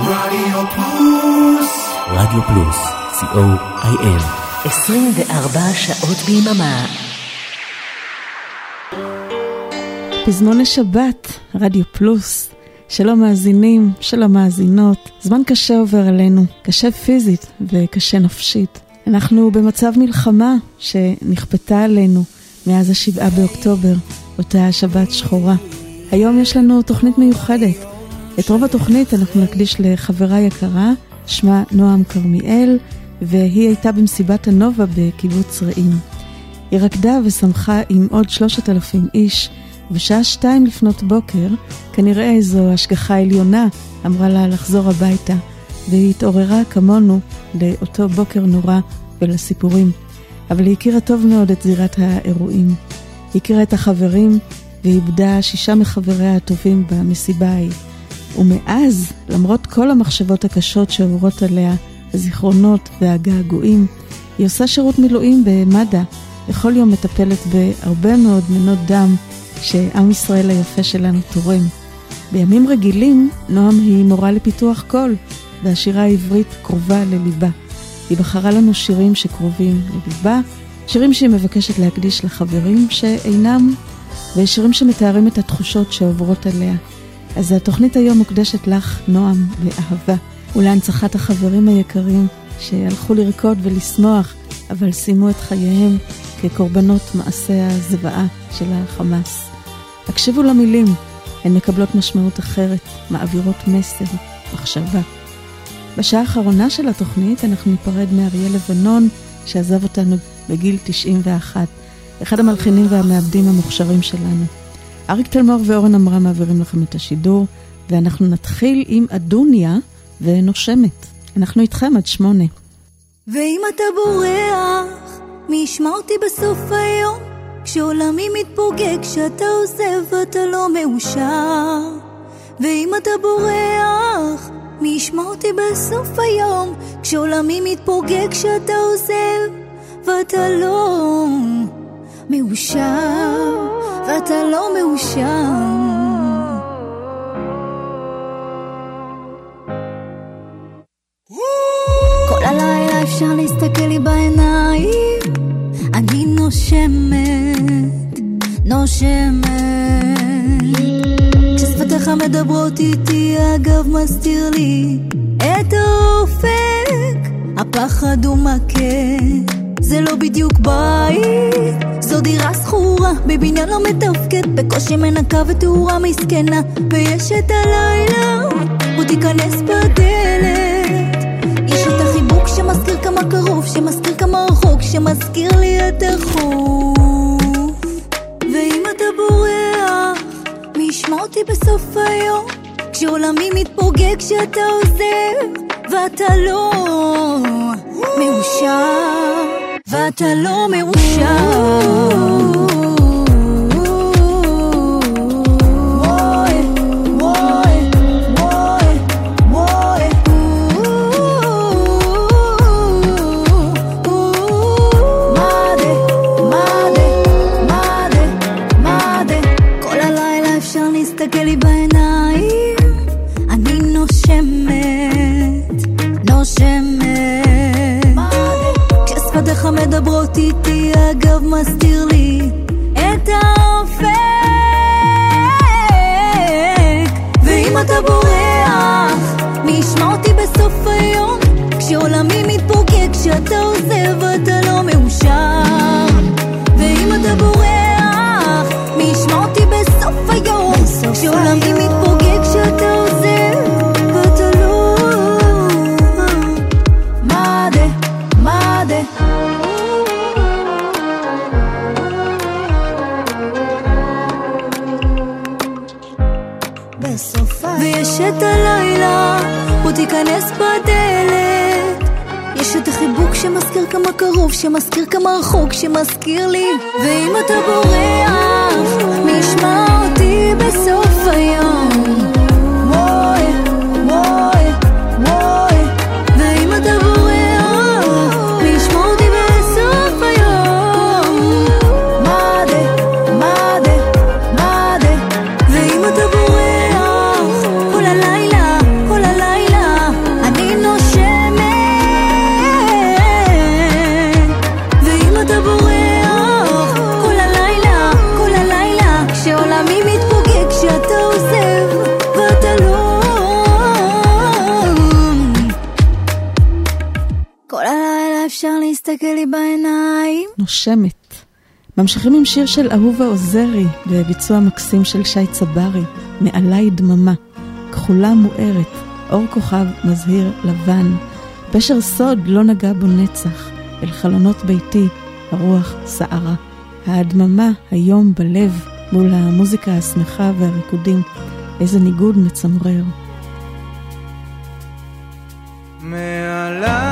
רדיו פלוס. רדיו פלוס, co.il. 24 שעות ביממה. פזמון לשבת, רדיו פלוס. שלום מאזינים, שלום מאזינות. זמן קשה עובר עלינו, קשה פיזית וקשה נפשית. אנחנו במצב מלחמה שנכפתה עלינו מאז השבעה באוקטובר, אותה שבת שחורה. היום יש לנו תוכנית מיוחדת. את רוב התוכנית אנחנו נקדיש לחברה יקרה, שמה נועם כרמיאל, והיא הייתה במסיבת הנובה בקיבוץ רעים. היא רקדה ושמחה עם עוד שלושת אלפים איש, ובשעה שתיים לפנות בוקר, כנראה איזו השגחה עליונה אמרה לה לחזור הביתה, והיא התעוררה כמונו לאותו בוקר נורא ולסיפורים. אבל היא הכירה טוב מאוד את זירת האירועים. היא הכירה את החברים, ואיבדה שישה מחבריה הטובים במסיבה ההיא. ומאז, למרות כל המחשבות הקשות שעוברות עליה, הזיכרונות והגעגועים, היא עושה שירות מילואים במד"א. בכל יום מטפלת בהרבה מאוד מנות דם שעם ישראל היפה שלנו תורם. בימים רגילים, נועם היא מורה לפיתוח קול, והשירה העברית קרובה לליבה. היא בחרה לנו שירים שקרובים לליבה, שירים שהיא מבקשת להקדיש לחברים שאינם, ושירים שמתארים את התחושות שעוברות עליה. אז התוכנית היום מוקדשת לך, נועם, באהבה, ולהנצחת החברים היקרים שהלכו לרקוד ולשמוח, אבל סיימו את חייהם כקורבנות מעשי הזוועה של החמאס. הקשיבו למילים, הן מקבלות משמעות אחרת, מעבירות מסר, מחשבה. בשעה האחרונה של התוכנית אנחנו ניפרד מאריה לבנון, שעזב אותנו בגיל 91, אחד המלחינים והמעבדים המוכשרים שלנו. אריק תלמור ואורן אמרה מעבירים לכם את השידור, ואנחנו נתחיל עם אדוניה ונושמת. אנחנו איתכם עד שמונה. ואם אתה בורח, מי ישמע אותי בסוף היום? כשעולמי מתפוגג, כשאתה עוזב ואתה לא מאושר. ואם אתה בורח, מי ישמע אותי בסוף היום? כשעולמי מתפוגג, כשאתה עוזב ואתה לא מאושר. ואתה לא מאושר. כל הלילה אפשר להסתכל לי בעיניים, אני נושמת, נושמת. כששפתיך מדברות איתי, הגב מסתיר לי את האופק, הפחד הוא מכה. זה לא בדיוק בית, זו דירה שכורה, בבניין לא מתפקד, בקושי מנקה ותאורה מסכנה, ויש את הלילה, בוא תיכנס בדלת. יש את החיבוק שמזכיר כמה קרוב, שמזכיר כמה רחוק, שמזכיר לי את החוף. ואם אתה בורח, מי ישמע אותי בסוף היום? כשעולמי מתפוגג כשאתה עוזב, ואתה לא מאושר. ואתה לא מאושר מדברות איתי, אגב מסתיר לי את האופק ואם אתה בורח, מי ישמע אותי בסוף היום? כשעולמי מתפוגג, כשאתה עוזב, בוא תיכנס בדלת. יש את החיבוק שמזכיר כמה קרוב, שמזכיר כמה רחוק, שמזכיר לי. ואם אתה בורח, מי ישמע אותי בסוף היום? נושמת. ממשיכים עם שיר של אהובה עוזרי, בביצוע מקסים של שי צברי, מעלי דממה. כחולה מוארת, אור כוכב מזהיר לבן. פשר סוד לא נגע בו נצח, אל חלונות ביתי הרוח סערה. ההדממה היום בלב, מול המוזיקה השמחה והריקודים. איזה ניגוד מצמרר. מעלי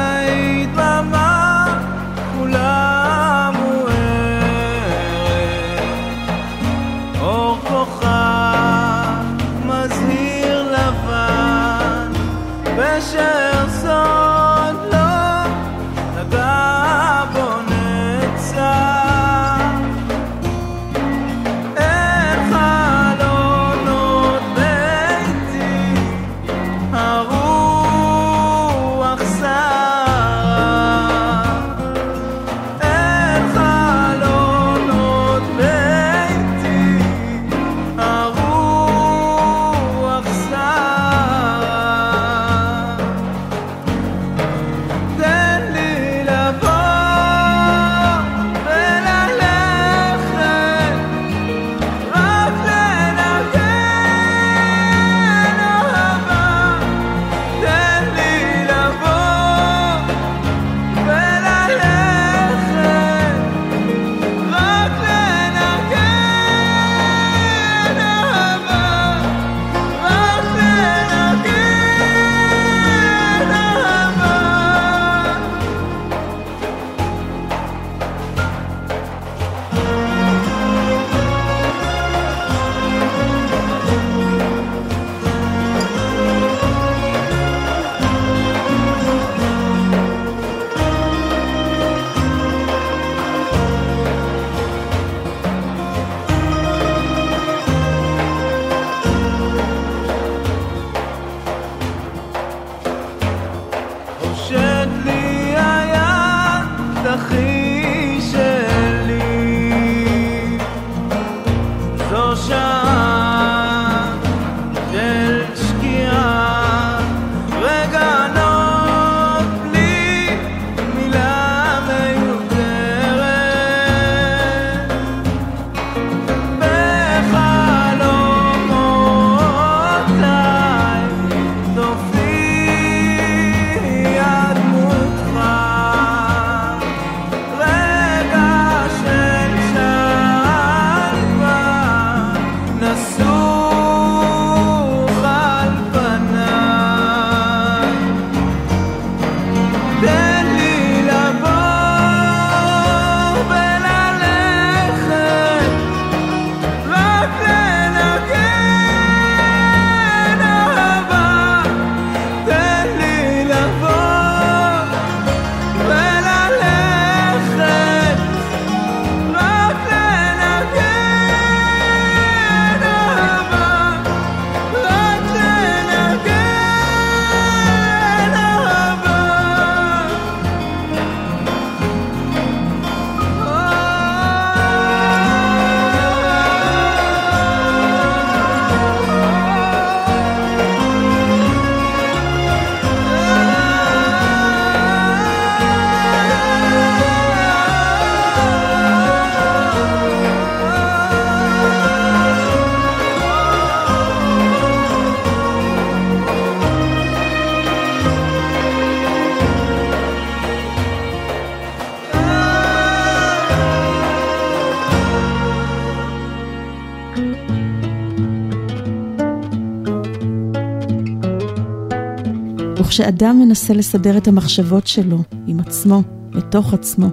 וכשאדם מנסה לסדר את המחשבות שלו עם עצמו, בתוך עצמו,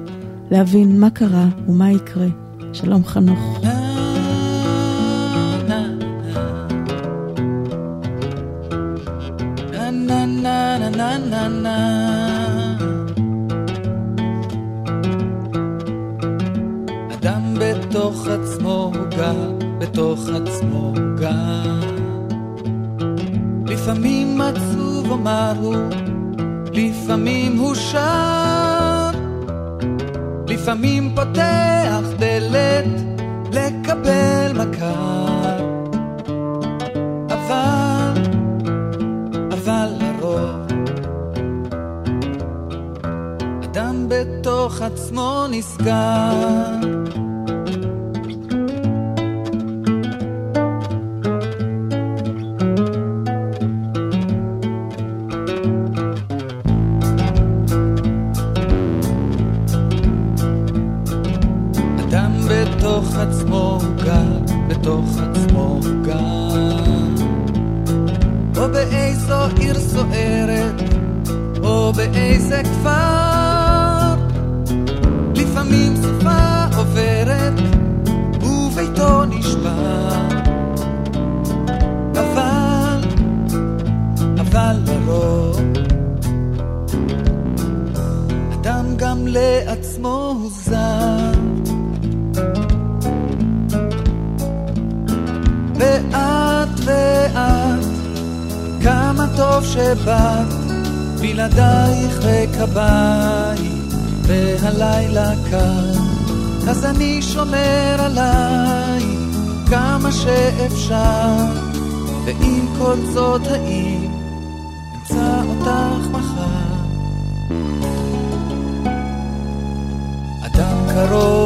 להבין מה קרה ומה יקרה. שלום חנוך.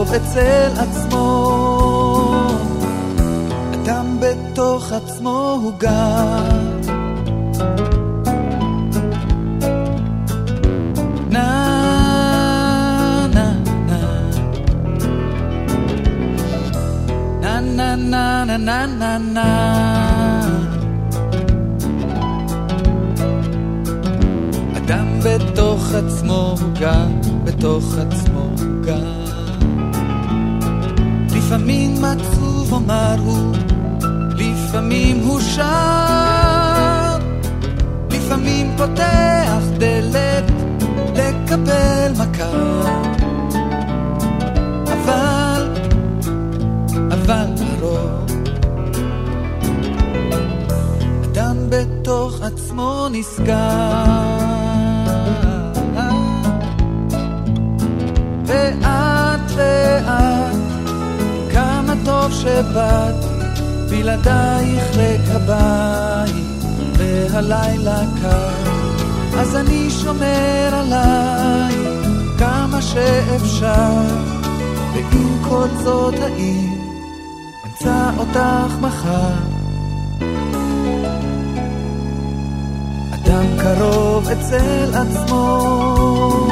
קרוב אצל עצמו, אדם בתוך עצמו הוא גר. na na na na na אדם בתוך עצמו הוא גר, בתוך עצמו לפעמים עצוב אומר הוא, לפעמים הוא שר. לפעמים פותח דלת לקבל מכה. אבל, אבל בתוך עצמו נסגר. טוב שבאת, בלעדייך ריק הבית, והלילה קר. אז אני שומר עלייך כמה שאפשר, ועם כל זאת האם אמצא אותך מחר. אדם קרוב אצל עצמו,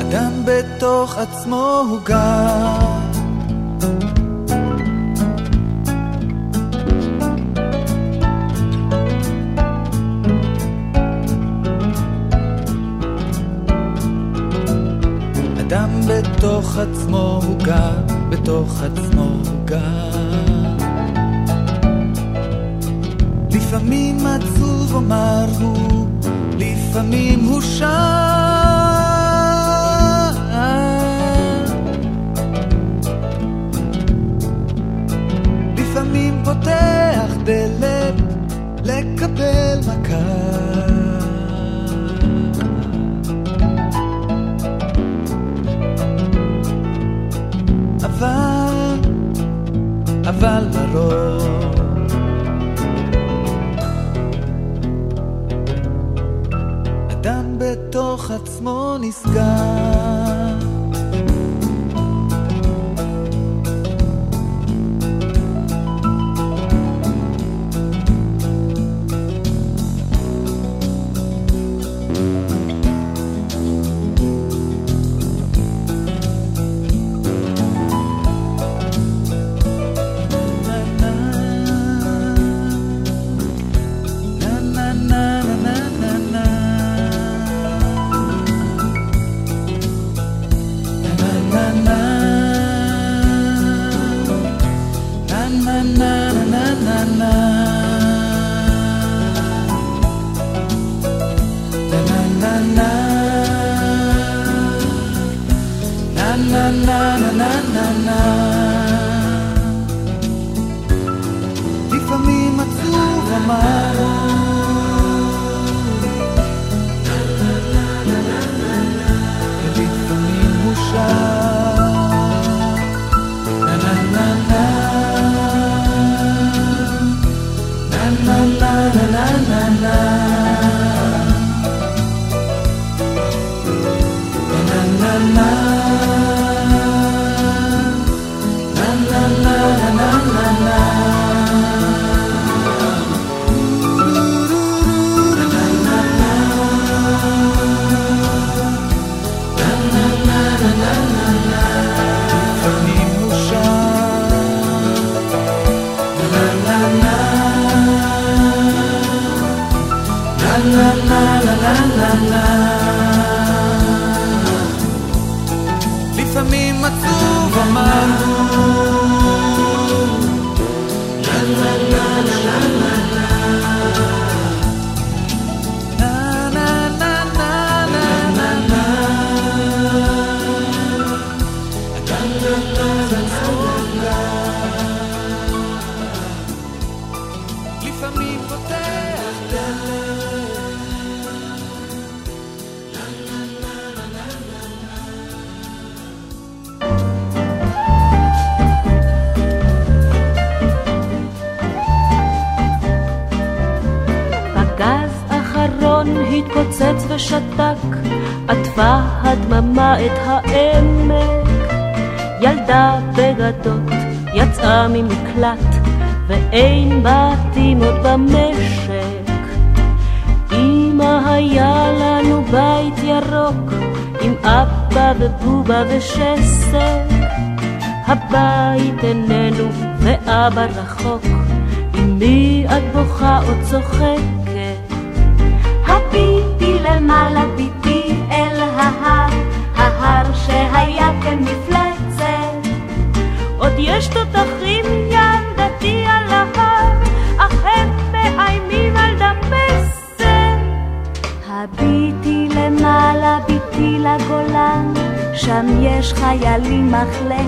אדם בתוך עצמו הוא גר. בתוך עצמו. הוא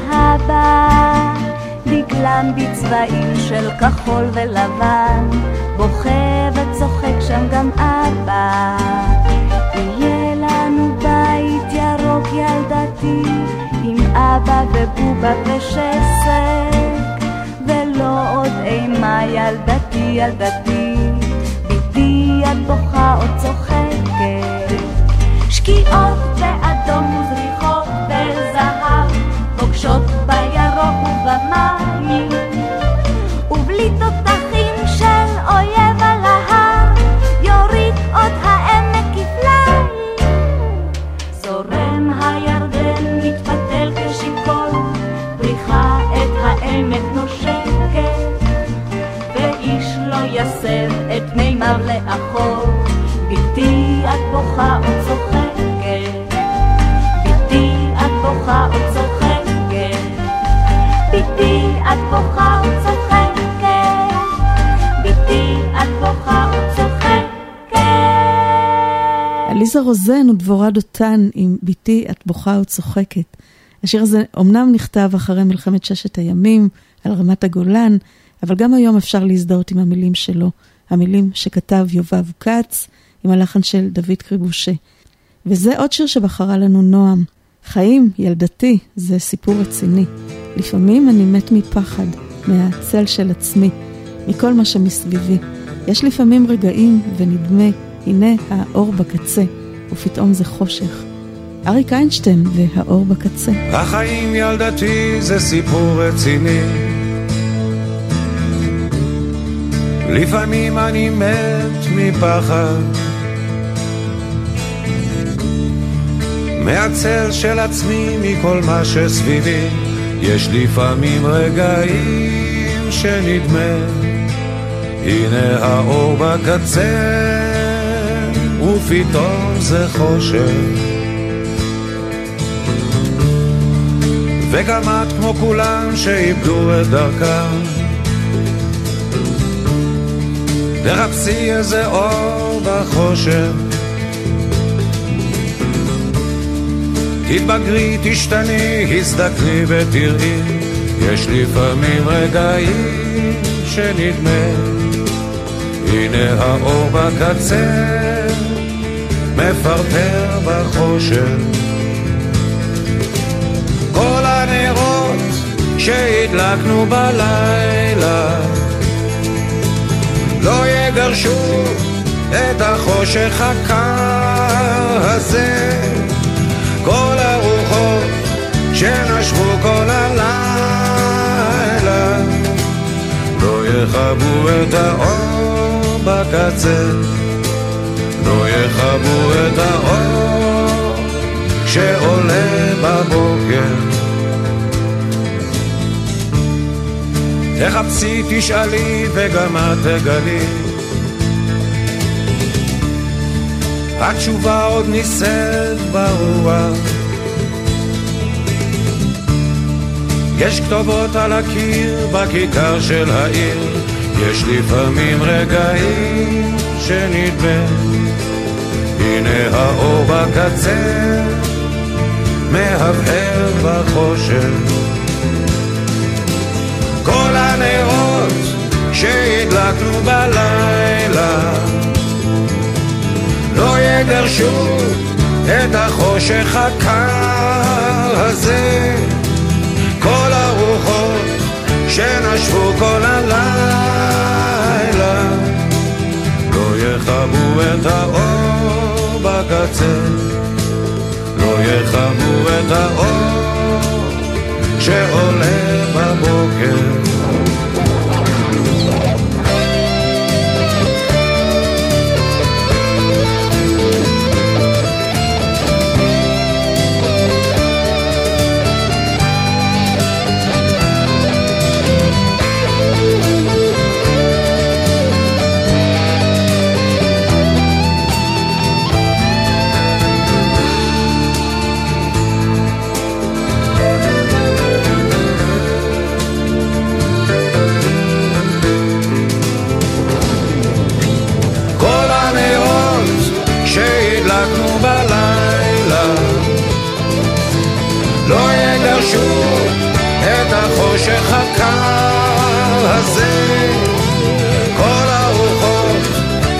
אך להבא. דגלם בצבעים של כחול ולבן, בוכה וצוחק שם גם אבא. יהיה לנו בית ירוק ילדתי, עם אבא ובובה ושסק, ולא עוד אימה ילדתי ילדתי, ביתי את בוכה או צוחקת. שקיעות באדום וזריחות בזהב, פוגשות בירוק ובמים, ובלי תותחים של אויב על ההר, יוריד עוד העמק כפליים. זורם הירדן, מתפתל כשיכור, פריחה את העמק נושקת, ואיש לא יסב את מימיו לאחור, בלתי את בוכה עליזה רוזן ודבורה דותן עם בתי את בוכה וצוחקת. השיר הזה אומנם נכתב אחרי מלחמת ששת הימים על רמת הגולן, אבל גם היום אפשר להזדהות עם המילים שלו, המילים שכתב יובב כץ עם הלחן של דוד קריבושה. וזה עוד שיר שבחרה לנו נועם. חיים, ילדתי, זה סיפור רציני. לפעמים אני מת מפחד, מהצל של עצמי, מכל מה שמסביבי. יש לפעמים רגעים ונדמה, הנה האור בקצה, ופתאום זה חושך. אריק איינשטיין והאור בקצה. החיים ילדתי זה סיפור רציני. לפעמים אני מת מפחד. מהצל של עצמי, מכל מה שסביבי. יש לפעמים רגעים שנדמה. הנה האור בקצה ופתאום זה חושך וגם את כמו כולם שאיבדו את דרכם. תחפשי איזה אור בחושך. תתבגרי, תשתני, הזדקני ותראי יש לפעמים רגעים שנדמה. הנה האור בקצה מפרפר בחושך. כל הנרות שהדלקנו בלילה לא יגרשו את החושך הקר הזה. כל הרוחות שנשבו כל הלילה לא יכבו את האור בקצה לא יכבו את האור שעולה בבוקר. תחפשי, תשאלי וגם את תגלי. התשובה עוד נישאת ברוח. יש כתובות על הקיר בכיכר של העיר, יש לפעמים רגעים שנדמה, הנה האור בקצה, מהבהר בחושך. כל הנרות שהדלקנו בלילה לא יגרשו את החושך הקר הזה כל הרוחות שנשבו כל הלילה לא יכבו את האור בקצה לא יכבו את האור שעולה בבוקר החושך הקר הזה. כל הרוחות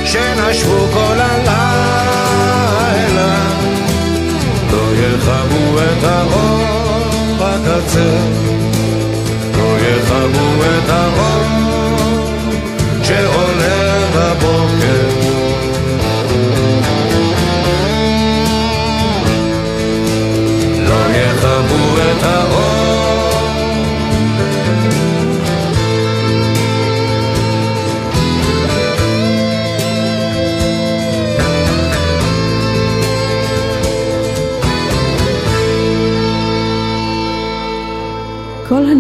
שנשבו כל הלילה. לא יכבו את האור בקצה. לא יכבו את האור שעולה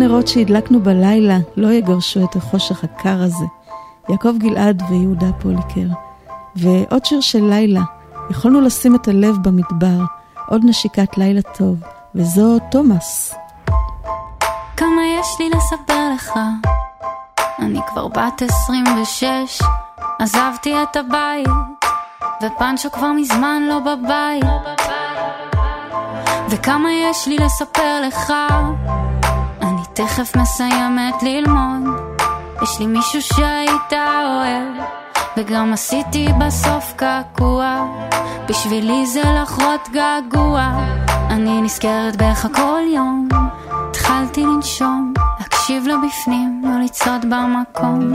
הנרות שהדלקנו בלילה לא יגרשו את החושך הקר הזה. יעקב גלעד ויהודה פוליקר. ועוד שיר של לילה, יכולנו לשים את הלב במדבר, עוד נשיקת לילה טוב, וזו תומאס. כמה יש לי לספר לך, אני כבר בת 26, עזבתי את הבית, ופנצ'ו כבר מזמן לא בבית. וכמה יש לי לספר לך, תכף מסיימת ללמוד. יש לי מישהו שהיית אוהב וגם עשיתי בסוף קעקוע. בשבילי זה לחרות געגוע. אני נזכרת בך כל יום. התחלתי לנשום להקשיב לו בפנים לא לצעוד במקום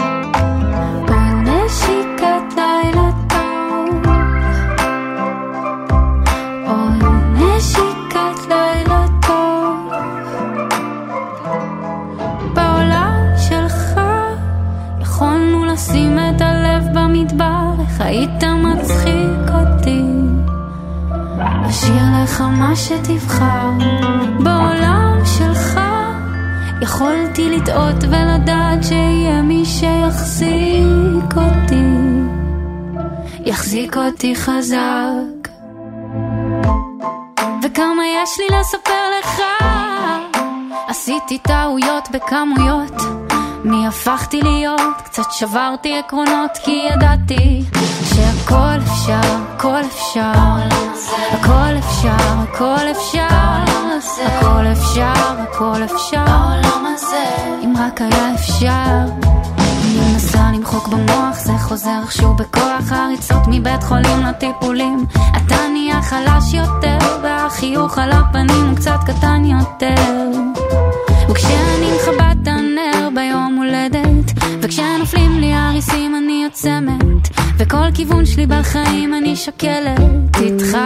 איך היית מצחיק אותי. אשאיר לך מה שתבחר, בעולם שלך יכולתי לטעות ולדעת שיהיה מי שיחזיק אותי, יחזיק אותי חזק. וכמה יש לי לספר לך, עשיתי טעויות בכמויות. מי הפכתי להיות? קצת שברתי עקרונות כי ידעתי שהכל אפשר, הכל אפשר, הכל אפשר, הכל אפשר, הכל אפשר, הכל אפשר, אם רק היה אפשר. אני מנסה למחוק במוח, זה חוזר איכשהו בכוח, הריצות מבית חולים לטיפולים. אתה נהיה חלש יותר, והחיוך על הפנים הוא קצת קטן יותר. וכשאני מכבה את הולדת וכשנופלים לי הריסים אני עוצמת. וכל כיוון שלי בחיים אני שוקלת איתך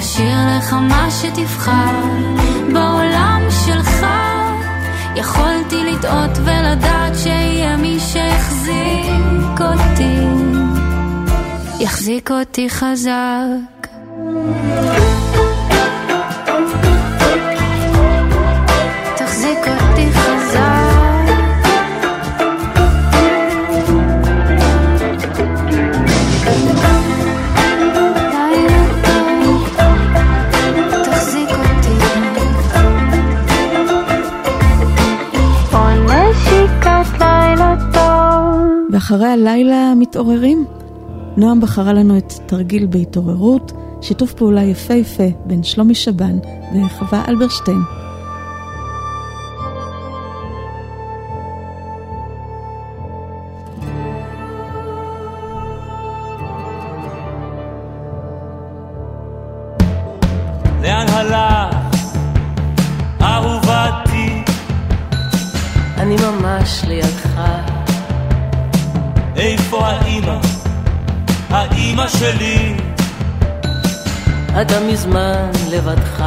לשיר לך מה שתבחר. בעולם שלך יכולתי לטעות ולדעת שיהיה מי שיחזיק אותי. יחזיק אותי חזק ואחרי הלילה מתעוררים. נועם בחרה לנו את תרגיל בהתעוררות, שיתוף פעולה יפהפה בין שלומי שבן וחווה אלברשטיין. אתה מזמן לבדך.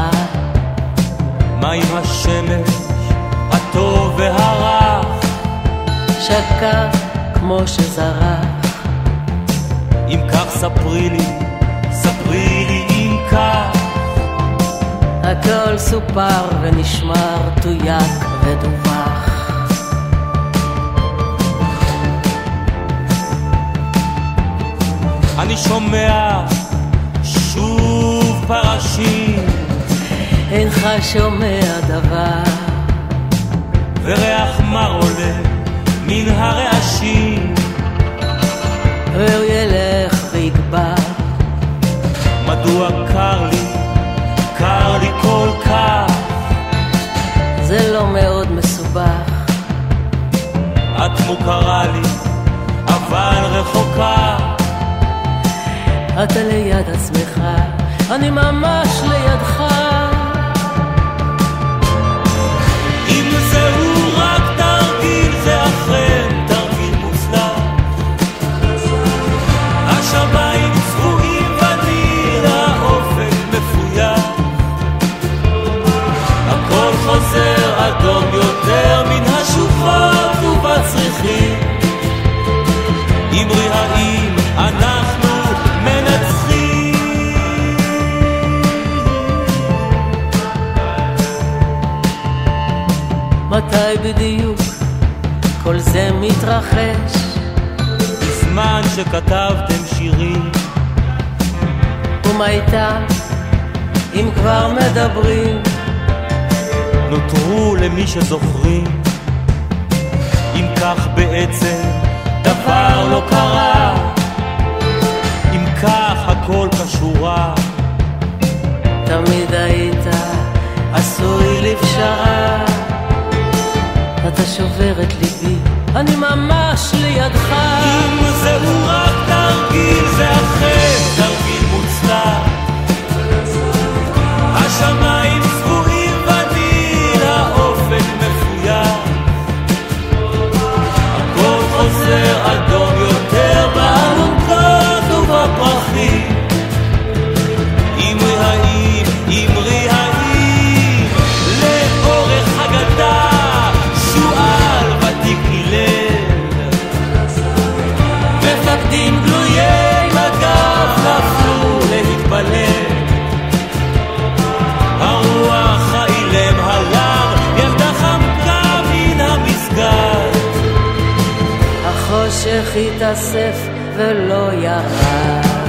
מה עם השמש, הטוב והרך? שקע כמו שזרח. אם כך ספרי לי, ספרי לי אם כך. הכל סופר ונשמר, תויק ודווח. אני שומע פרשים. אינך שומע דבר. וריח מר עולה מן הרעשים. והוא ילך ויגבר. מדוע קר לי, קר לי כל כך. זה לא מאוד מסובך. את מוכרה לי, אבל רחוקה. אתה ליד עצמך, אני ממש לידך. אם זהו רק תרגיל זה אכן תרגיל מוצלח. השמיים צבועים ואני לאופק מפויח. הכל חוזר אדום יותר מן השוחות ובצריחים. אמרי האם אנחנו מתי בדיוק כל זה מתרחש? בזמן שכתבתם שירים ומה איתם אם כבר מדברים? נותרו למי שזוכרים אם כך בעצם שובר את ליבי, אני ממש לידך. אם זהו רק תרגיל, זה אכן החושך התאסף ולא ירד.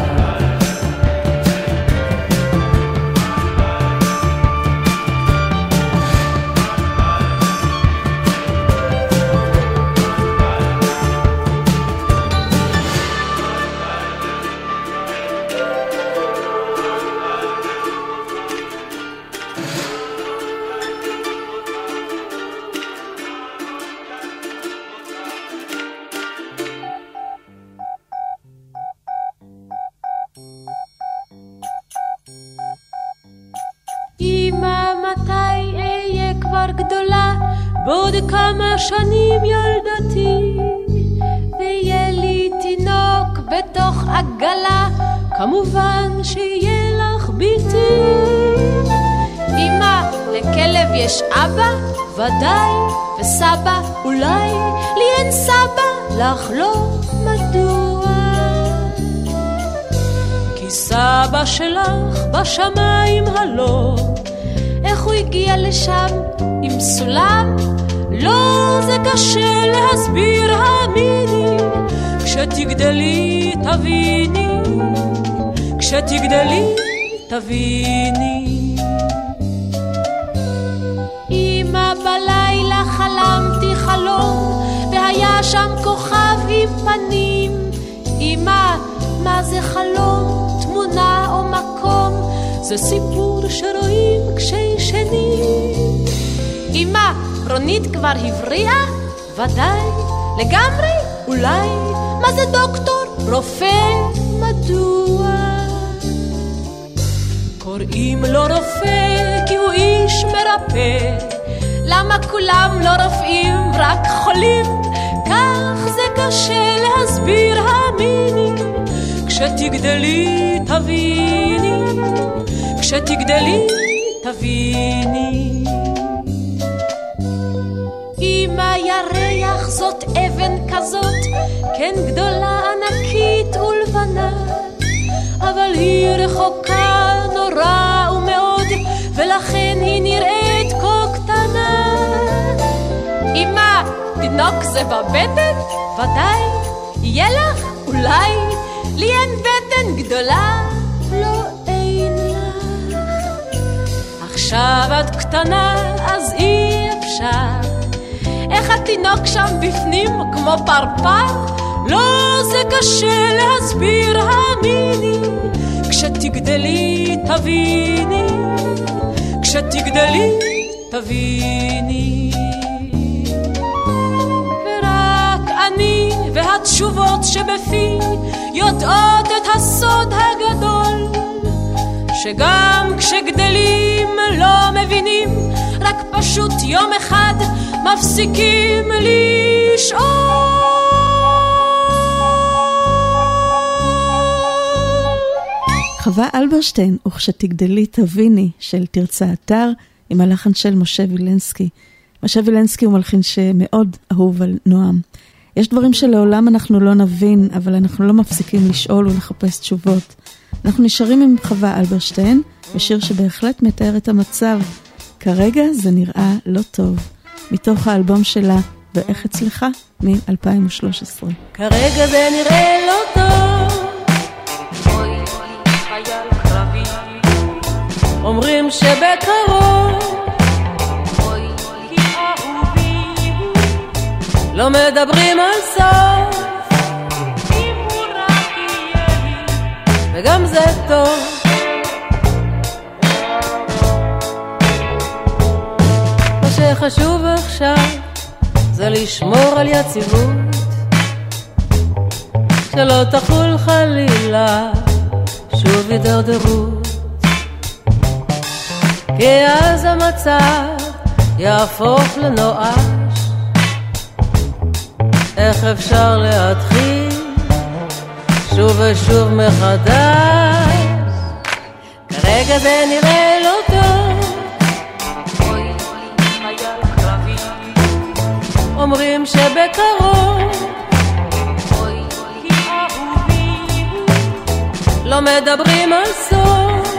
כשתגדלי תביני. אמא בלילה חלמתי חלום, והיה שם כוכב עם פנים. אמא, מה זה חלום, תמונה או מקום? זה סיפור שרואים כשישנים. אמא, רונית כבר הבריאה? ודאי, לגמרי, אולי. מה זה דוקטור? רופא? מדוע? קוראים לו רופא כי הוא איש מרפא. למה כולם לא רופאים, רק חולים? כך זה קשה להסביר, האמיני. כשתגדלי תביני, כשתגדלי תביני. אמא ירח זאת אבן כזאת, כן גדולה ענקית ולבנה, אבל היא רחוקה תינוק זה בבטן? ודאי. יהיה לך? אולי. לי אין בטן גדולה, לא אין לך. עכשיו את קטנה, אז אי אפשר. איך התינוק שם בפנים כמו פרפר? לא, זה קשה להסביר, האמיני. כשתגדלי תביני, כשתגדלי תביני. והתשובות שבפי יודעות את הסוד הגדול, שגם כשגדלים לא מבינים, רק פשוט יום אחד מפסיקים לשאול. חווה אלברשטיין, וכשתגדלי תביני, של תרצה אתר, עם הלחן של משה וילנסקי. משה וילנסקי הוא מלחין שמאוד אהוב על נועם. יש דברים שלעולם אנחנו לא נבין, אבל אנחנו לא מפסיקים לשאול ולחפש תשובות. אנחנו נשארים עם חווה אלברשטיין, בשיר שבהחלט מתאר את המצב. כרגע זה נראה לא טוב. מתוך האלבום שלה, ואיך אצלך, מ-2013. כרגע זה נראה לא טוב. אומרים שבקרוב לא מדברים על סוף. וגם זה טוב. מה שחשוב עכשיו זה לשמור על יציבות. שלא תחול חלילה שוב הידרדרות. כי אז המצב יהפוך לנואש איך אפשר להתחיל שוב ושוב מחדש? כרגע זה נראה לא טוב. אומרים שבקרוב לא מדברים על סוף.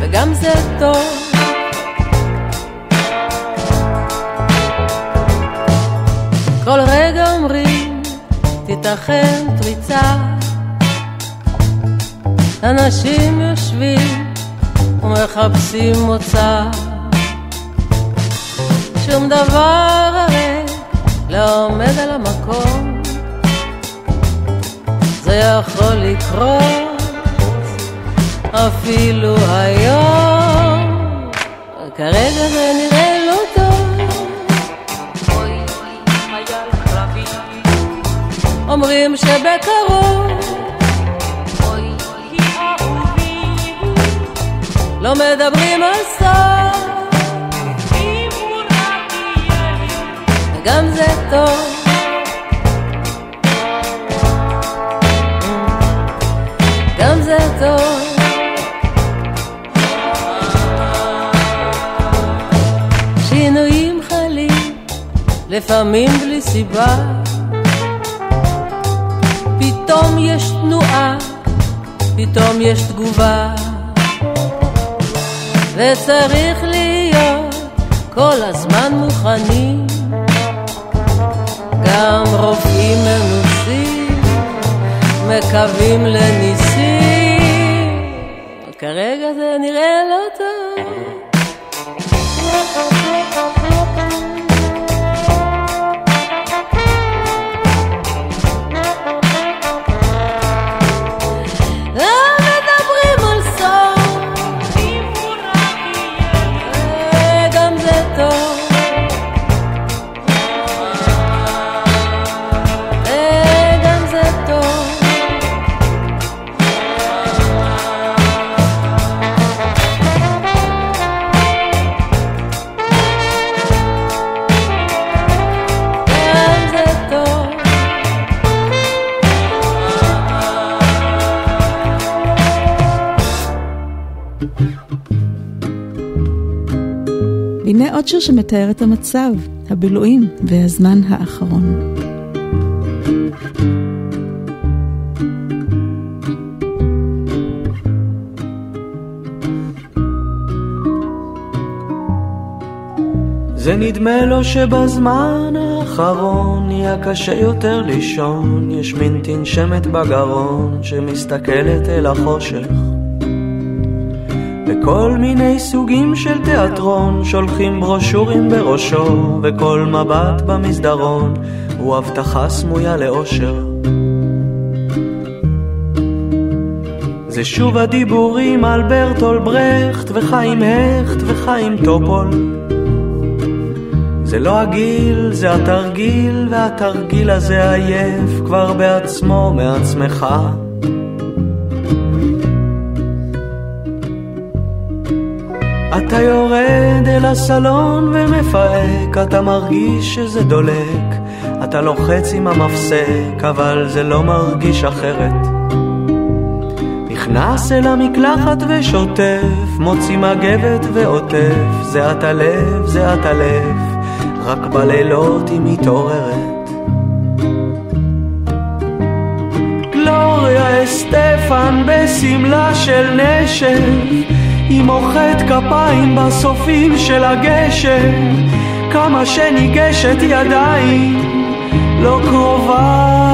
וגם זה טוב תיתכן פריצה. אנשים יושבים ומחפשים מוצא. שום דבר הרי לא עומד על המקום. זה יכול לקרות אפילו היום. כרגע זה נראה אומרים שבקרוב. לא מדברים על סוף וגם זה טוב. גם זה טוב. שינויים חלים לפעמים בלי סיבה. פתאום יש תנועה, פתאום יש תגובה. וצריך להיות כל הזמן מוכנים. גם רופאים מנוסים מקווים לניסים. כרגע זה נראה לא טוב. עוד שיר שמתאר את המצב, הבילויים והזמן האחרון. זה נדמה לו שבזמן האחרון נהיה קשה יותר לישון, יש מין תנשמת בגרון שמסתכלת אל החושך. וכל מיני סוגים של תיאטרון שולחים ברושורים בראשו וכל מבט במסדרון הוא הבטחה סמויה לאושר זה שוב הדיבורים על ברטול ברכט וחיים הכט וחיים טופול זה לא הגיל, זה התרגיל, והתרגיל הזה עייף כבר בעצמו מעצמך. אתה יורד אל הסלון ומפהק, אתה מרגיש שזה דולק, אתה לוחץ עם המפסק, אבל זה לא מרגיש אחרת. נכנס אל המקלחת ושוטף, מוציא מגבת ועוטף, זה את הלב, זה את הלב, רק בלילות היא מתעוררת. גלוריה אסטפן בשמלה של נשף היא מוחאת כפיים בסופים של הגשם כמה שניגשת היא עדיין לא קרובה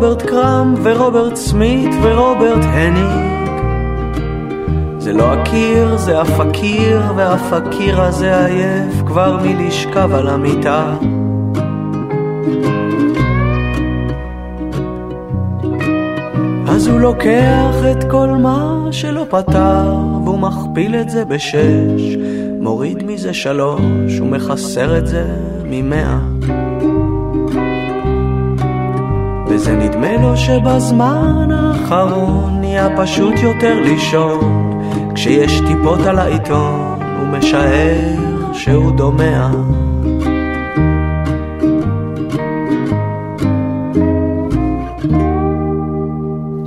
רוברט קראם ורוברט סמית ורוברט הניג זה לא הקיר, זה הפקיר, והפקיר הזה עייף כבר מלשכב על המיטה. אז הוא לוקח את כל מה שלא פתר, והוא מכפיל את זה בשש, מוריד מזה שלוש, ומחסר את זה ממאה. וזה נדמה לו שבזמן האחרון נהיה פשוט יותר לישון כשיש טיפות על העיתון הוא משער שהוא דומע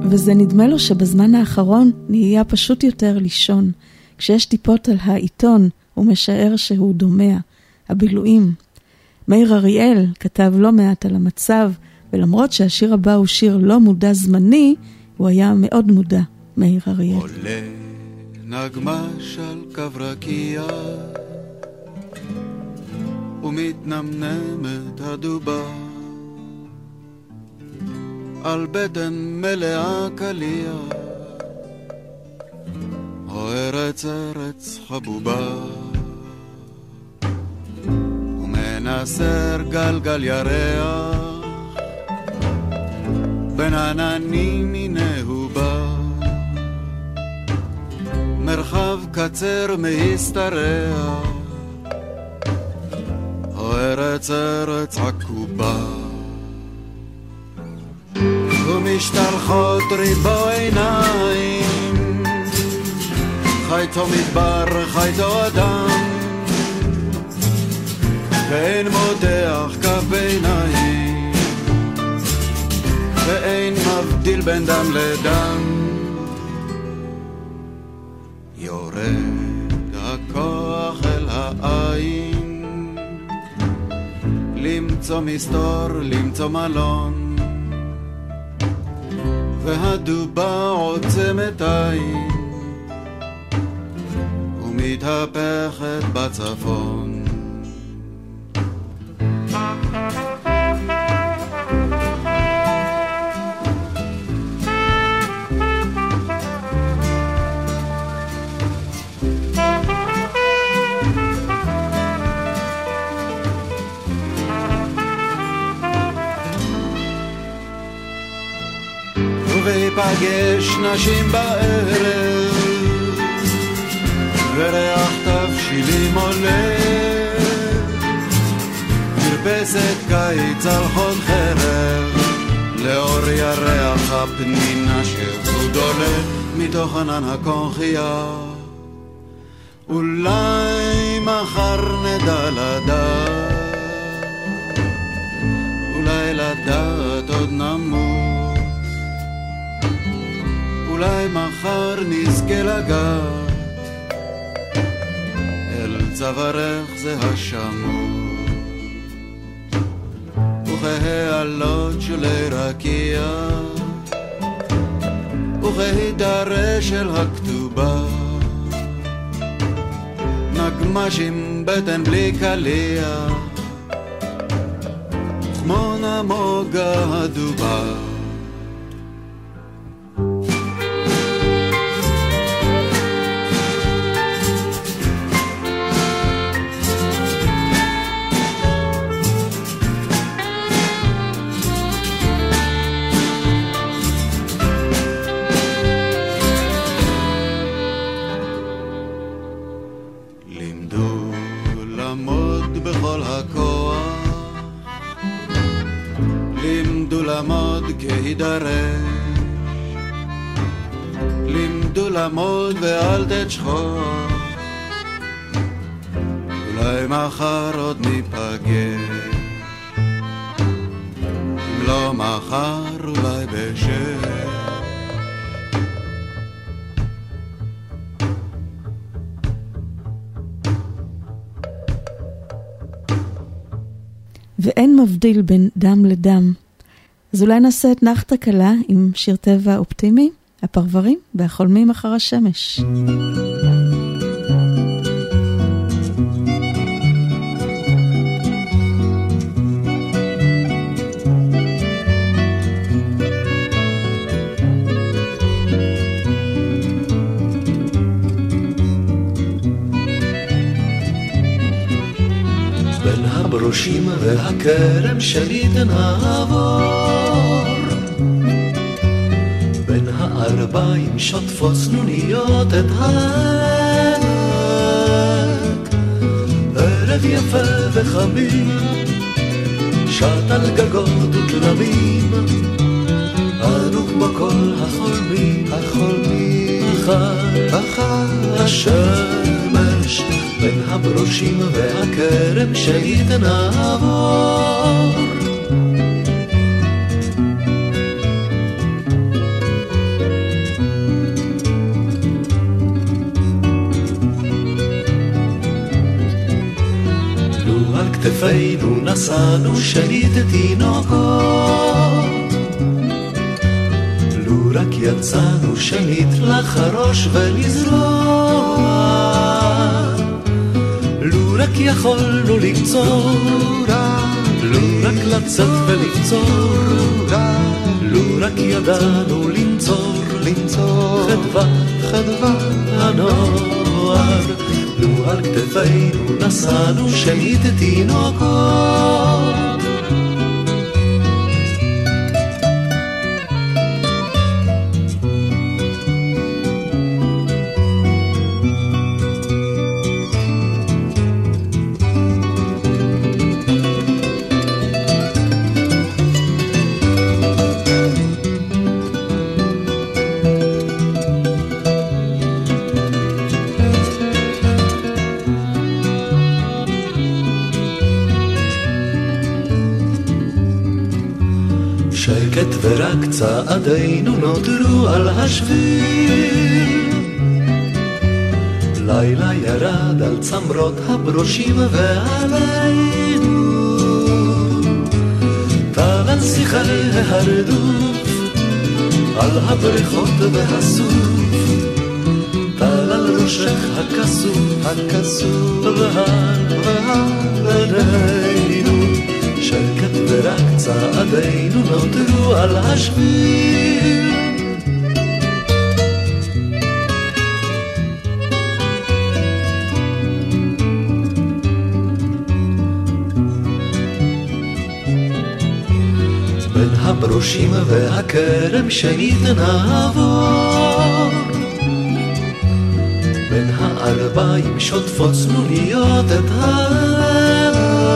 וזה נדמה לו שבזמן האחרון נהיה פשוט יותר לישון. כשיש טיפות על העיתון, הוא משער שהוא דומע. הבילויים. מאיר אריאל כתב לא מעט על המצב ולמרות שהשיר הבא הוא שיר לא מודע זמני, הוא היה מאוד מודע, מאיר אריאל. עולה נגמש על קו רקיע ומתנמנמת הדובה על בטן מלאה קליע או ארץ ארץ חבובה ומנסר גלגל ירח בין עננים הנה בא. מרחב קצר מהשתרע, ארץ ארץ עקובה. ומשתלחות ריבו עיניים. חייתו מדבר, חייתו אדם. ואין מותח כף ביניים ואין מבדיל בין דם לדם. יורד הכוח אל העין. למצוא מסתור, למצוא מלון. והדובה עוצמת עין ומתהפכת בצפון ובהיפגש נשים בערב. וריח תבשילים עולה. מרפסת קיץ על חוד חרב. לאור ירח הפנינה שחוד עולה מתוך ענן הקונכייה. אולי מחר נדע לדעת. אולי לדעת עוד נמות אולי מחר נזכה לגעת. אל צווארך זה השמות. וכהעלות שולי רקיע. וכהידרה של הכתובה. נגמש עם בטן בלי קליע. כמו נמוגה הדובה כהידרש, לימדו לעמוד ואל תשכוח, אולי מחר עוד ניפגש, אם לא מחר אולי בשש. ואין מבדיל בין דם לדם. אז אולי נעשה את נחת הקלה עם שיר טבע אופטימי, הפרברים והחולמים אחר השמש. הברושים והכרם שלי תנעבור. בין הערביים שוטפות סנוניות את העמק ערב יפה וחמים שט על גגות ותלמים. אנו כמו כל החולמים החולמים אחר השמש בין הברושים והכרם שהיא תנעבור כתפינו נשאנו שליט תינוקות. לו רק יצאנו שנית לחרוש ולזרוע רק יכולנו לקצור לו רק לצאת ולקצור לו רק ידענו לנצור. לנצור. חדווה חדווה הנוער. לו על כתפינו נשאנו שנית תינוקות צעדינו נותרו על השביל. לילה ירד על צמרות הברושים ועלינו. טל על שיחי ההרדוף, על הבריכות והסוף. טל על ראשך הכסוף, הכסוף והר שקט ורק צעדינו נותרו על השביל. בין הברושים והכרם שנית נעבור בין הארבעים שוטפות צנוניות את העמק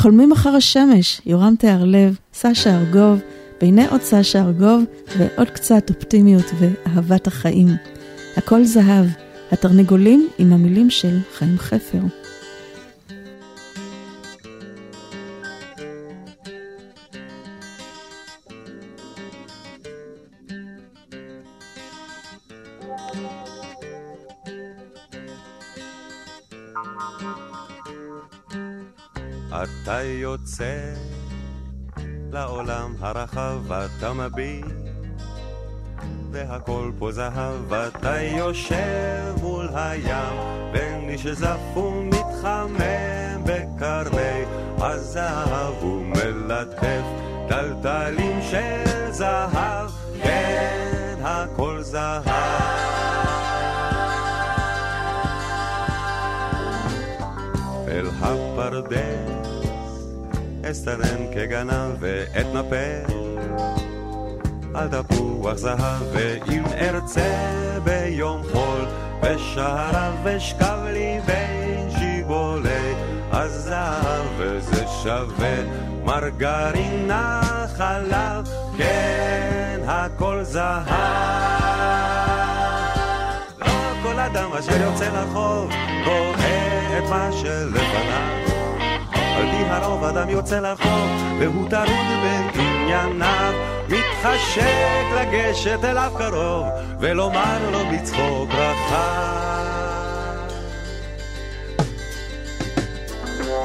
החולמים אחר השמש, יורם תיארלב, סשה ארגוב, והנה עוד סשה ארגוב, ועוד קצת אופטימיות ואהבת החיים. הכל זהב, התרנגולים עם המילים של חיים חפר. אתה יוצא לעולם הרחב, אתה מביט, והכל פה זהב, אתה יושב מול הים, בין מי שזף ומתחמם בקרני הזהב ומלטף טלטלים של זהב, כן, הכל זהב. אל הפרדס אסתרן כגנב ואתנפל על תפוח זהב ואם ארצה ביום חול בשעריו אשכב לי בין שיבולי הזהב וזה שווה מרגרינה חלב. כן הכל זהב. לא כל אדם אשר יוצא לרחוב רואה את מה שלפניו על פי הרוב אדם יוצא לרחוב והוא טרוד בענייניו מתחשק לגשת אליו קרוב ולומר לו בצחוק רחב.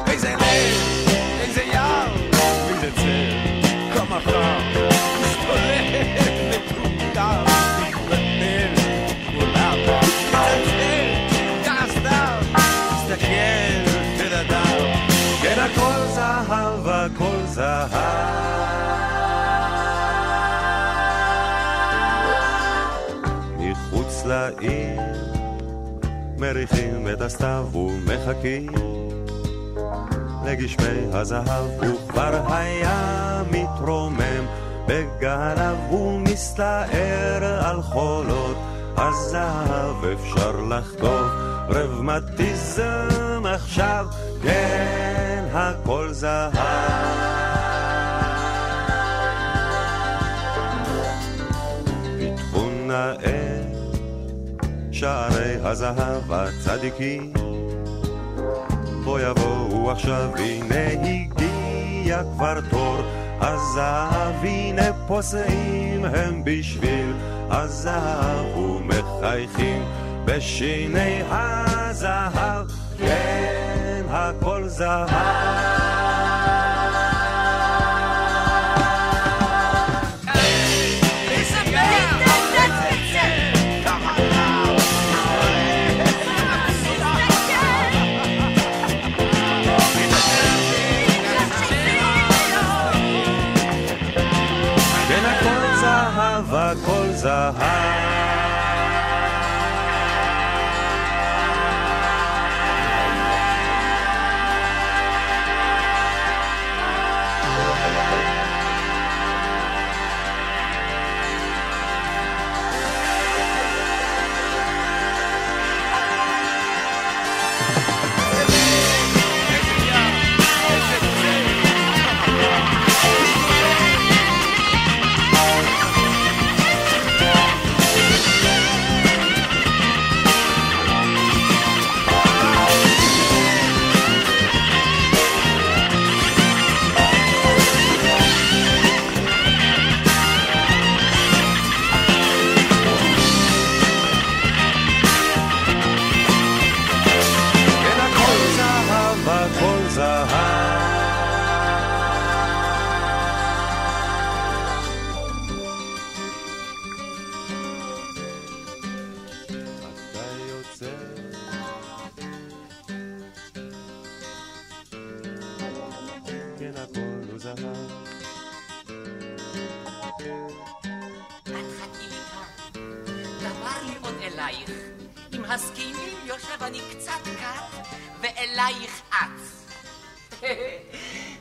איזה לב, איזה יער, איזה צל, כמה חם, מריחים את הסתיו ומחכים לגשמי הזהב, הוא כבר היה מתרומם בגליו ומסתער על חולות הזהב, אפשר לחטוף רבמטיזם עכשיו, כן, הכל זהב. פיתחו נאה שערי הזהב הצדיקים. בוא יבואו עכשיו, הנה הגיע כבר תור. הזהב, הנה פוסעים הם בשביל הזהב ומחייכים בשיני הזהב, כן, הכל זהב.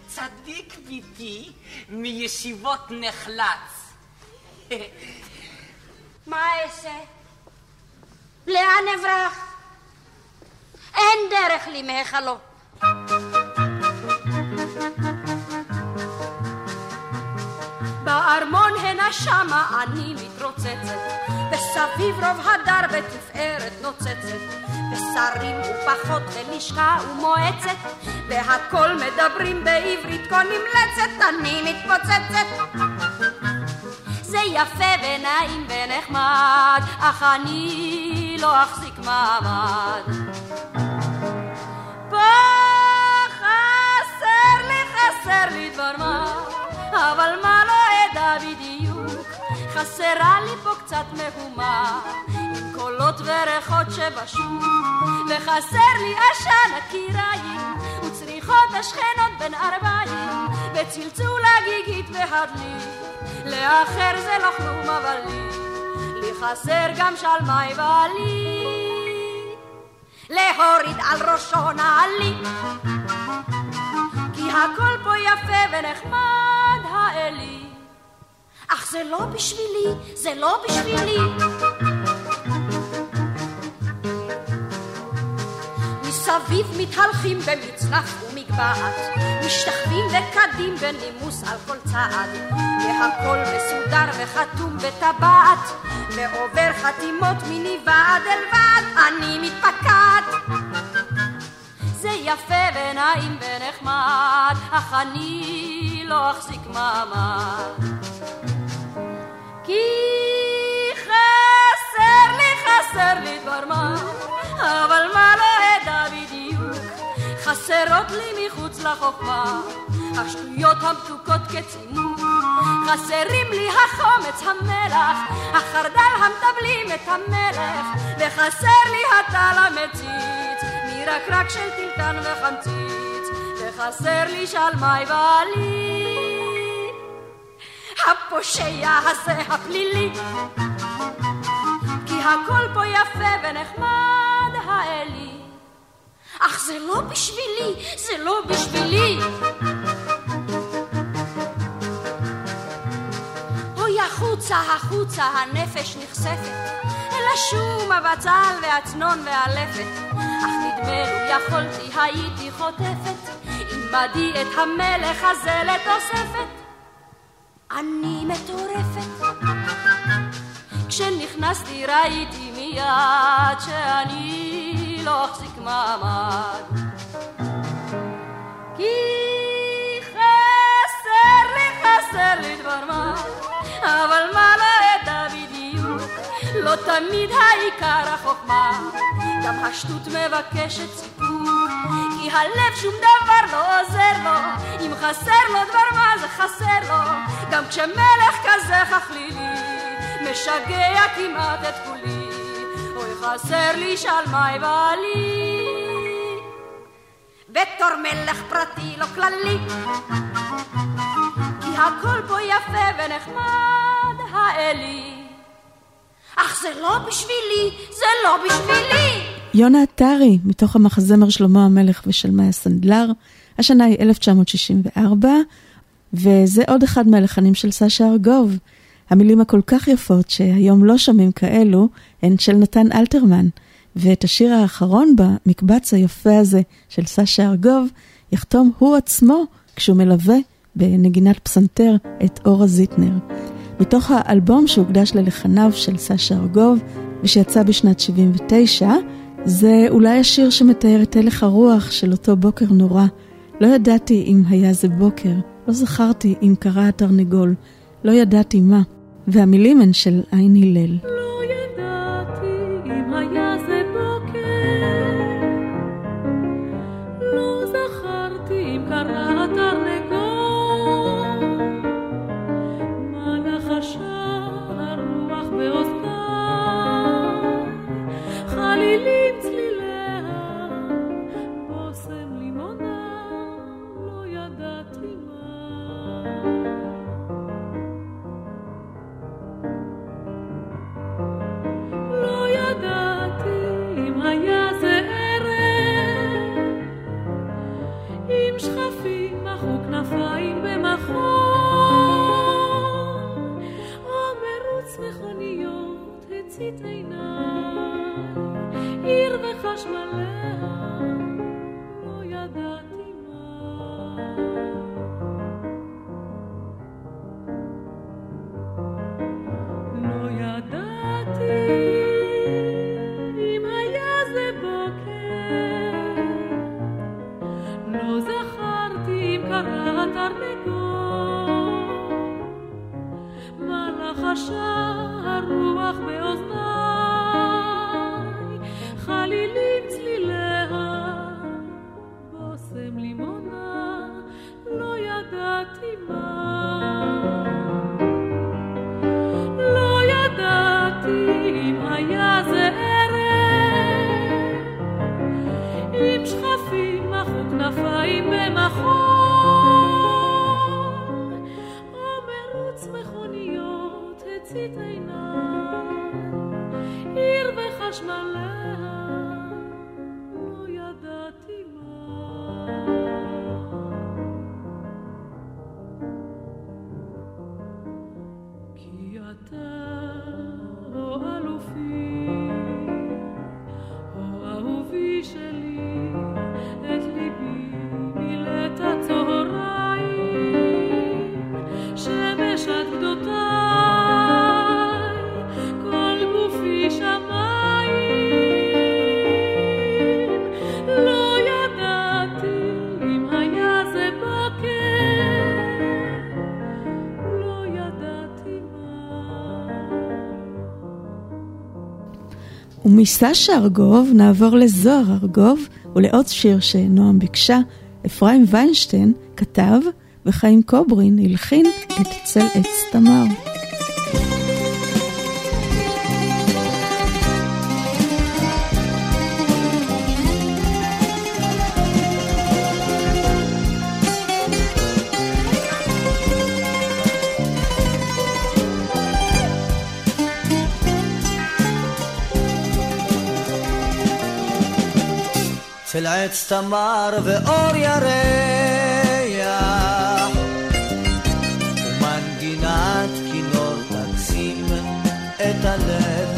צדיק ביתי מישיבות נחלץ. מה אעשה? לאן אברח? אין דרך לי מהיכלו. בארמון הנה שמה אני מתרוצצת, וסביב רוב הדר בתפארת נוצצת, ושרים ופחות בלשכה ומועצת, והכל מדברים בעברית כה נמלצת, אני מתפוצצת. זה יפה ונעים ונחמד, אך אני לא אחזיק מעמד. פה חסר לי, חסר לי דבר מה, אבל מה לא אדע בדיוק, חסרה לי פה קצת מהומה, עם קולות וריחות שבשוק, וחסר לי עשן הקיריים, וצריחות השכנות בין ארבעים, וצלצול הגיגית והדלי, לאחר זה לא כלום אבל לי, לי חסר גם שלמי בעלי. להוריד על ראשו נעלי. כי הכל פה יפה ונחמד האלי. אך זה לא בשבילי, זה לא בשבילי. מסביב מתהלכים במצנח ומגבעת, משתחווים וקדים בנימוס על כל צעד, והכל מסודר וחתום בטבעת, ועובר חתימות מנבעד אל ועד, אני מתפקעת. זה יפה ונעים ונחמד, אך אני לא אחזיק מעמד. כי חסר לי, חסר לי דבר מה, אבל מה לא אדע בדיוק, חסרות לי מחוץ לחוכמה, השטויות המתוקות כצימוק, חסרים לי החומץ המלח, החרדל המטבלים את המלך, וחסר לי הטל המציץ, מרקרק של טלטן וחמציץ, וחסר לי שלמי בעלי. הפושע הזה הפלילי. כי הכל פה יפה ונחמד האלי. אך זה לא בשבילי, זה לא בשבילי. אוי החוצה, החוצה, הנפש נחשפת. אל השום, הבצל והצנון והלפת. אך נדמה לו יכולתי, הייתי חוטפת. עמדי את המלך הזה לתוספת אני מטורפת. כשנכנסתי ראיתי מיד שאני לא אחזיק מעמד. כי חסר לי, חסר לי דבר מה, אבל מה לא אדע בדיוק, לא תמיד העיקר החוכמה, גם השטות מבקשת סיפור. כי הלב שום דבר לא עוזר לו, אם חסר לו דבר מה זה חסר לו, גם כשמלך כזה חכלילי, משגע כמעט את כולי, אוי חסר לי שלמי בעלי. בתור מלך פרטי לא כללי, כי הכל פה יפה ונחמד האלי. אך זה לא בשבילי, זה לא בשבילי. יונה עטרי, מתוך המחזמר שלמה המלך ושל מאיה סנדלר. השנה היא 1964, וזה עוד אחד מהלחנים של סשה ארגוב. המילים הכל כך יפות שהיום לא שומעים כאלו, הן של נתן אלתרמן. ואת השיר האחרון במקבץ היפה הזה של סשה ארגוב, יחתום הוא עצמו כשהוא מלווה בנגינת פסנתר את אורה זיטנר. מתוך האלבום שהוקדש ללחניו של סשה ארגוב ושיצא בשנת 79, זה אולי השיר שמתאר את הלך הרוח של אותו בוקר נורא. לא ידעתי אם היה זה בוקר, לא זכרתי אם קרה התרנגול, לא ידעתי מה. והמילים הן של עין הלל. לא ידעתי אם היה כנפיים במחור, או מרוץ מכוניות הצית עיניי, עיר וחשמליה, לא ידעתי מה. מה לחשה הרוח באוזניי, חלילים צליליה, בושם לימונה, לא ידעתי מה. עיר וחשמליה, ומסשה ארגוב נעבור לזוהר ארגוב ולעוד שיר שנועם ביקשה, אפרים ויינשטיין כתב וחיים קוברין הלחין את צל עץ תמר. צל עץ תמר ואור ירח. ומנגינת כינור תקסים את הלב.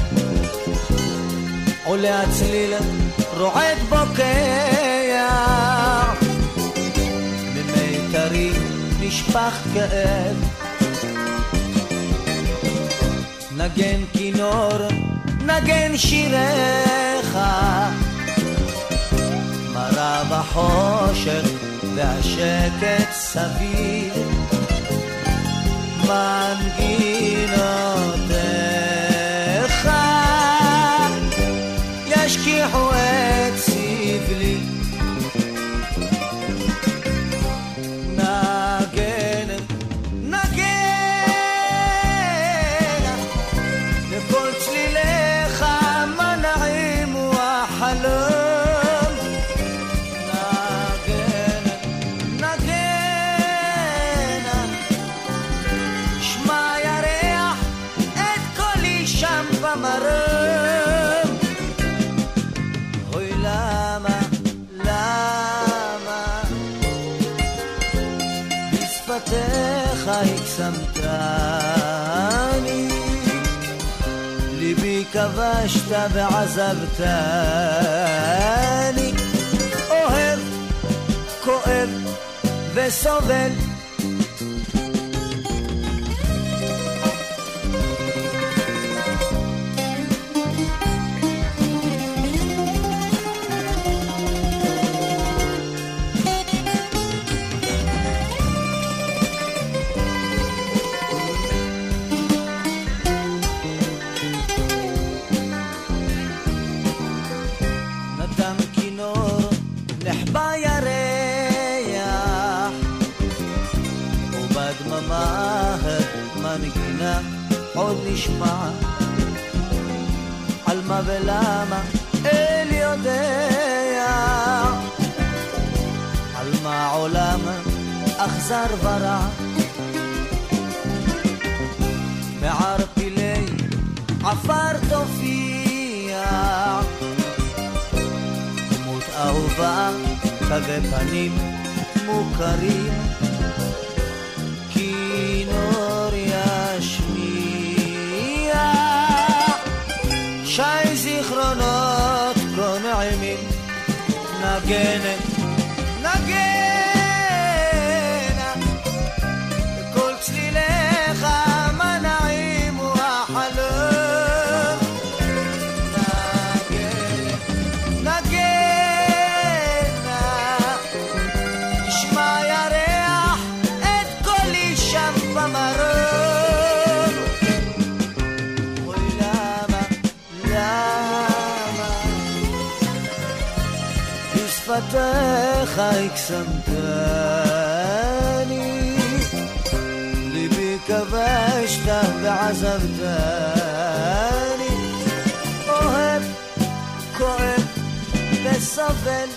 עולה הצליל רועד בוקע. ממיתרים נשפך כאב. נגן כינור נגן שיריך מרה בחושך והשקט סביב מנגינותיך כבשת ועזבתני, אוהב, כואב וסובל. עוד נשמע. על מה ולמה אל יודע, על מה העולם אכזר ורע. מערפילי עפר תופיע דמות אהובה, תווי פנים מוכרים, again בשפתיך הקסמתני. ליבי כבשת ועזבתני. אוהב, כואב וסובל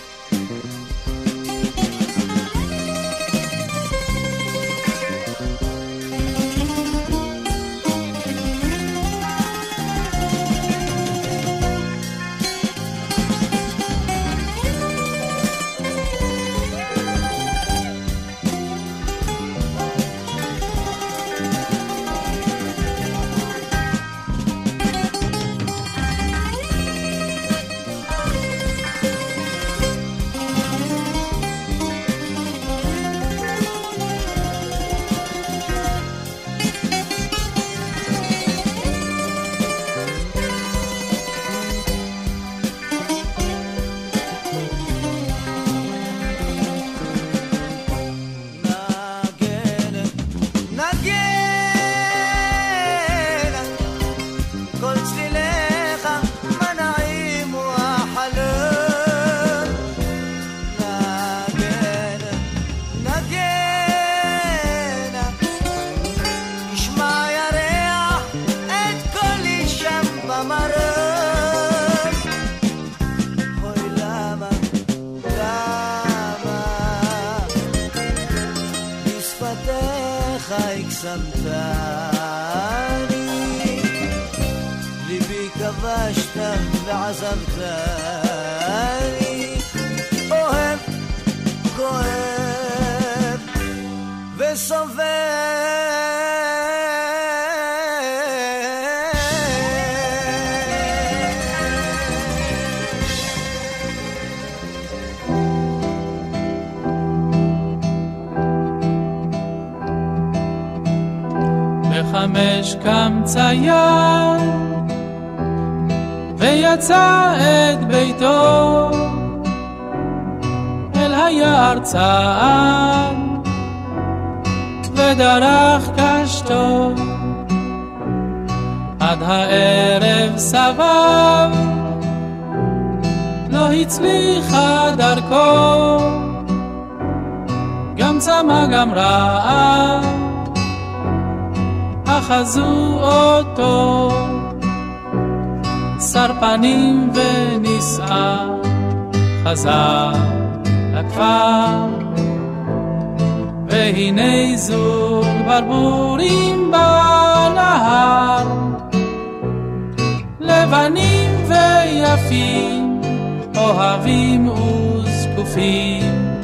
קם צייר ויצא את ביתו אל היער צעד ודרך קשתו עד הערב סבב. לא הצליחה דרכו גם צמא גם רעב אחזו אותו. שר פנים ונישאה חזר לכפר. והנה זוג ברבורים בנהר. לבנים ויפים אוהבים וזקופים.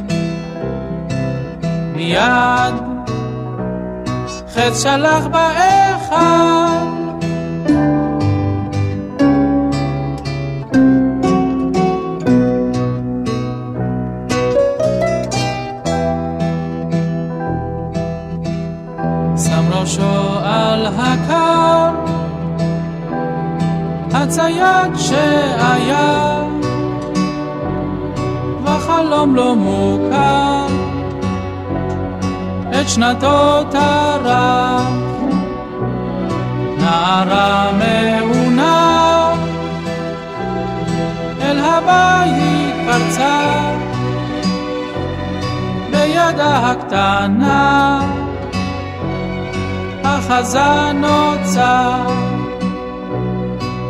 מיד חץ שלח באחד שם ראשו על הקר הצייד שהיה וחלום לא אחזה נוצר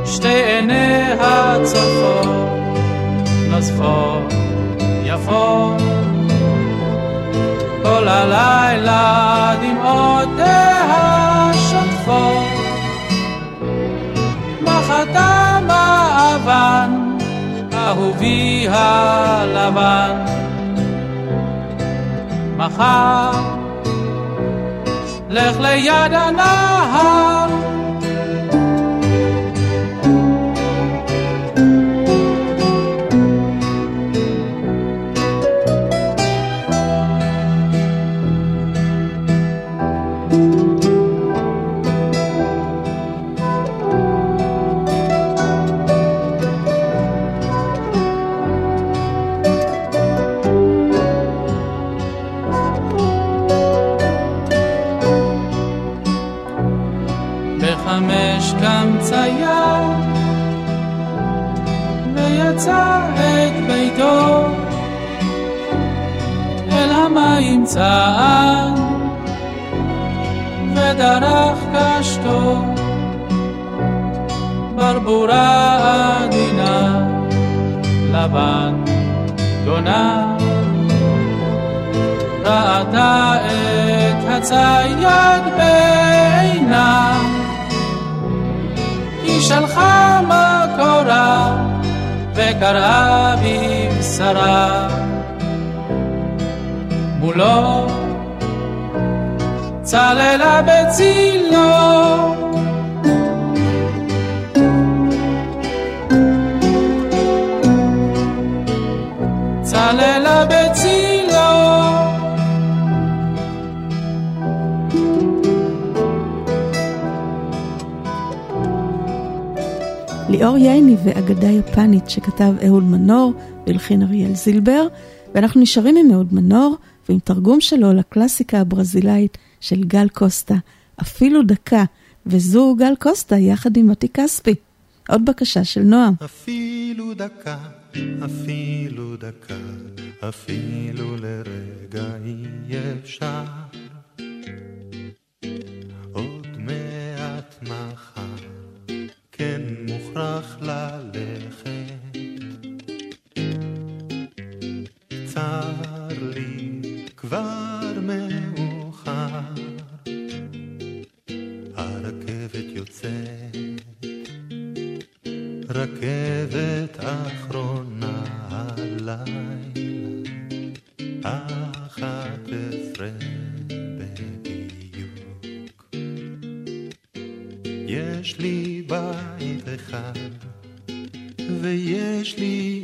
שתי עיניה צופות נוזפות יפות כל הלילה דמעותיה שוטפות מחתה מאבן אהובי הלבן. מחר לך ליד הנהר שכתב אהוד מנור והלחין אריאל זילבר ואנחנו נשארים עם אהוד מנור ועם תרגום שלו לקלאסיקה הברזילאית של גל קוסטה, אפילו דקה, וזו גל קוסטה יחד עם מתי כספי. עוד בקשה של נועם. אפילו דקה, אפילו דקה, אפילו לרגע אי אפשר. עוד מעט מחר, כן מוכרח ללכת. צר לי כבר מאוחר, הרכבת יוצאת, רכבת אחרונה הלילה, אחת עשרה בדיוק. יש לי בית אחד, ויש לי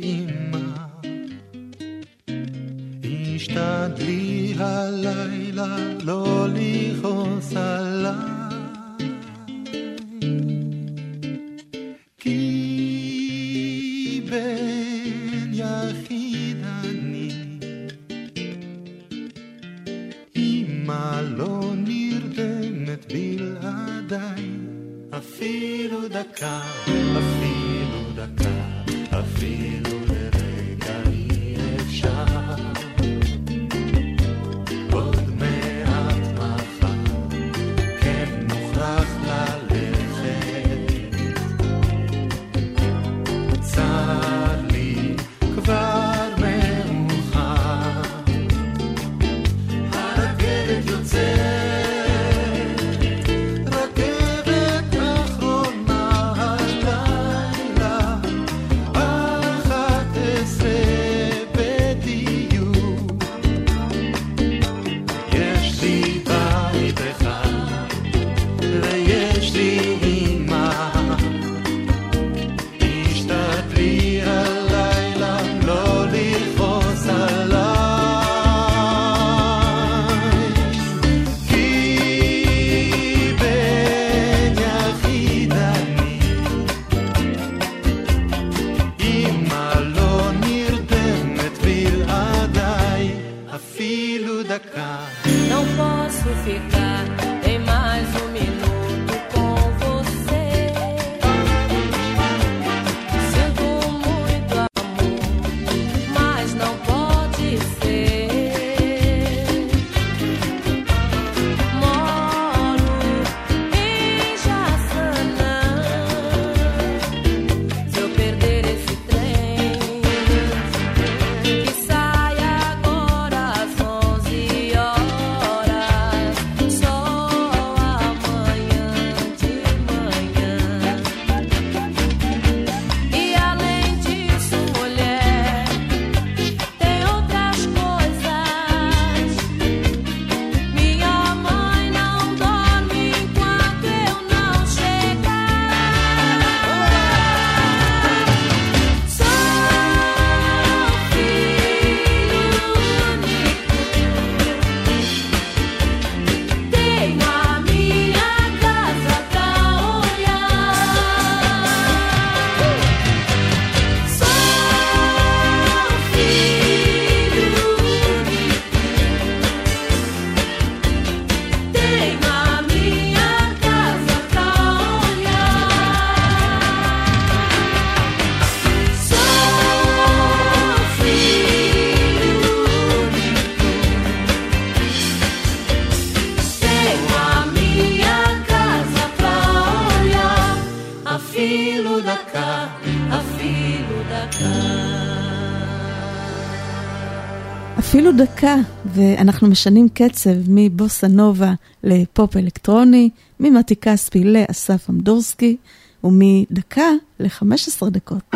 דקה, ואנחנו משנים קצב מבוסה נובה לפופ אלקטרוני, ממתי כספי לאסף אמדורסקי, ומדקה ל-15 דקות.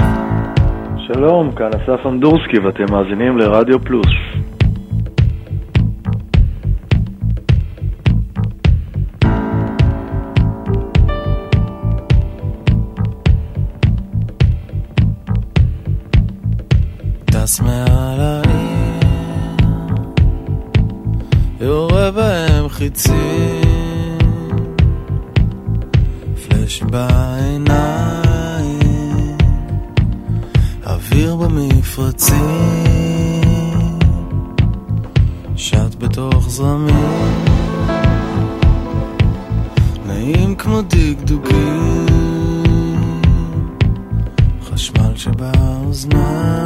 שלום, כאן אסף אמדורסקי ואתם מאזינים לרדיו פלוס. טס חיצים, פלאש בעיניים, אוויר במפרצים, שט בתוך זרמים, נעים כמו דקדוקים, חשמל שבאוזניים.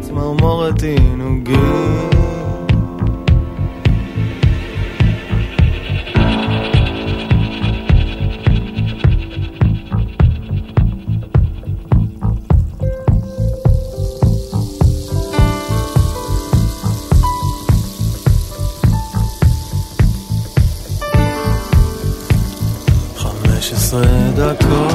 צמרמורת עינוגים עשרה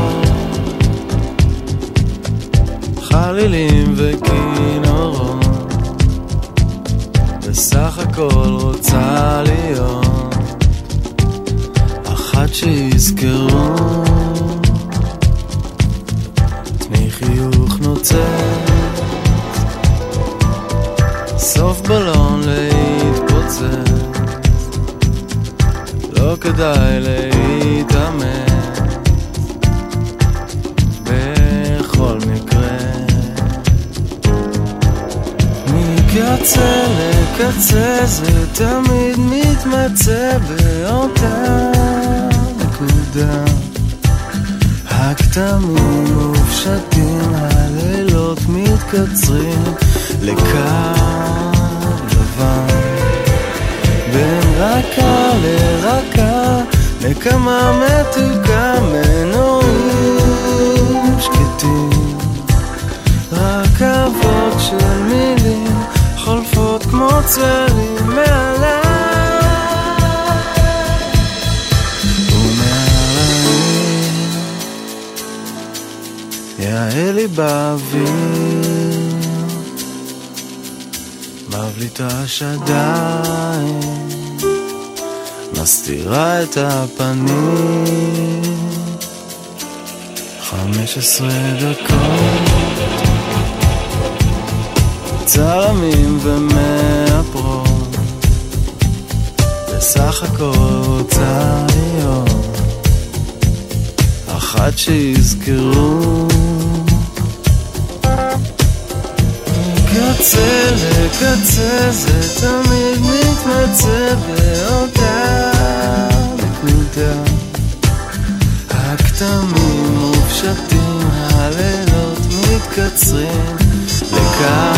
מתקצרים לקו לבן. בין רכה לרכה, נקמה מתוקה מנועים שקטים. רכבות של מילים חולפות כמו צללים מעליי יאה לי באוויר. מבליטה שדיים מסתירה את הפנים. חמש עשרה דקות צלמים ומאפרות. בסך הכל רוצה להיות אחת שיזכרו קצה לקצה זה תמיד מתמצא באותה נקודה. הכתמים מופשטים, הלילות מתקצרים לקו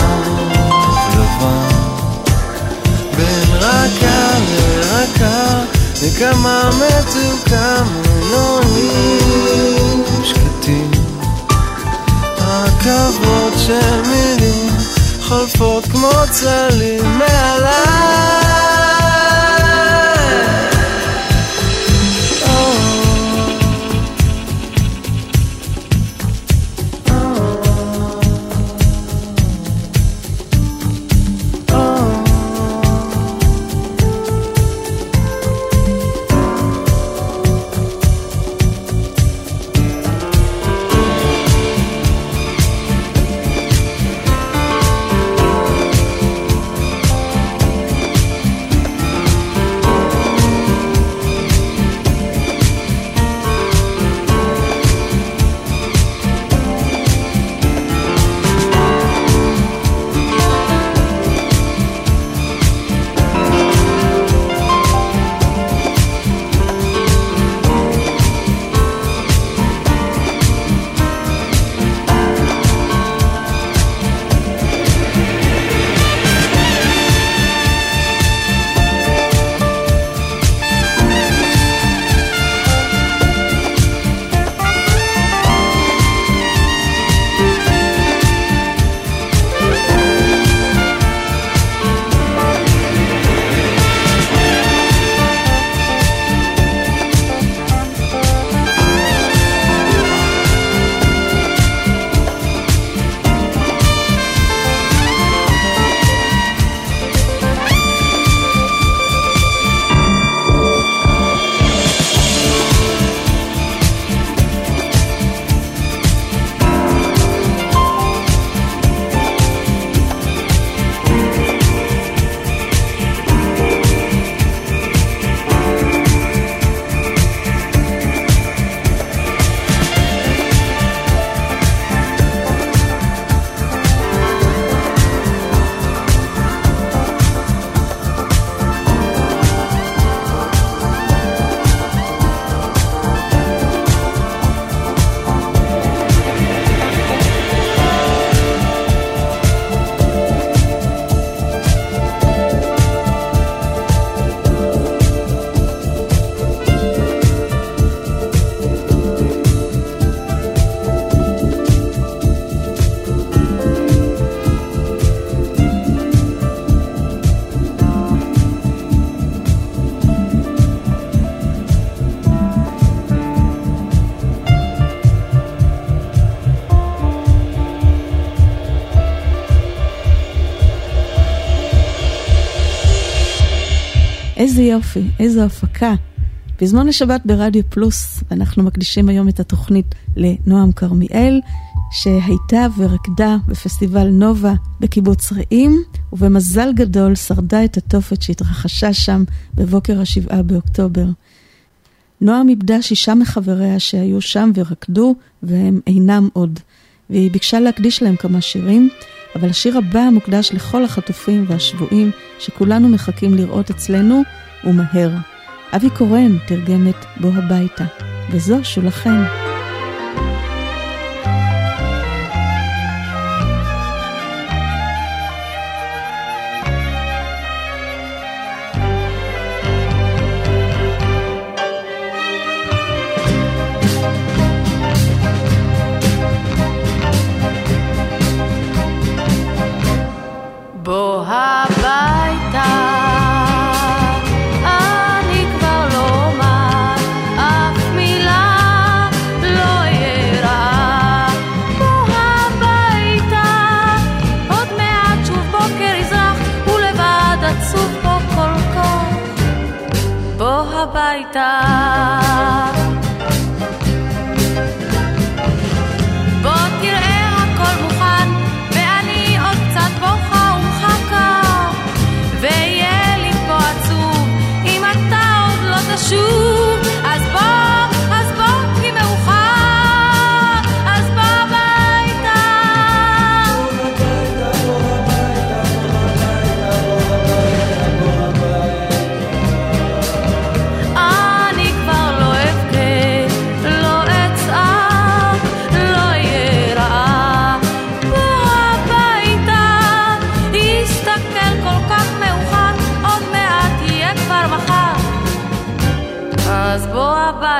לבן. בין רכה לרכה נקמה מתוקה מנועים שקטים רכבות של מילים חולפות כמו צללים מעליי איזה יופי, איזו הפקה. פזמון לשבת ברדיו פלוס, ואנחנו מקדישים היום את התוכנית לנועם כרמיאל, שהייתה ורקדה בפסטיבל נובה בקיבוץ רעים, ובמזל גדול שרדה את התופת שהתרחשה שם בבוקר השבעה באוקטובר. נועם איבדה שישה מחבריה שהיו שם ורקדו, והם אינם עוד. והיא ביקשה להקדיש להם כמה שירים, אבל השיר הבא מוקדש לכל החטופים והשבויים שכולנו מחכים לראות אצלנו, ומהר. אבי קורן תרגם את בוא הביתה, וזו שולחן.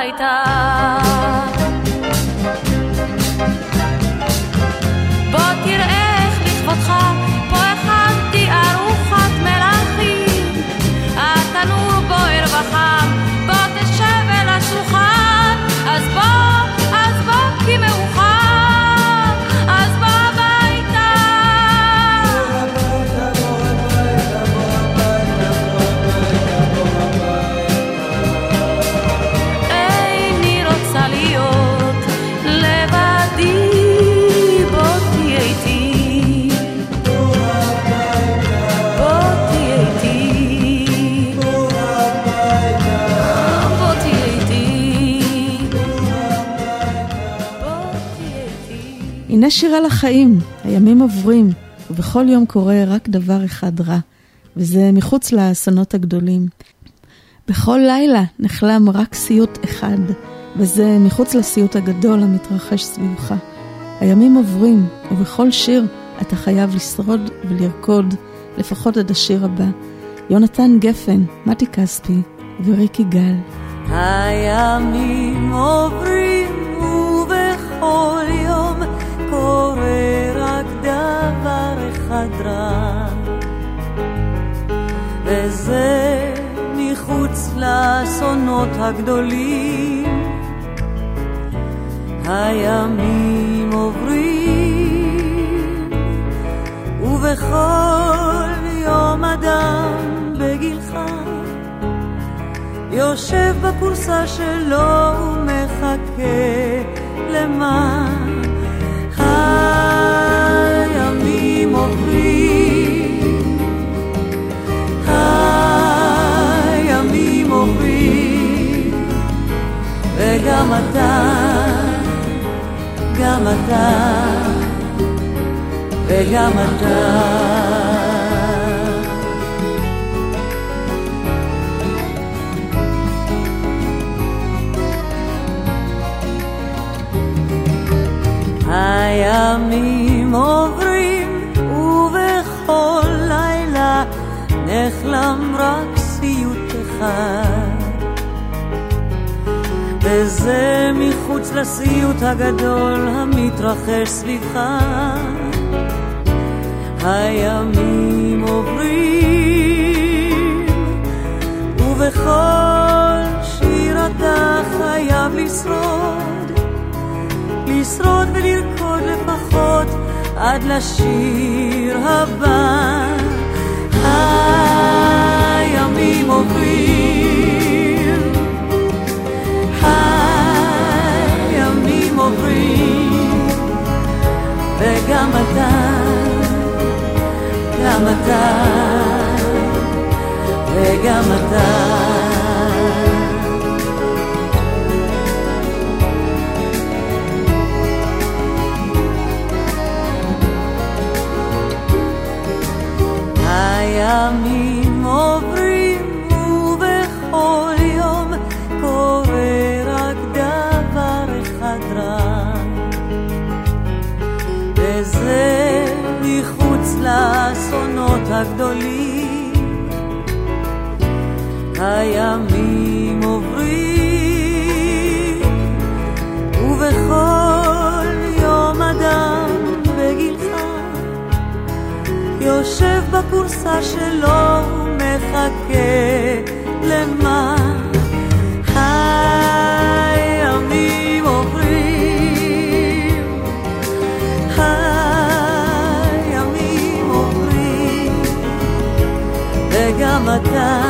gaita. הנה שירה לחיים, הימים עוברים, ובכל יום קורה רק דבר אחד רע, וזה מחוץ לאסונות הגדולים. בכל לילה נחלם רק סיוט אחד, וזה מחוץ לסיוט הגדול המתרחש סביבך. הימים עוברים, ובכל שיר אתה חייב לשרוד ולרקוד, לפחות עד השיר הבא. יונתן גפן, מתי כספי וריקי גל. הימים עוברים אחד רע, וזה מחוץ לאסונות הגדולים. הימים עוברים, ובכל יום אדם בגילך יושב בכורסה שלו ומחכה למה עוברים, וגם אתה, גם אתה, וגם אתה. הימים עוברים נחלם רק סיוט אחד. וזה מחוץ לסיוט הגדול המתרחש סביבך. הימים עוברים ובכל שיר אתה חייב לשרוד. לשרוד ולרקוד לפחות עד לשיר הבא. הימים עוברים, הימים עוברים, וגם אתה, גם אתה, וגם אתה. הימים עוברים ובכל יום קורה רק דבר אחד רע. וזה מחוץ לאסונות הגדולים. הימים עוברים יושב בכורסה שלו ומחכה למה? הימים עוברים. הימים עוברים. וגם אתה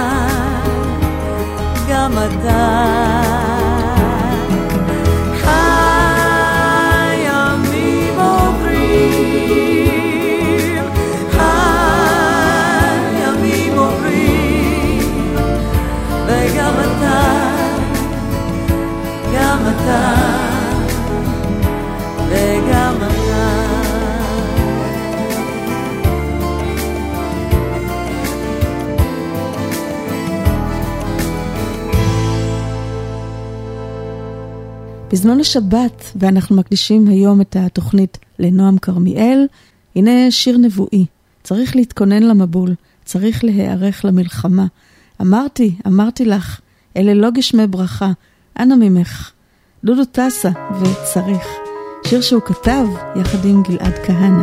גם אתה בזמן השבת, ואנחנו מקדישים היום את התוכנית לנועם כרמיאל, הנה שיר נבואי. צריך להתכונן למבול, צריך להיערך למלחמה. אמרתי, אמרתי לך, אלה לא גשמי ברכה, אנא ממך. דודו טסה וצריך. שיר שהוא כתב יחד עם גלעד כהנא.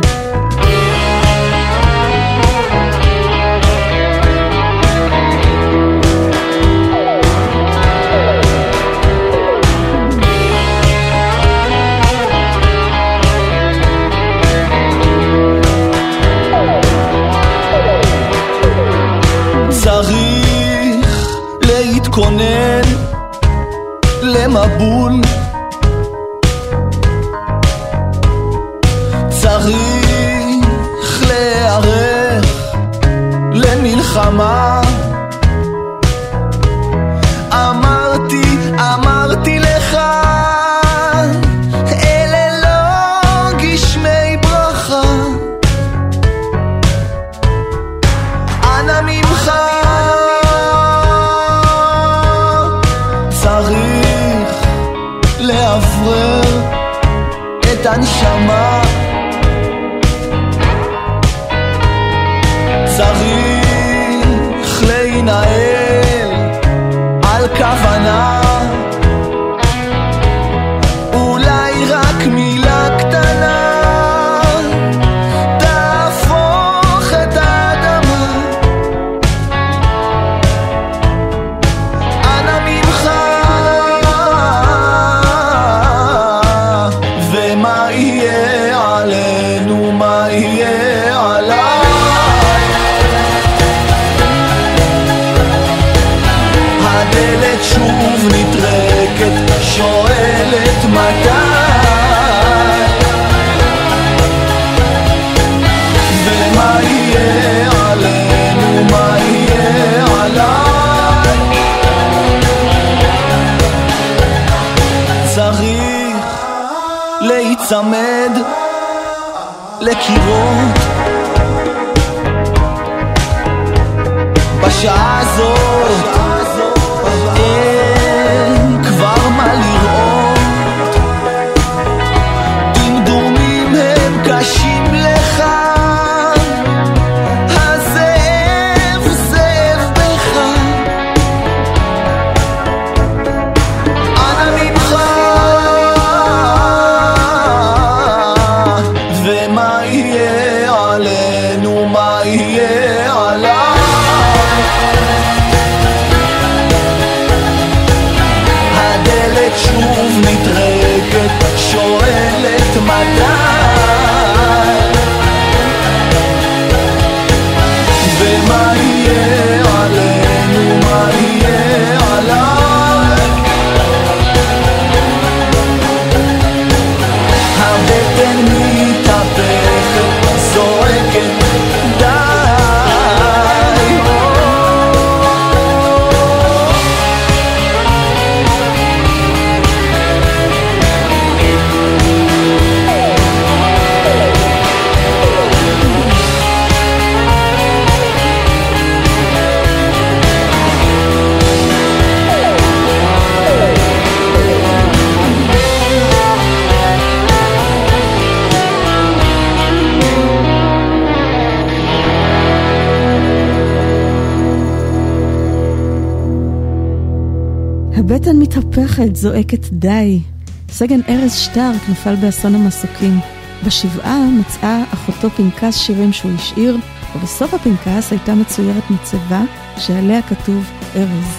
זועקת די. סגן ארז שטרק נפל באסון המסוקים. בשבעה מצאה אחותו פנקס שירים שהוא השאיר, ובסוף הפנקס הייתה מצוירת מצבה שעליה כתוב ארז.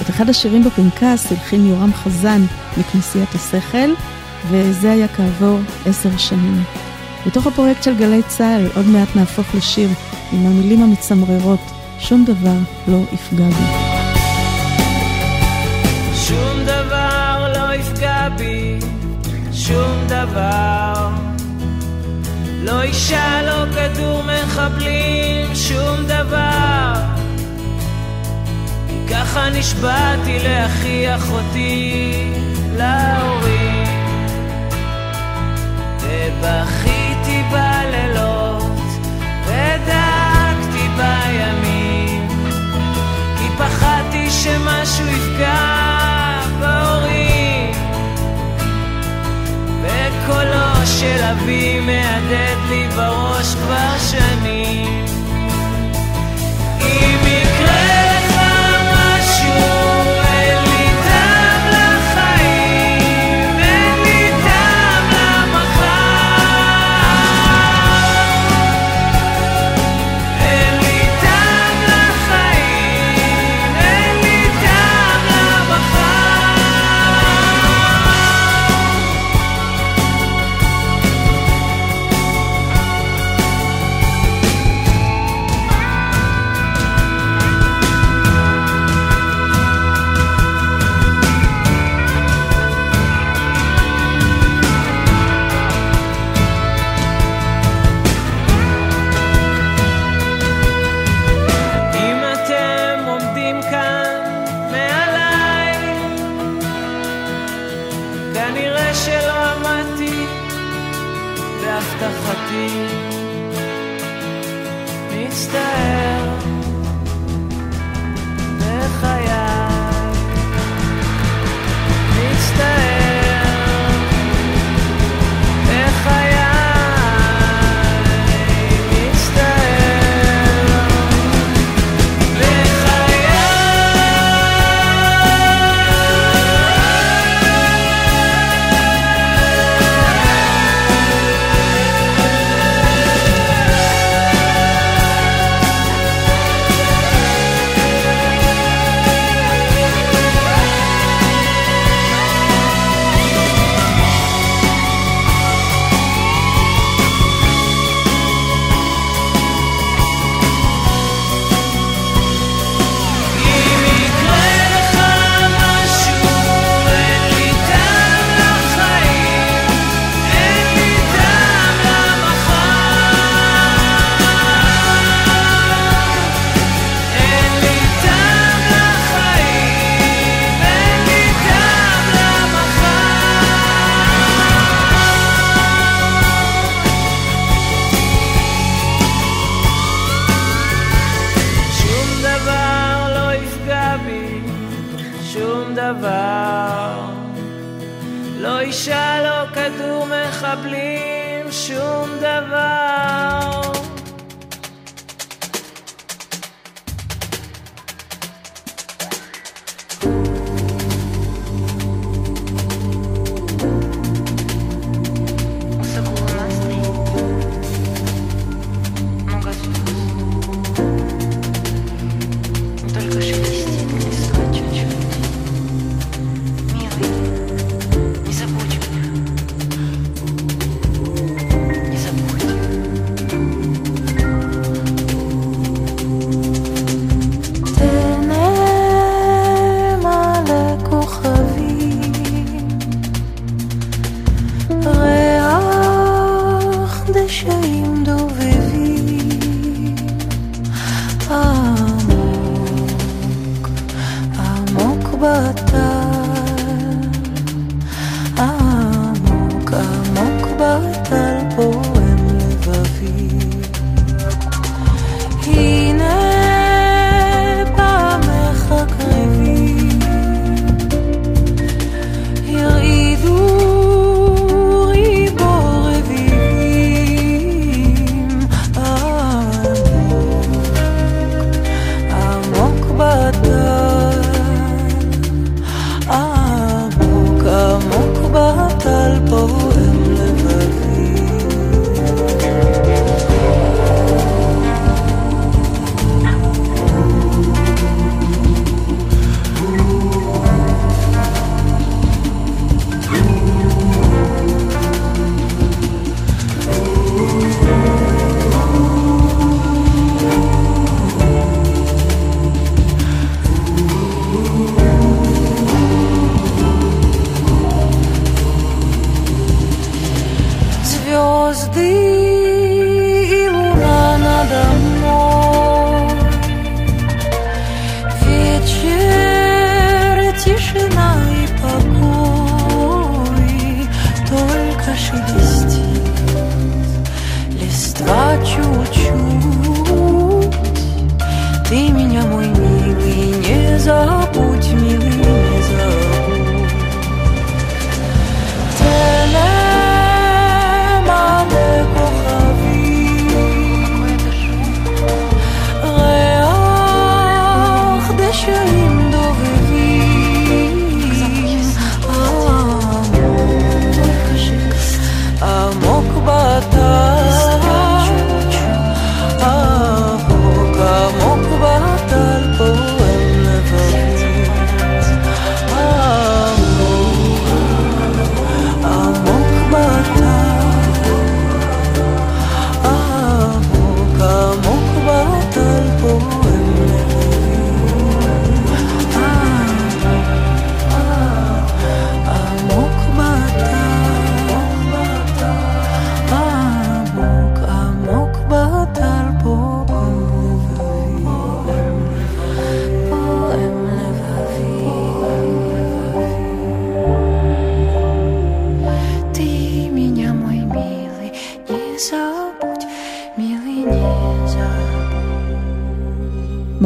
את אחד השירים בפנקס הלחין יורם חזן מכנסיית השכל, וזה היה כעבור עשר שנים. בתוך הפרויקט של גלי צה"ל עוד מעט נהפוך לשיר עם המילים המצמררות, שום דבר לא יפגע בי. שום דבר. לא אישה, לא כדור מחבלים, שום דבר. כי ככה נשבעתי לאחי אחותי, להורים. ובכיתי בלילות, ודאגתי בימים, כי פחדתי שמשהו יפגע וקולו של אבי מהדהד לי בראש כבר שנים.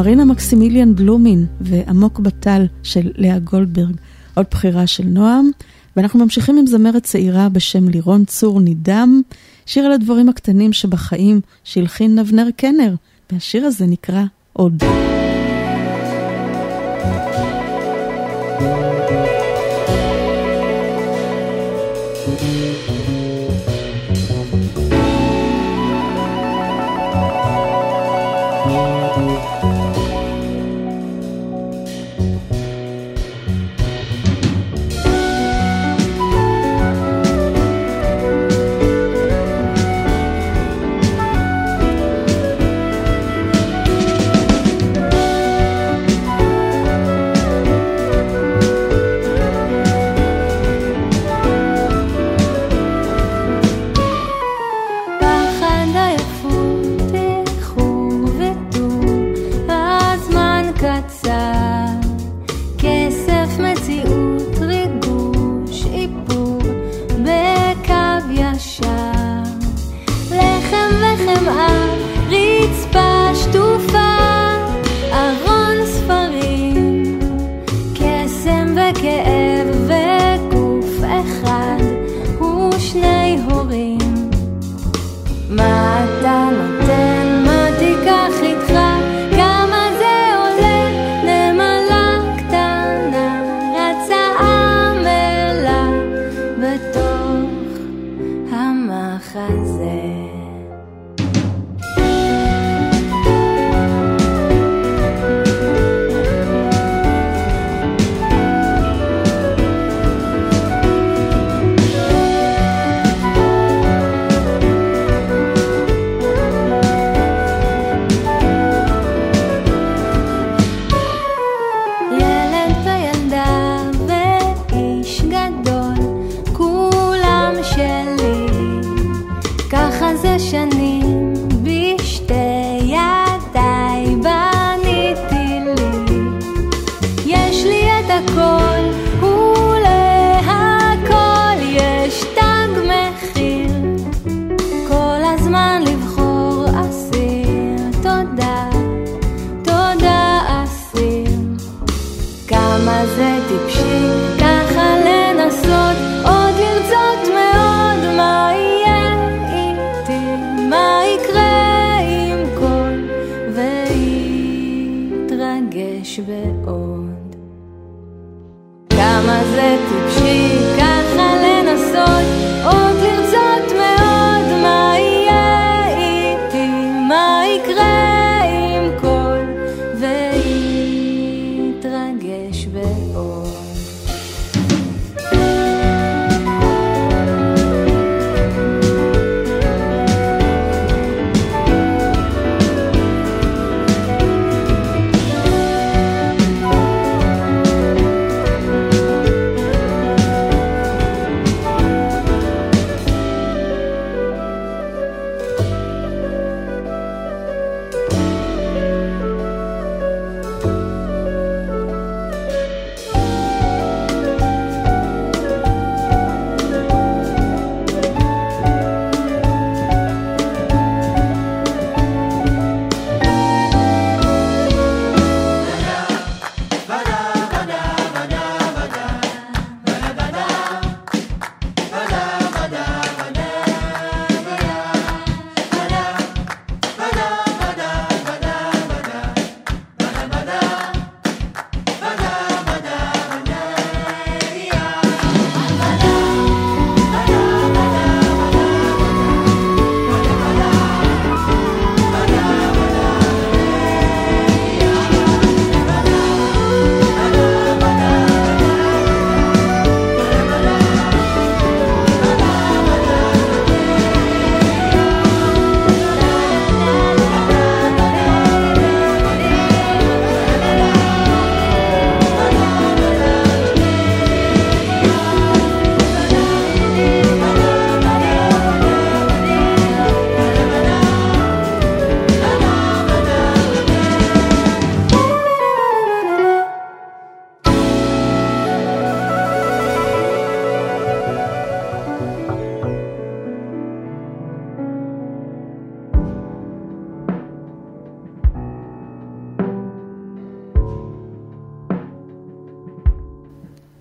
מרינה מקסימיליאן בלומין ועמוק בתל של לאה גולדברג, עוד בחירה של נועם. ואנחנו ממשיכים עם זמרת צעירה בשם לירון צור נידם, שיר על הדברים הקטנים שבחיים שהלחין נבנר קנר, והשיר הזה נקרא עוד.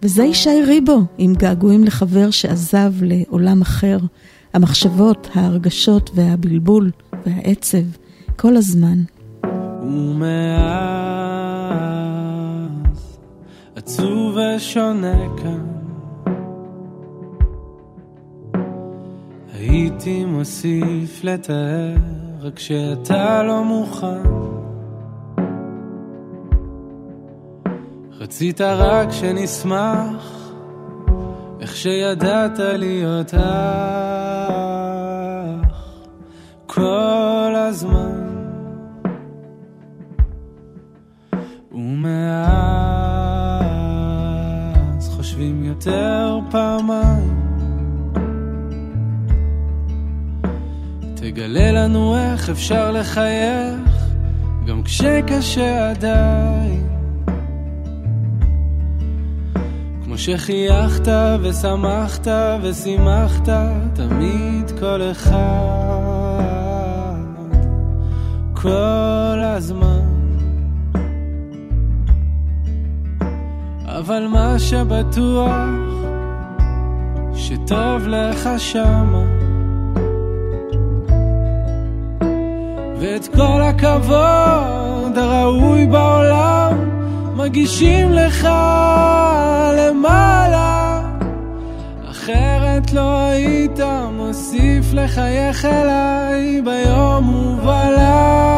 וזה ישי ריבו, עם געגועים לחבר שעזב לעולם אחר. המחשבות, ההרגשות והבלבול והעצב, כל הזמן. ומאז עצוב ושונה כאן הייתי מוסיף לתאר רק שאתה לא מוכן רצית רק שנשמח איך שידעת להיות אח כל הזמן. ומאז חושבים יותר פעמיים. תגלה לנו איך אפשר לחייך גם כשקשה עדיין שחייכת ושמחת ושימחת תמיד כל אחד כל הזמן. אבל מה שבטוח שטוב לך שמה ואת כל הכבוד הראוי בעולם מגישים לך למעלה. אחרת לא היית מוסיף לחייך אליי ביום ובלילה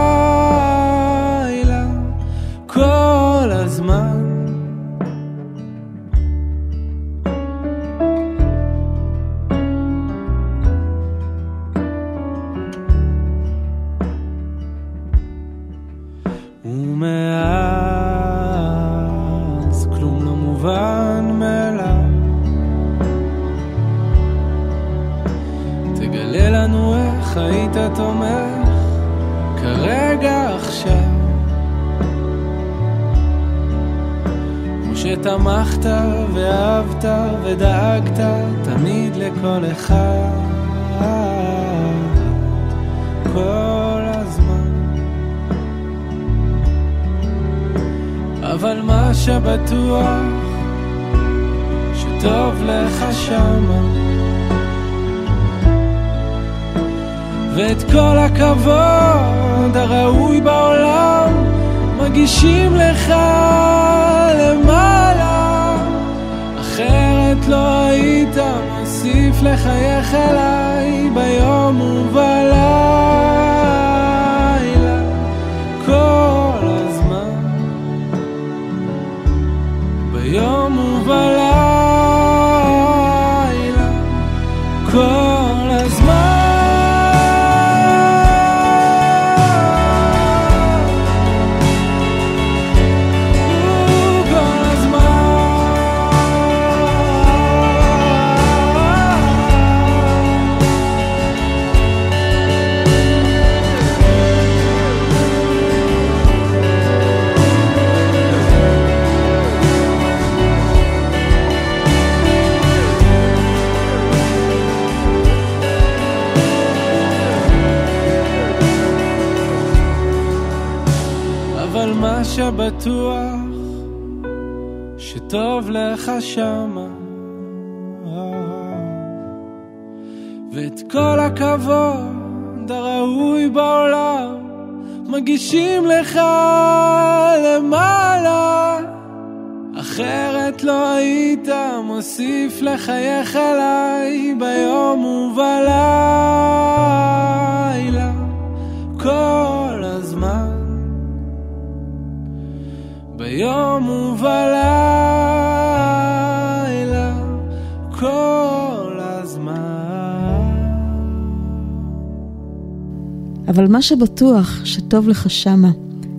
שבטוח שטוב לך שמה,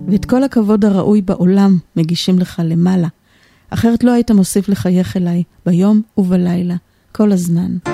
ואת כל הכבוד הראוי בעולם מגישים לך למעלה. אחרת לא היית מוסיף לחייך אליי ביום ובלילה, כל הזמן.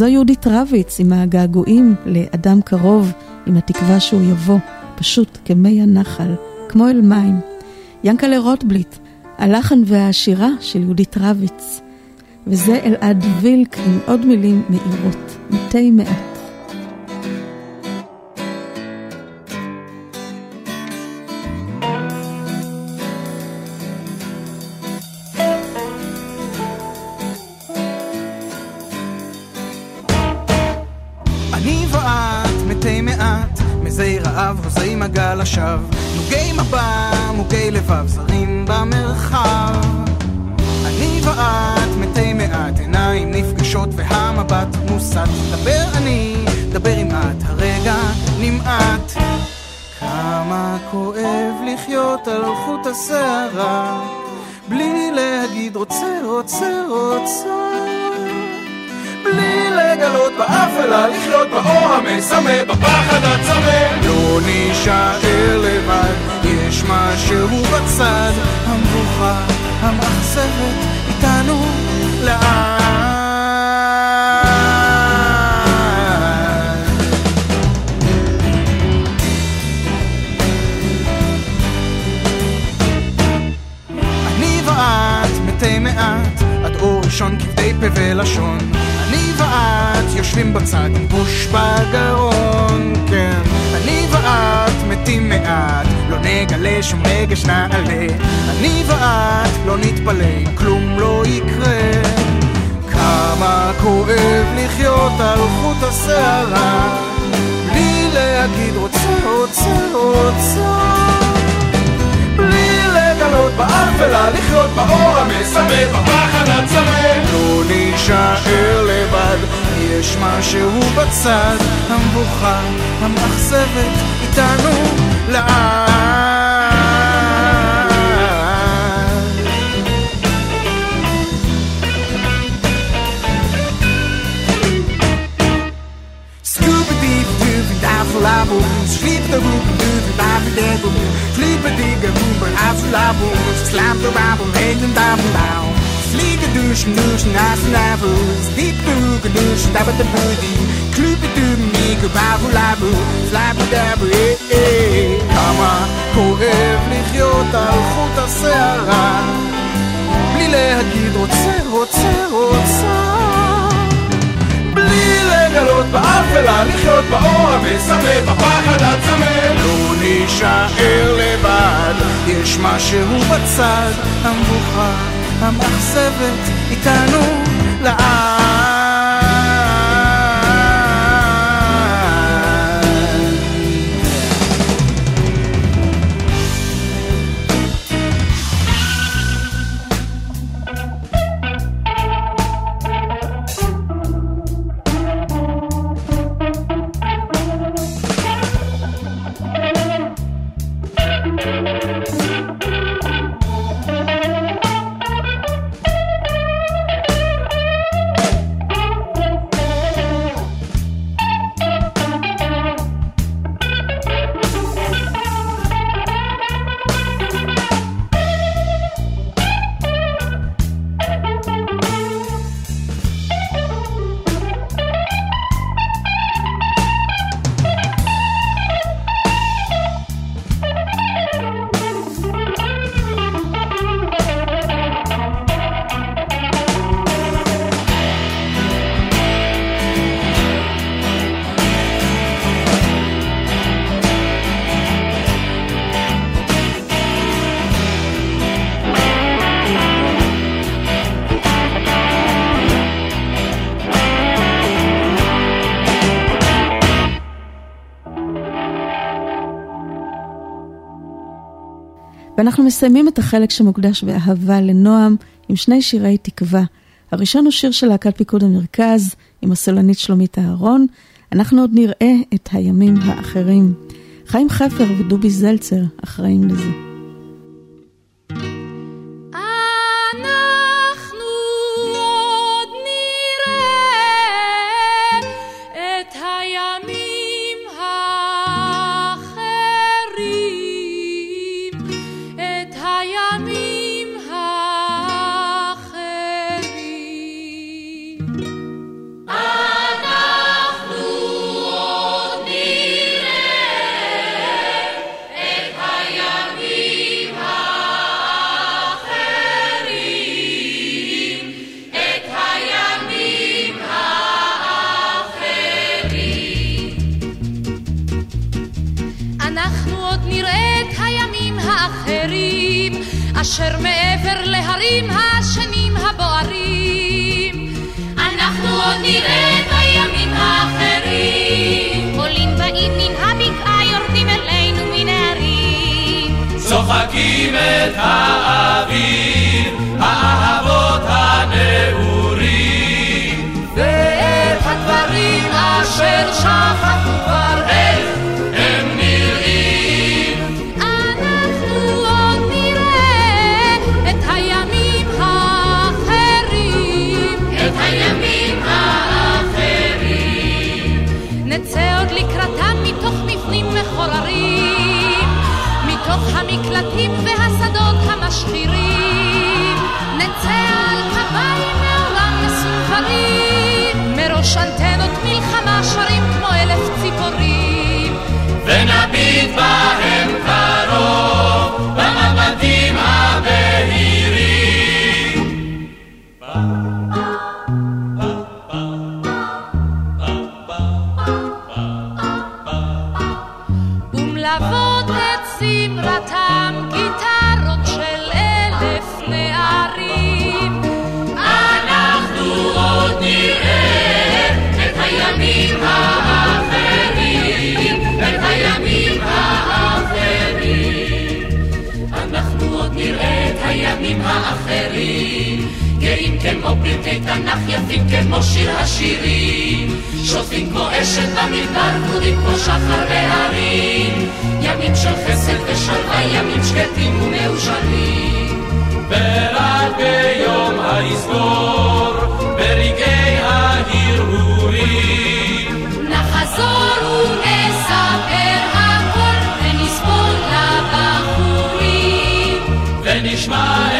וזו יהודית רביץ עם הגעגועים לאדם קרוב, עם התקווה שהוא יבוא, פשוט כמי הנחל, כמו אל מים. ינקלה רוטבליט, הלחן והשירה של יהודית רביץ. וזה אלעד וילק עם עוד מילים מאירות, מתי מעט. צמא, בפחד הצמא. לא נישאר לבד, יש משהו בצד, המבוכה המאכזבת איתנו לעד. מתי מעט, עד אור ראשון כבדי פה ולשון, אני ואת יושבים בצד עם בוש בגרון, כן. אני ואת מתים מעט, לא נגלה שום רגש נעלה. אני ואת לא נתפלא, כלום לא יקרה. כמה כואב לחיות על חוט השערה, בלי להגיד רוצה, רוצה, רוצה. באפלה, לחיות באור המסמא, בפחד הצמא. לא להישאר לבד, יש משהו בצד, המבוכה, המאכזבת, איתנו לאט. Labo, sleep the boom, do the baby devil, sleep a digger, boom, but as labo, slap the babble, hang them down down. Fliege duschen, duschen, as navels, deep the hook, duschen, dab at the booty, kloop it to me, go babu labu, eh, eh. כמה כואב לחיות על חוט השערה, בלי להגיד רוצה, רוצה, רוצה. בלי לגלות באפלה, לחיות באור המסמא, בפחד הצמא. לא נישאר לבד, יש משהו בצד, המבוכה, המאכזבת, איתנו לאט. ואנחנו מסיימים את החלק שמוקדש באהבה לנועם עם שני שירי תקווה. הראשון הוא שיר של להקת פיקוד המרכז עם הסולנית שלומית אהרון. אנחנו עוד נראה את הימים האחרים. חיים חפר ודובי זלצר אחראים לזה. צוחקים את פרקי תנ"ך יפים כמו שיר השירים. שוטפים כמו אשת במדבר, גדודים כמו שחר בהרים. ימים של חסד ושלווה, ימים שקטים ומאושרים. ורק ביום היסגור, ברגעי ההרהורים נחזור ונספר הכל ונסבול לבחורים. ונשמע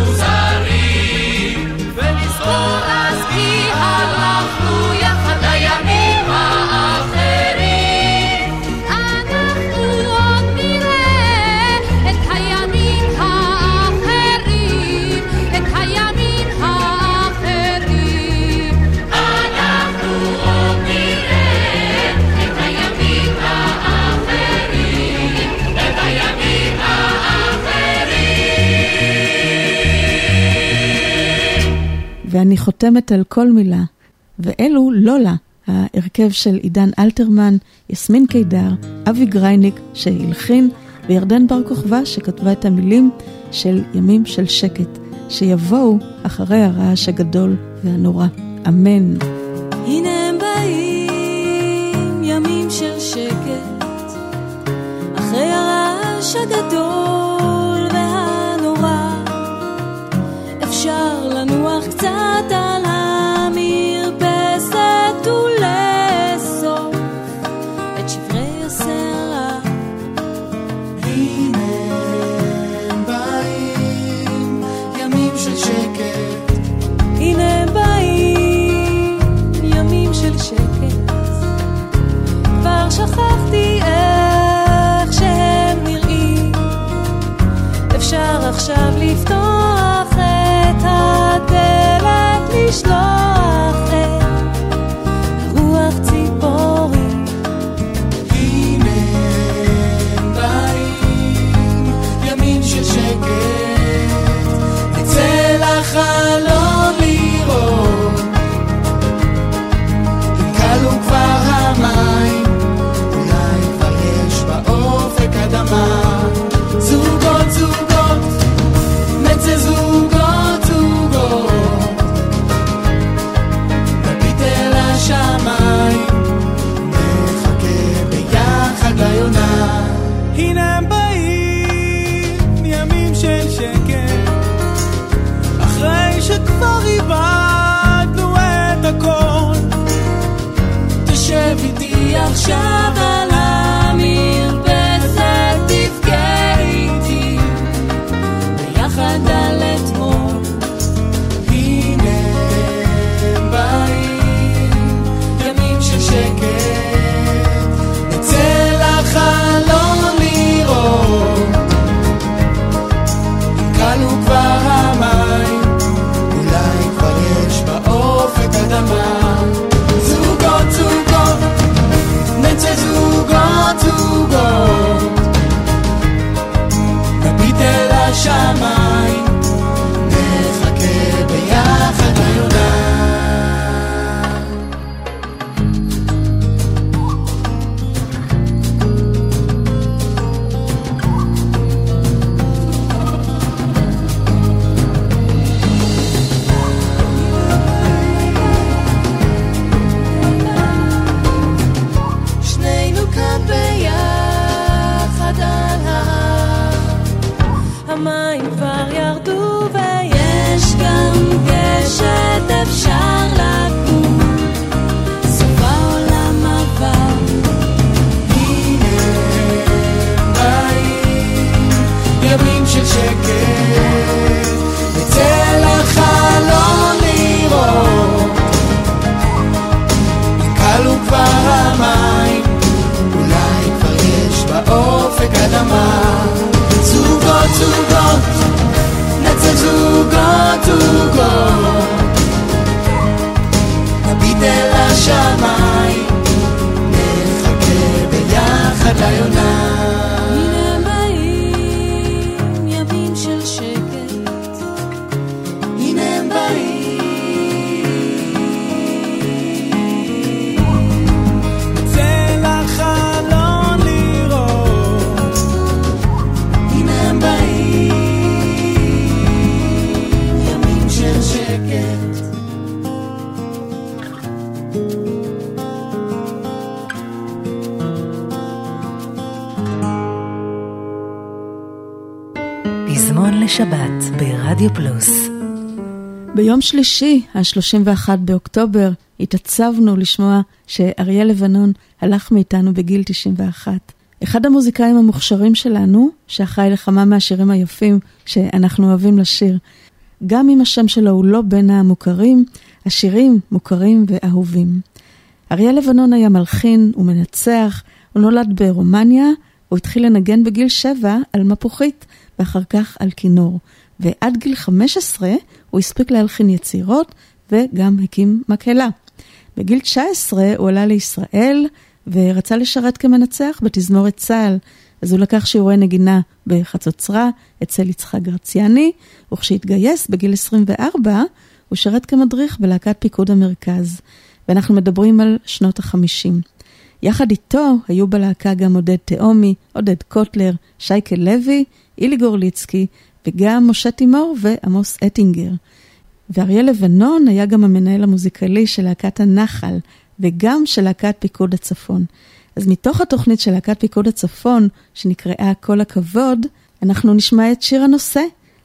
ואני חותמת על כל מילה. ואלו לולה, ההרכב של עידן אלתרמן, יסמין קידר, אבי גרייניק שהלחין, וירדן בר כוכבא שכתבה את המילים של ימים של שקט, שיבואו אחרי הרעש הגדול והנורא. אמן. הנה הם באים, ימים של שקט, אחרי הרעש הגדול והנורא. אפשר לנוח קצת ביום שלישי, ה-31 באוקטובר, התעצבנו לשמוע שאריה לבנון הלך מאיתנו בגיל 91. אחד המוזיקאים המוכשרים שלנו, שאחראי לכמה מהשירים היפים שאנחנו אוהבים לשיר. גם אם השם שלו הוא לא בין המוכרים, השירים מוכרים ואהובים. אריה לבנון היה מלחין ומנצח, הוא נולד ברומניה, הוא התחיל לנגן בגיל שבע על מפוחית, ואחר כך על כינור. ועד גיל 15 הוא הספיק להלחין יצירות וגם הקים מקהלה. בגיל 19 הוא עלה לישראל ורצה לשרת כמנצח בתזמורת צה"ל. אז הוא לקח שיעורי נגינה בחצוצרה אצל יצחק גרציאני, וכשהתגייס בגיל 24 הוא שרת כמדריך בלהקת פיקוד המרכז. ואנחנו מדברים על שנות החמישים. יחד איתו היו בלהקה גם עודד תהומי, עודד קוטלר, שייקה לוי, אילי גורליצקי וגם משה תימור ועמוס אטינגר. ואריה לבנון היה גם המנהל המוזיקלי של להקת הנחל וגם של להקת פיקוד הצפון. אז מתוך התוכנית של להקת פיקוד הצפון, שנקראה כל הכבוד, אנחנו נשמע את שיר הנושא.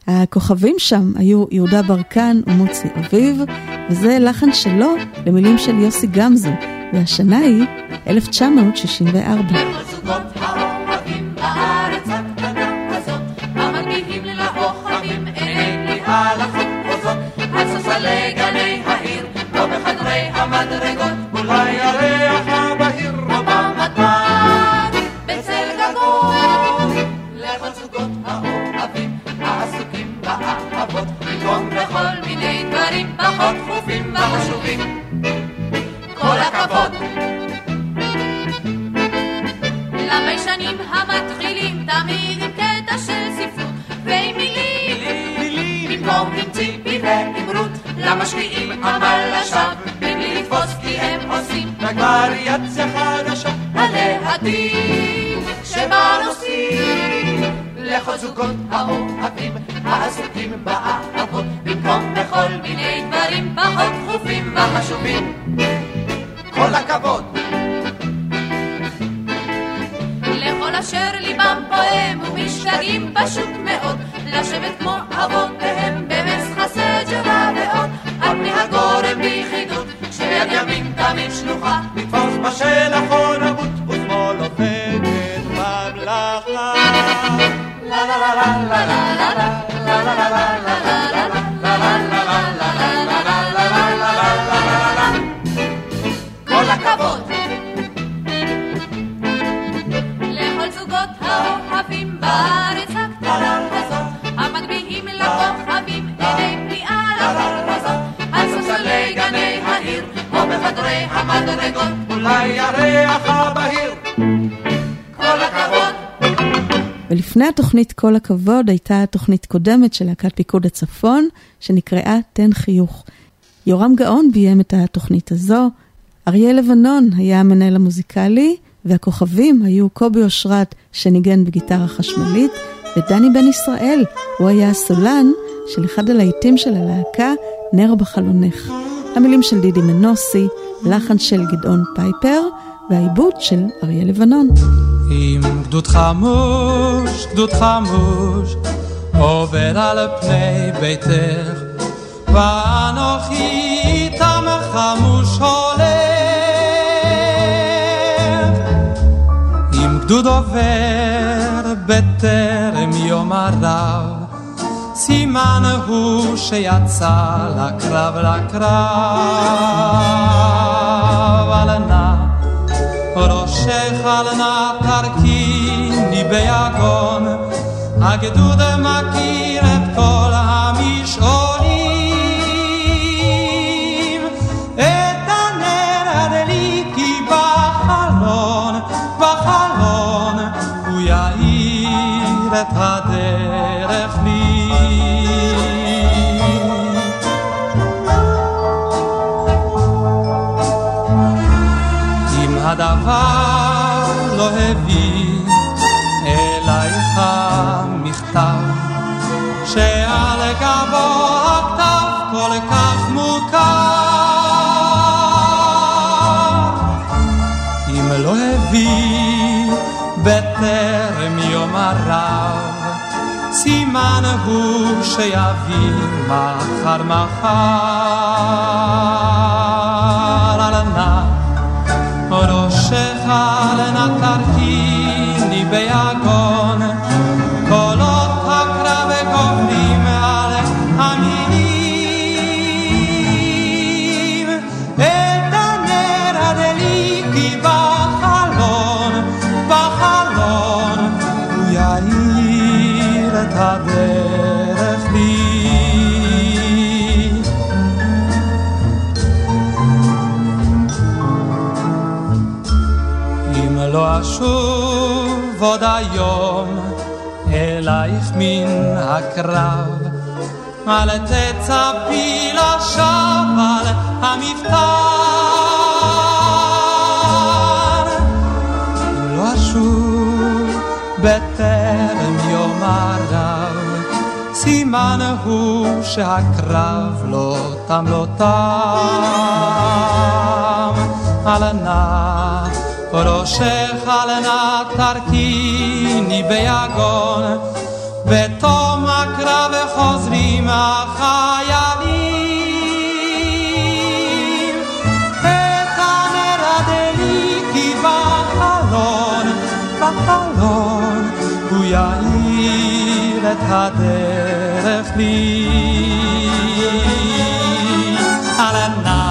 הכוכבים שם היו יהודה ברקן ומוצי אביב, וזה לחן שלו למילים של יוסי גמזו, והשנה היא 1964. המדרגות, מול הירח הבהיר, או במדבר, בצל גגון, לכל זוגות האוהבים, העסוקים באהבות, לתרום בכל מיני דברים פחות דחופים וחשובים. כל הכבוד. לביישנים המתחילים תמיד עם קטע של ספרות ועם מילים, במקום עם ציפי ועם רות, למשקיעים עמל לשווא, רק וריאציה חדשה, הלהטים שבנושאים, לכל זוגות האוהבים, העסוקים באהבות, במקום בכל מיני דברים פחות דחופים וחשובים. כל הכבוד. לכל אשר ליבם פועם ומשתגעים פשוט מאוד לשבת כמו אבותיהם במסחס סג'רה ועוד על פני הגורם ביחידות כשיד ימין תמיד שלוחה לתפוס בשל אחרון אבוט ושמאל עובדת במלאכה לה לה לה לה לה לה לה לה לה לה כל הכבוד ולפני התוכנית כל הכבוד הייתה תוכנית קודמת של להקת פיקוד הצפון, שנקראה תן חיוך. יורם גאון ביים את התוכנית הזו, אריה לבנון היה המנהל המוזיקלי, והכוכבים היו קובי אושרת שניגן בגיטרה חשמלית, ודני בן ישראל, הוא היה הסולן של אחד הלהיטים של הלהקה, נר בחלונך. המילים של דידי מנוסי, לחן של גדעון פייפר, והעיבוד של אריה לבנון. עם גדוד חמוש, גדוד חמוש, עובר על פני ביתך, ואנוכי איתם חמוש הולך. אם גדוד עובר בטרם יום הרב, סימן הוא שיצא לקרב לקרב על נא ראשך על נא תרכיני ביגון, הגדוד מכיר את כל המשעולים. את הנר הדליקי בחלון, בחלון, הוא יאיר את הדרך סימן הוא שיביא מחר מחר. על נא ראשך לנתרכיני עוד היום אלייך מן הקרב. אל תצפי לשווא על המבטר אם לא אשוב בטרם יאמר רב סימן הוא שהקרב לא תם לא תם. על נא ראשך על נא תרכיני ביגון בתום הקרב חוזרים החיילים. את הנר הדליקי בחלון בחלון הוא יאיר את הדרך לי. על נא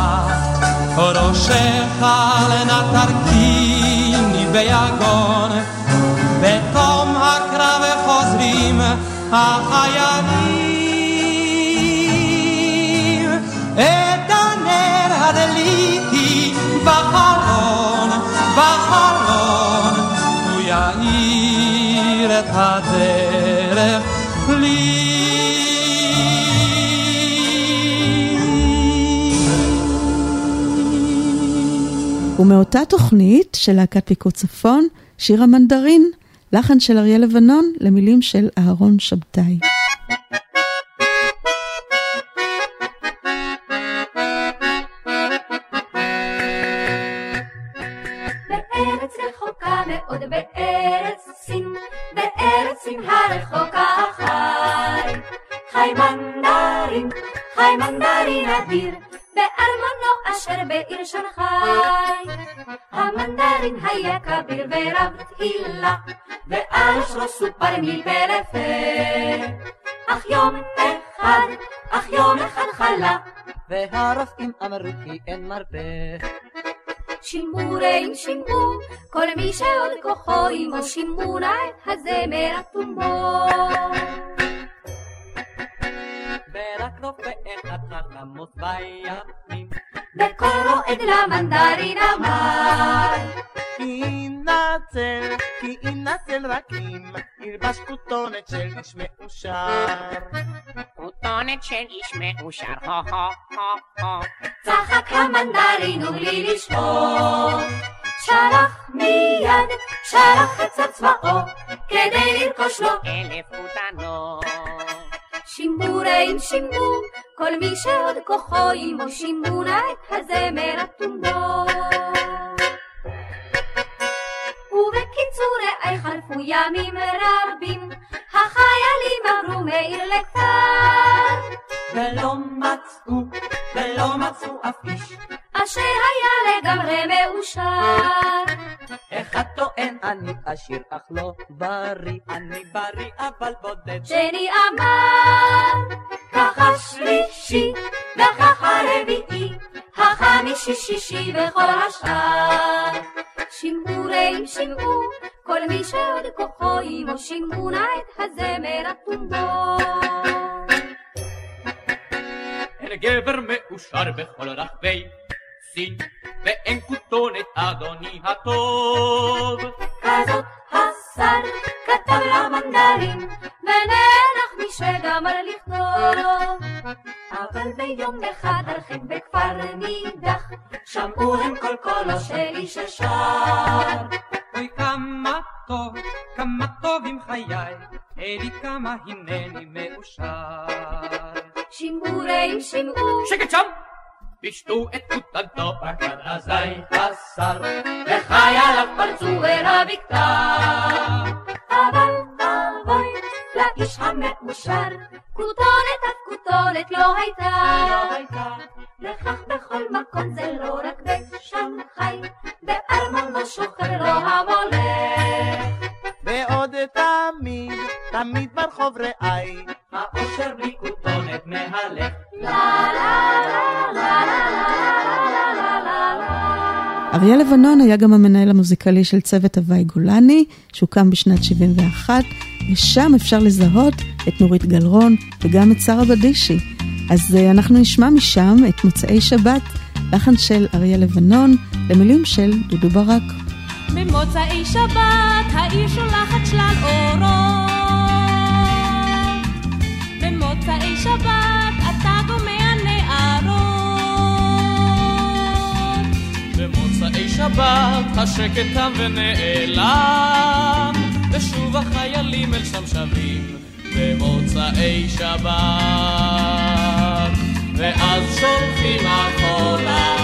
ראשך לנא תרכיני ביגון בתום הקרב חוזרים החיילים את הנר הדליקי בחלון בחלון הוא יאיר את הדרך ומאותה תוכנית של להקת פיקוד צפון, שיר המנדרין, לחן של אריה לבנון למילים של אהרון שבתאי. מאוד, בארץ סין, בארץ סין הרחוקה מנדרין, מנדרין אדיר, בארמונו אשר בעיר שנגחאי. המנדרין היה כביר ורב תהילה, ועל שרו סופר מפה לפה. אך יום אחד, אך יום אחד חלה, והרופאים אמרו כי אין מרפא. שימורים שימו, כל מי שעוד כוחו עמו שימונה את הזמר הטומבו. ורק רופא אחד חד למות בימים. בקול רועד למנדרין אמר, יינצל, כי יינצל רק אם ילבש כותונת של איש מאושר. כותונת של איש מאושר, הו הו הו הו. צחק המנדרין ובלי לשאול. שלח מיד, שלח את צבאו, כדי לרכוש לו אלף כותנות. שימורים שימו, כל מי שעוד כוחו עמו שימונה את הזמר הטומבו. ובקיצור רעי חלפו ימים רבים, החיילים עברו מעיר לכפר. ולא מצאו, ולא מצאו אף איש, אשר היה לגמרי מאושר. אחד טוען אני עשיר אך לא בריא, אני בריא אבל בודד. שני אמר, ככה שלישי, וככה רביעי, החמישי שישי וכל השאר. שימורים שימעו, כל מי שעוד כוחו עמו שימונה את הזמר הטומבו. אין גבר מאושר בכל רחבי סין, ואין כותונת אדוני הטוב. כזאת השר כתב למנדרים, ונענך מי שגמר לכתוב. אבל ביום אחד הרחק בכפר נידח, שמעו הם כל קולו של איש. אוי כמה טוב, כמה טוב עם חיי, אלי כמה הנני מאושר. שימורים שמעו, שקט שם! פשטו את כותנתו, רק עד אזי השר, וחייליו פרצו אל הבקתה. אבל אבוי לאיש המאושר, כותונת אף כותונת לא הייתה. וכך בכל מקום זה לא רק בשנגחאי, בארמונו שוכר לו המולך. ועוד תמיד, תמיד ברחוב רעי, האושר בלי כותונת מהלך. אריה לבנון היה גם המנהל המוזיקלי של צוות הוואי גולני, שהוקם בשנת 71, ושם אפשר לזהות את נורית גלרון וגם את שרה בדישי. אז אה, אנחנו נשמע משם את מוצאי שבת, לחן של אריה לבנון, למילים של דודו ברק. במוצאי שבת העיר שולחת שלל אורות. במוצאי שבת אתה גומע נערות. במוצאי שבת השקט תם ונעלם, ושוב החיילים אל שם שבים במוצאי שבת. ואז שולחים אחורה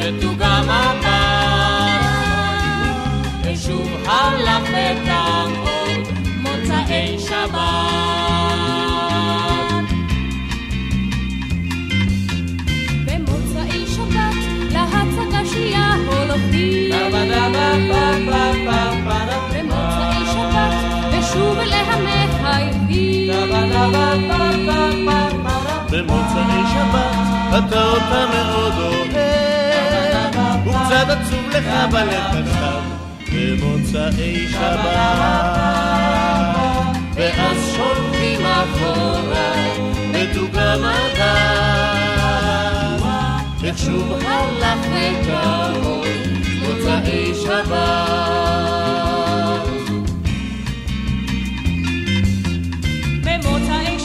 ותוגם הבא, ושוב הלך ותם עוד מוצאי שבת. במוצאי שבת להצגה שנייה הולכים. במוצאי שבת ושוב אל המחייכים. במוצאי שבת אתה אותה מאוד אוהב, וקצת עצוב לך בלב עכשיו, במוצאי שבת. ואז שולחים אחורה ותוגם הדעת, איך שוב הלך ותעבור מוצאי שבת. במוצאי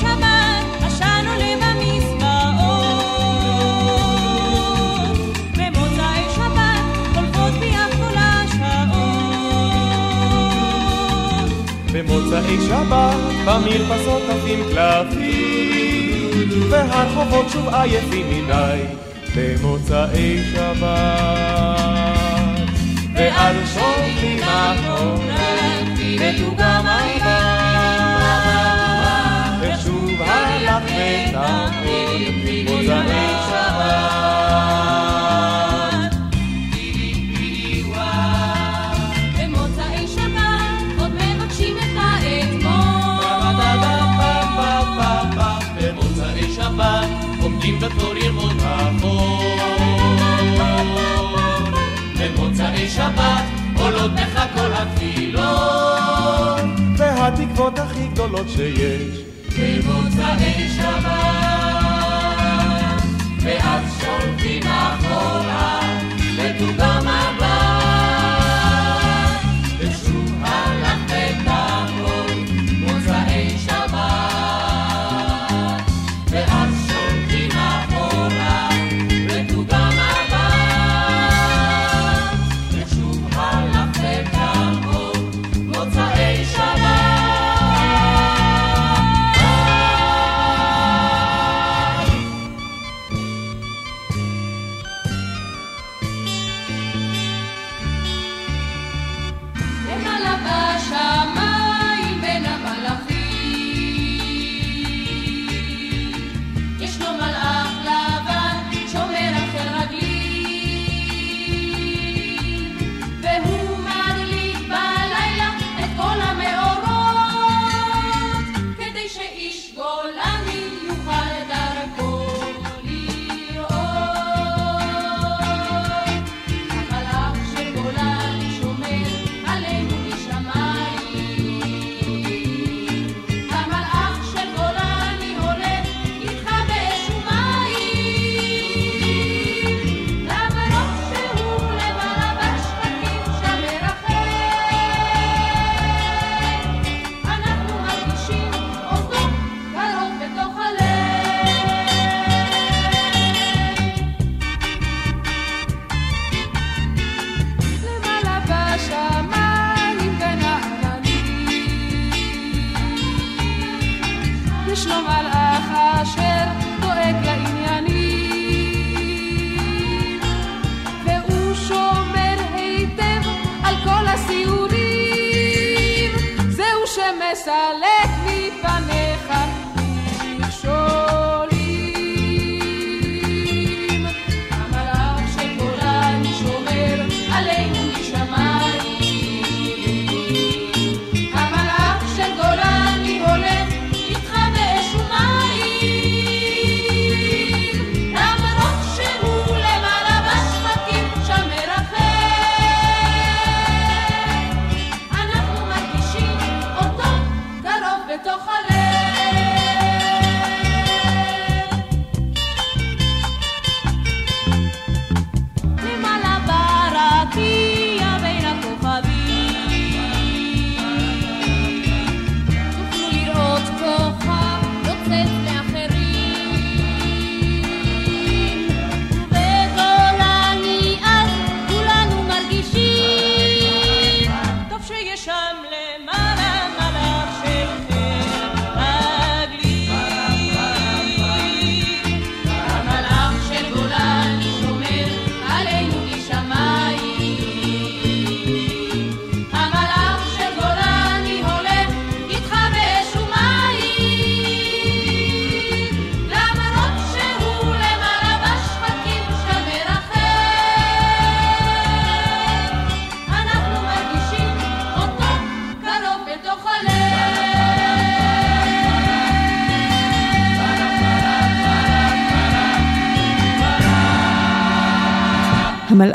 במוצאי שבת במרפסות עפים קלפים, והרחובות שוב עייפים מדי במוצאי שבת. ואז שולחים אחורה ותוגם הבא, ושוב הלך ותעמוד מוצאי שבת. ירמות החול. במוצאי שבת עולות בך כל התפילות והתקוות הכי גדולות שיש. במוצאי שבת ואז שולחים אחורה הבא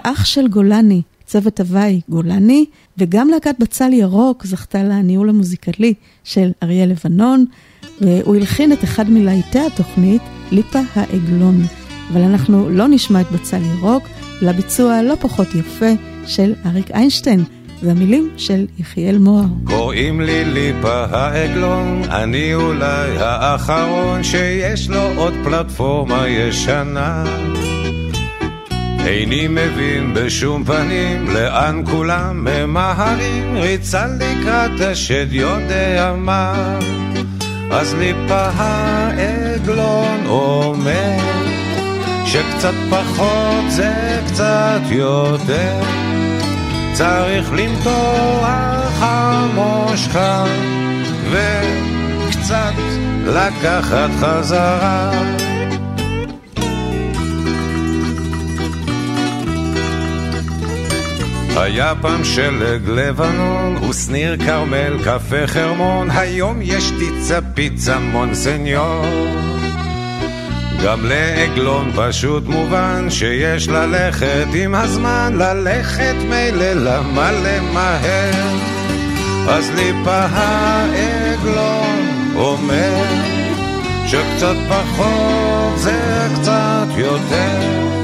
המלאך של גולני, צוות הוואי גולני, וגם להקת בצל ירוק זכתה לניהול המוזיקלי של אריה לבנון, והוא הלחין את אחד מלהיטי התוכנית, ליפה העגלון. אבל אנחנו לא נשמע את בצל ירוק, לביצוע לא פחות יפה של אריק איינשטיין. והמילים של יחיאל מוהר. קוראים לי ליפה העגלון, אני אולי האחרון שיש לו עוד פלטפורמה ישנה. איני מבין בשום פנים לאן כולם ממהרים, ריצה לקראת השד יודע מה. אז ליפה העגלון אומר שקצת פחות זה קצת יותר. צריך למתוח המושכה וקצת לקחת חזרה. היה פעם שלג לבנון, ושניר כרמל, קפה חרמון, היום יש טיצה פיצה מונסניור. גם לעגלון פשוט מובן שיש ללכת עם הזמן, ללכת מילא למה למהר. אז ליפה העגלון אומר שקצת פחות זה קצת יותר.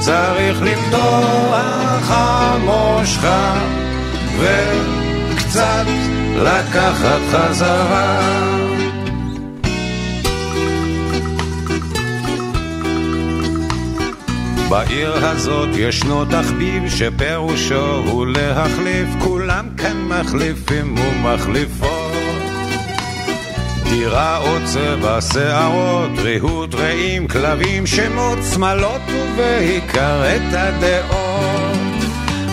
צריך למתוח המושכה וקצת לקחת חזרה. בעיר הזאת ישנו תחביב שפירושו הוא להחליף, כולם כאן מחליפים ומחליפות. דירה או צבע שערות, ריהוט רעים, כלבים, שמות, שמאלות ובעיקר את הדעות.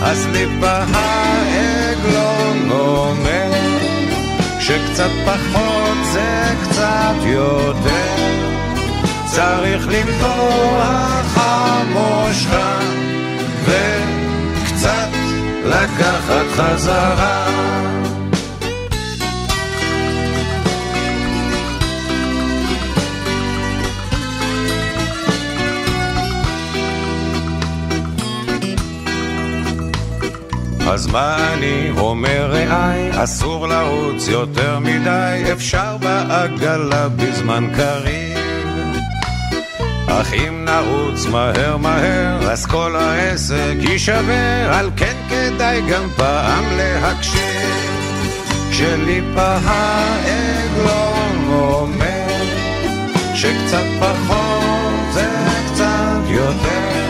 אז ליבה העגלון אומר שקצת פחות זה קצת יותר. צריך למתוח המושכה וקצת לקחת חזרה. אז מה אני אומר רעי, אסור לרוץ יותר מדי, אפשר בעגלה בזמן קריב. אך אם נרוץ מהר מהר, אז כל העסק יישבר, על כן כדאי גם פעם להקשיב. כשליפה העגלון אומר, שקצת פחות זה קצת יותר,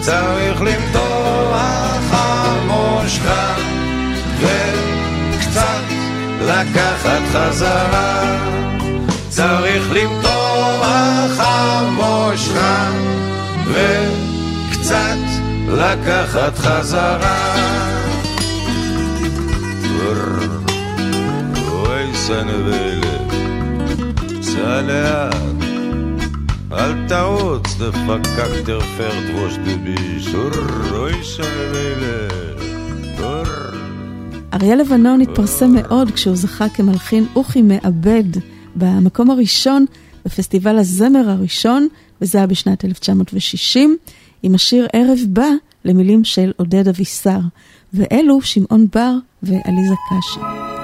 צריך למתוח המושכה, וקצת לקחת חזרה, צריך למתוח המושכה, וקצת לקחת חזרה. אוי סנבלה, סע לאט, אל תרוץ, דפקקטר פרט ווש דביש, אוי סנבלה, אריה לבנון התפרסם מאוד כשהוא זכה כמלחין אוכי מעבד במקום הראשון בפסטיבל הזמר הראשון, וזה היה בשנת 1960, עם השיר ערב בא למילים של עודד אבישר, ואלו שמעון בר ועליזה קשי.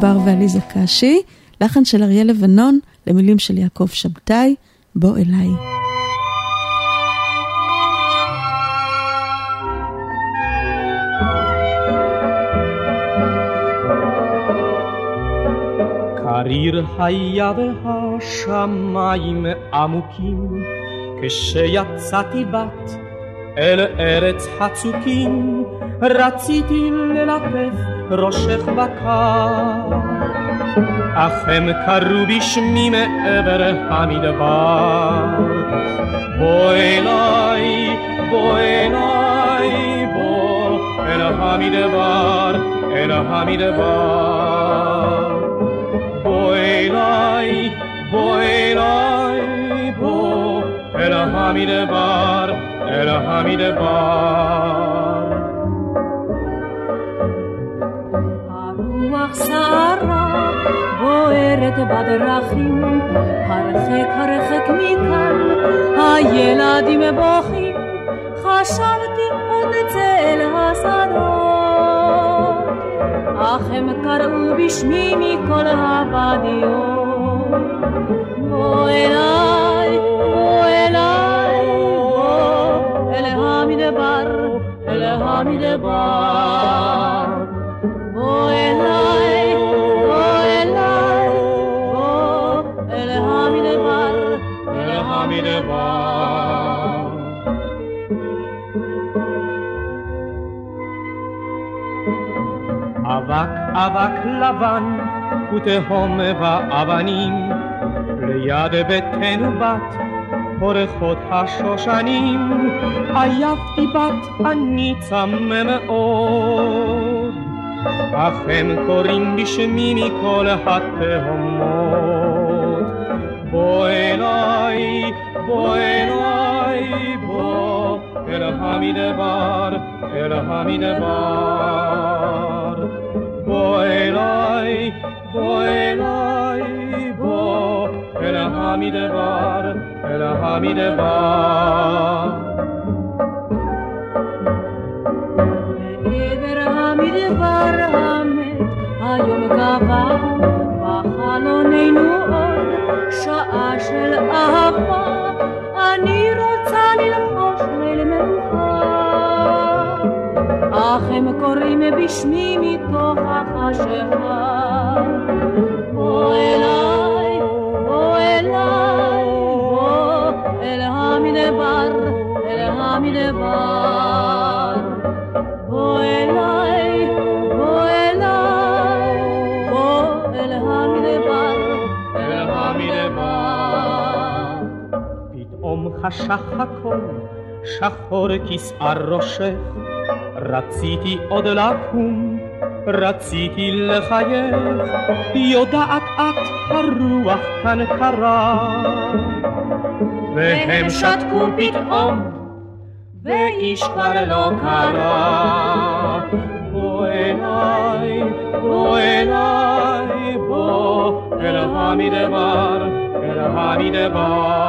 בר ועליזה קשי, לחן של אריה לבנון, למילים של יעקב שבתאי, בוא אליי. קריר היה והשמיים עמוקים, כשיצאתי בת אל ארץ חצוקים, רציתי ללטף ראשך בקר. אך הם קראו בשמי מעבר המדבר. בוא אליי, בוא אליי, בוא אל המדבר, אל המדבר. בוא אליי, בוא אליי, בוא אל המדבר, אל המדבר. בדרכים, הרחק הרחק מכאן, הילדים בוכים, חשבתי עוד נצא אל השדות, אך הם קראו בשמי מכל הוואדיות. בוא אליי, בוא אליי, בוא אל המדבר, אל המדבר. אבק לבן ותהום ואבנים ליד ביתנו בת פורחות השושנים עייפתי בת אני צמא מאוד אך הם קוראים בשמי מכל התהומות בוא אליי, בוא אליי, בוא אל המדבר, אל המדבר. אל המדבר. בעבר המדבר המת, היום גבה בחלוננו עוד שעה של אהבה, אני רוצה ללחוש ליל מנוחה. אך הם קוראים בשמי מתוך החשכה. חשך הכל, שחור כסאה ראשך, רציתי עוד לקום, רציתי לחייך, יודעת את הרוח כאן קרה. והם שתקו פתאום, ואיש כבר לא קרא. בוא אליי, בוא אליי, בוא אל המדבר, אל המדבר.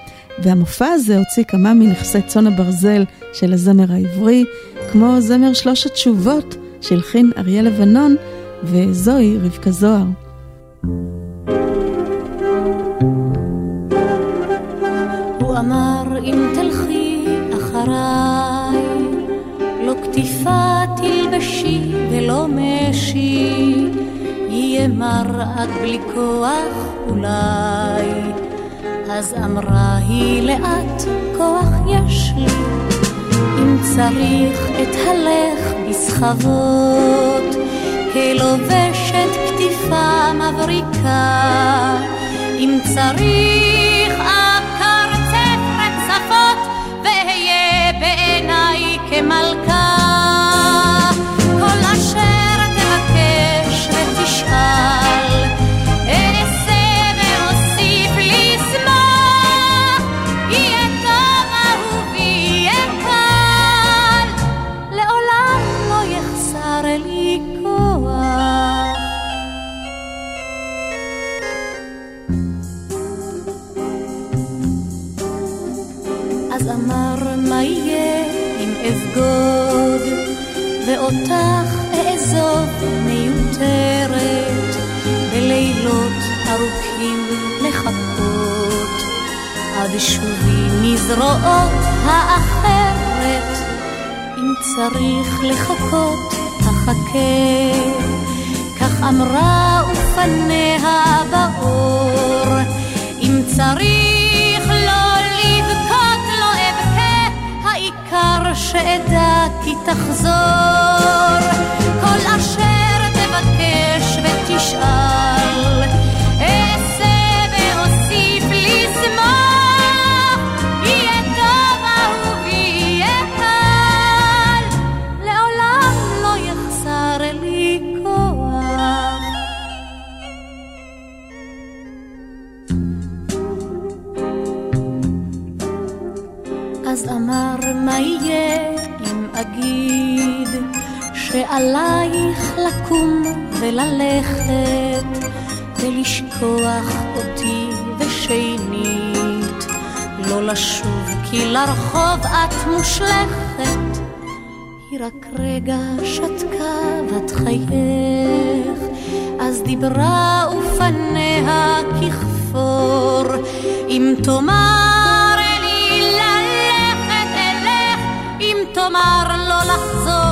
והמופע הזה הוציא כמה מנכסי צאן הברזל של הזמר העברי, כמו זמר שלוש התשובות שהלחין אריה לבנון, וזוהי רבקה זוהר. הוא אמר אם תלכי אחריי, לא קטיפה תלבשי ולא משי, יהיה מר בלי כוח אולי. אז אמרה היא לאט כוח יש לי, אם צריך את הלך בסחבות, כלובשת כתיפה מבריקה, אם צריך אקרצף רצפות, ואהיה בעיניי כמלכה. ואותך אעזוב מיותרת בלילות ארוכים לחכות עד שובי מזרועות האחרת אם צריך לחכות אחכה. כך אמרה ופניה באור אם צריך העיקר שאדע כי תחזור. כל אשר תבקש ותשאל מה יהיה אם אגיד שעלייך לקום וללכת ולשכוח אותי ושנית? לא לשוב כי לרחוב את מושלכת. היא רק רגע שתקה בת חייך. אז דיברה ופניה ככפור. אם תאמר תאמר לא לחזור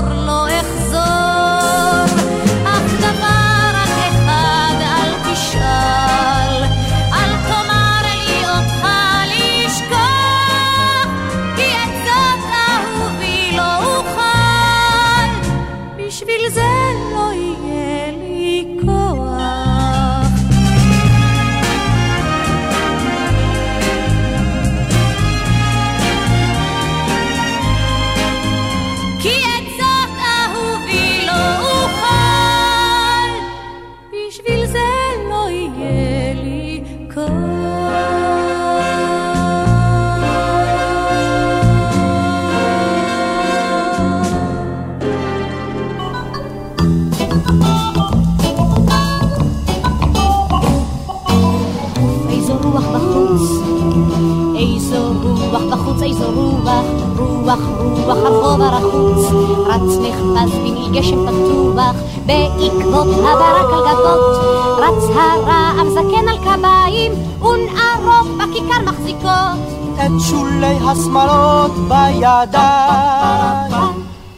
הרחוב הרחוץ, רץ נחפז בנהי גשם פתוח, בעקבות הברק על גגות, רץ הרעם זקן על קביים, ונערות בכיכר מחזיקות. את שולי השמלות בידיים.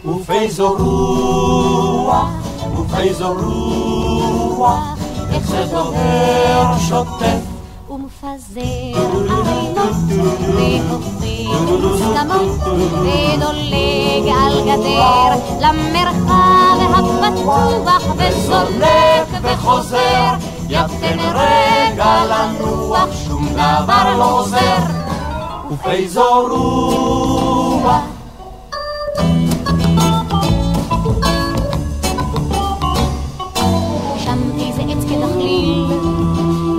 ובאיזו רוח, ובאיזו רוח, איך זה דוהר שוטף. ומפזר ערינות, והופך מוסכמות, ודולג על גדר למרחב הפתוח, וזונק וחוזר, יתן רגע לנוח, שום דבר לא עוזר. ובאיזו רוח, שם איזה עץ כדחליל,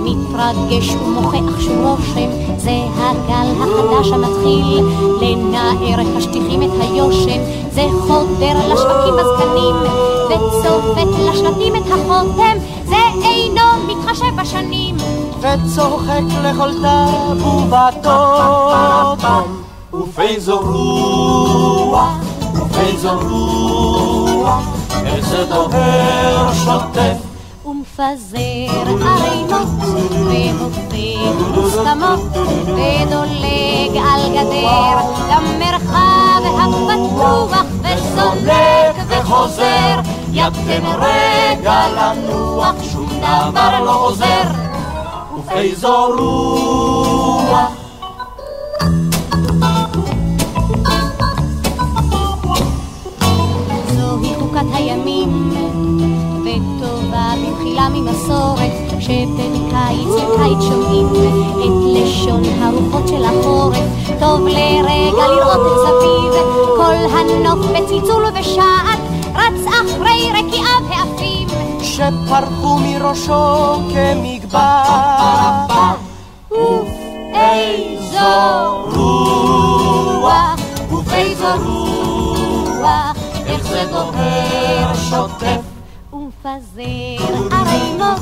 מתרגש ומוכח שוב רושם, זה הגל החדש המתחיל, לנער השטיחים את היושן, זה חודר לשווקים בזקנים, וצובט לשלטים את החותם, זה אינו מתחשב בשנים. וצוחק לכל תו ובטוטום, ופייזו רוח, ופייזו רוח, איך זה דוהר שוטף. ומפזר ערימות, והופך מוסכמות, ודולג על גדר למרחב הפתוח, וסולק וחוזר, ידכם רגע לנוח, שום דבר לא עוזר, ופייזו רוח זוהי חוקת הימים במחילה ממסורת, שבין קיץ לקיץ שומעים את לשון הרוחות של החורף. טוב לרגע לראות את סביב, כל הנוף בצלצול ובשעת, רץ אחרי רקיעיו העפים. שפרחו מראשו כמגבר. איזו רוח, ובאיזו רוח, איך זה דוהר שוטף ומפזר ערימות,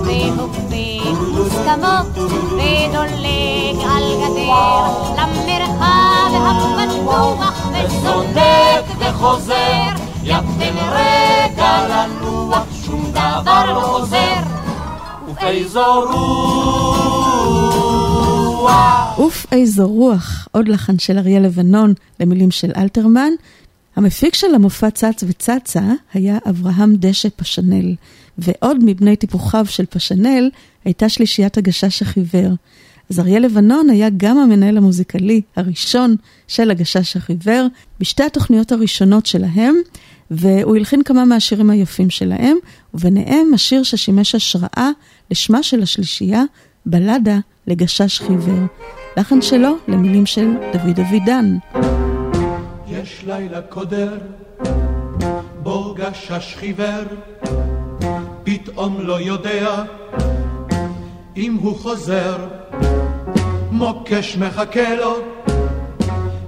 והופך מוסכמות, ודולג על גדר למרחב הפתוח, וזונק וחוזר, יפתם רגע לנוח, שום דבר לא עוזר, ובאיזו רוח אוף איזו רוח, עוד לחן של אריה לבנון למילים של אלתרמן. המפיק של המופע צץ וצצה היה אברהם דשא פשנל, ועוד מבני טיפוחיו של פשנל הייתה שלישיית הגשש החיוור. אז אריה לבנון היה גם המנהל המוזיקלי הראשון של הגשש החיוור בשתי התוכניות הראשונות שלהם, והוא הלחין כמה מהשירים היפים שלהם, וביניהם השיר ששימש השראה לשמה של השלישייה, בלדה לגשש חיוור. לחן שלו למילים של דוד אבידן. יש לילה קודר, בו גשש חיוור, פתאום לא יודע אם הוא חוזר, מוקש מחכה לו,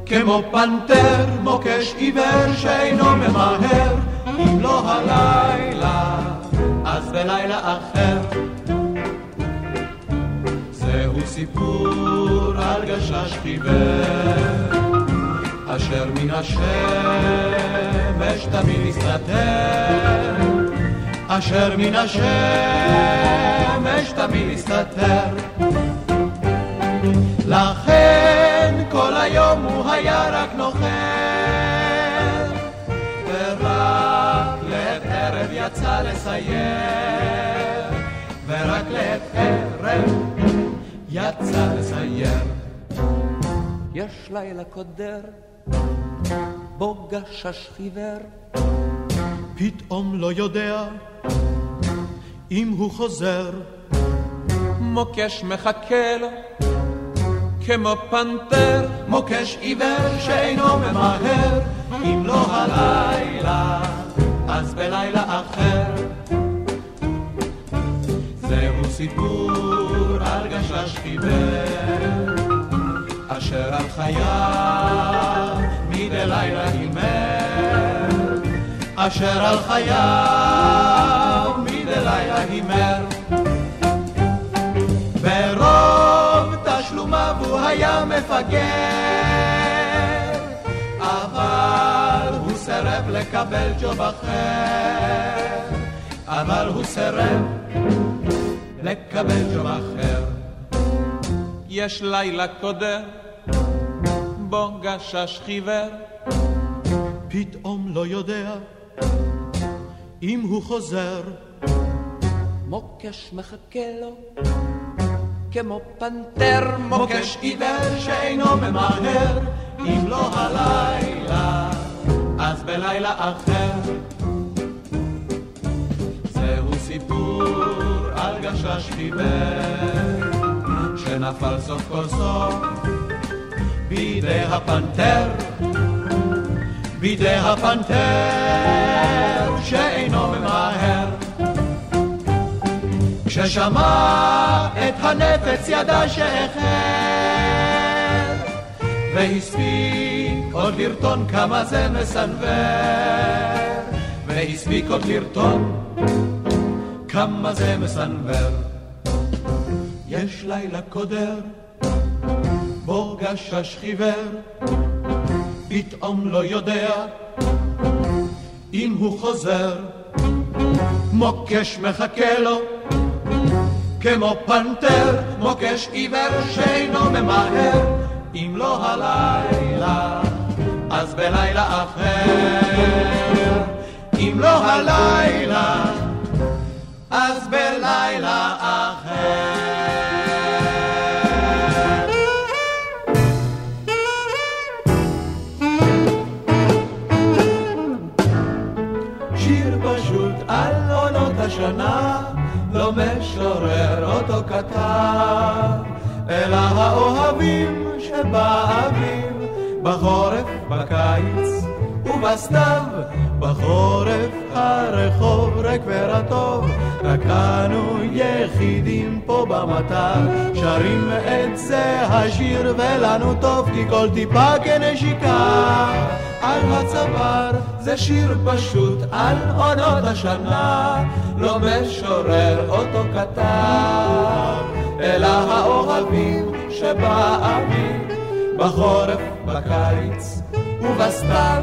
כמו פנתר, מוקש עיוור שאינו ממהר, אם לא הלילה, אז בלילה אחר. זהו סיפור על גשש חיוור, אשר מן השמש תמיד יסתתר, אשר מן השמש תמיד יסתתר. לכן כל היום הוא היה רק נוחר, ורק לעת ערב יצא לסייר, ורק לעת ערב יצא לסייר. יש לילה קודר, בו גשש חיוור, פתאום לא יודע אם הוא חוזר. מוקש מחכה לו, כמו פנתר, מוקש עיוור שאינו ממהר, אם לא הלילה, אז בלילה אחר. זהו סיפור על גשש חיוור, אשר על חייו מדי לילה הימר, אשר על חייו מדי לילה הימר. ברוב תשלומיו הוא היה מפגר, אבל הוא סירב לקבל ג'וב אחר, אבל הוא סירב לקבל ג'וב אחר. יש לילה קודר, בו גשש חיוור, פתאום לא יודע אם הוא חוזר. מוקש מחכה לו, כמו פנתר, מוקש עיוור שאינו ממהר, אם לא הלילה, אז בלילה אחר. זהו סיפור על גשש חיוור, שנפל סוף כל סוף בידי הפנתר, בידי הפנתר שאינו ממהר. כששמע את הנפץ ידע שאיחר, והספיק עוד לרטון כמה זה מסנוור, והספיק עוד לרטון כמה זה מסנוור. יש לילה קודר, בו גשש חיוור, פתאום לא יודע אם הוא חוזר. מוקש מחכה לו כמו פנתר, מוקש עיוור שאינו ממהר, אם לא הלילה, אז בלילה אחר. אם לא הלילה, אז בלילה השנה, לא משורר אותו כתב, אלא האוהבים שבאביב, בחורף, בקיץ ובסתיו, בחורף הרחוב ריק ורטוב, רק אנו יחידים פה במטר, שרים את זה השיר ולנו טוב, כי כל טיפה כנשיקה על הצוואר, זה שיר פשוט על עונות השנה, לא משורר אותו כתב, אלא האוהבים שבאביב, בחורף, בקיץ ובסתיו.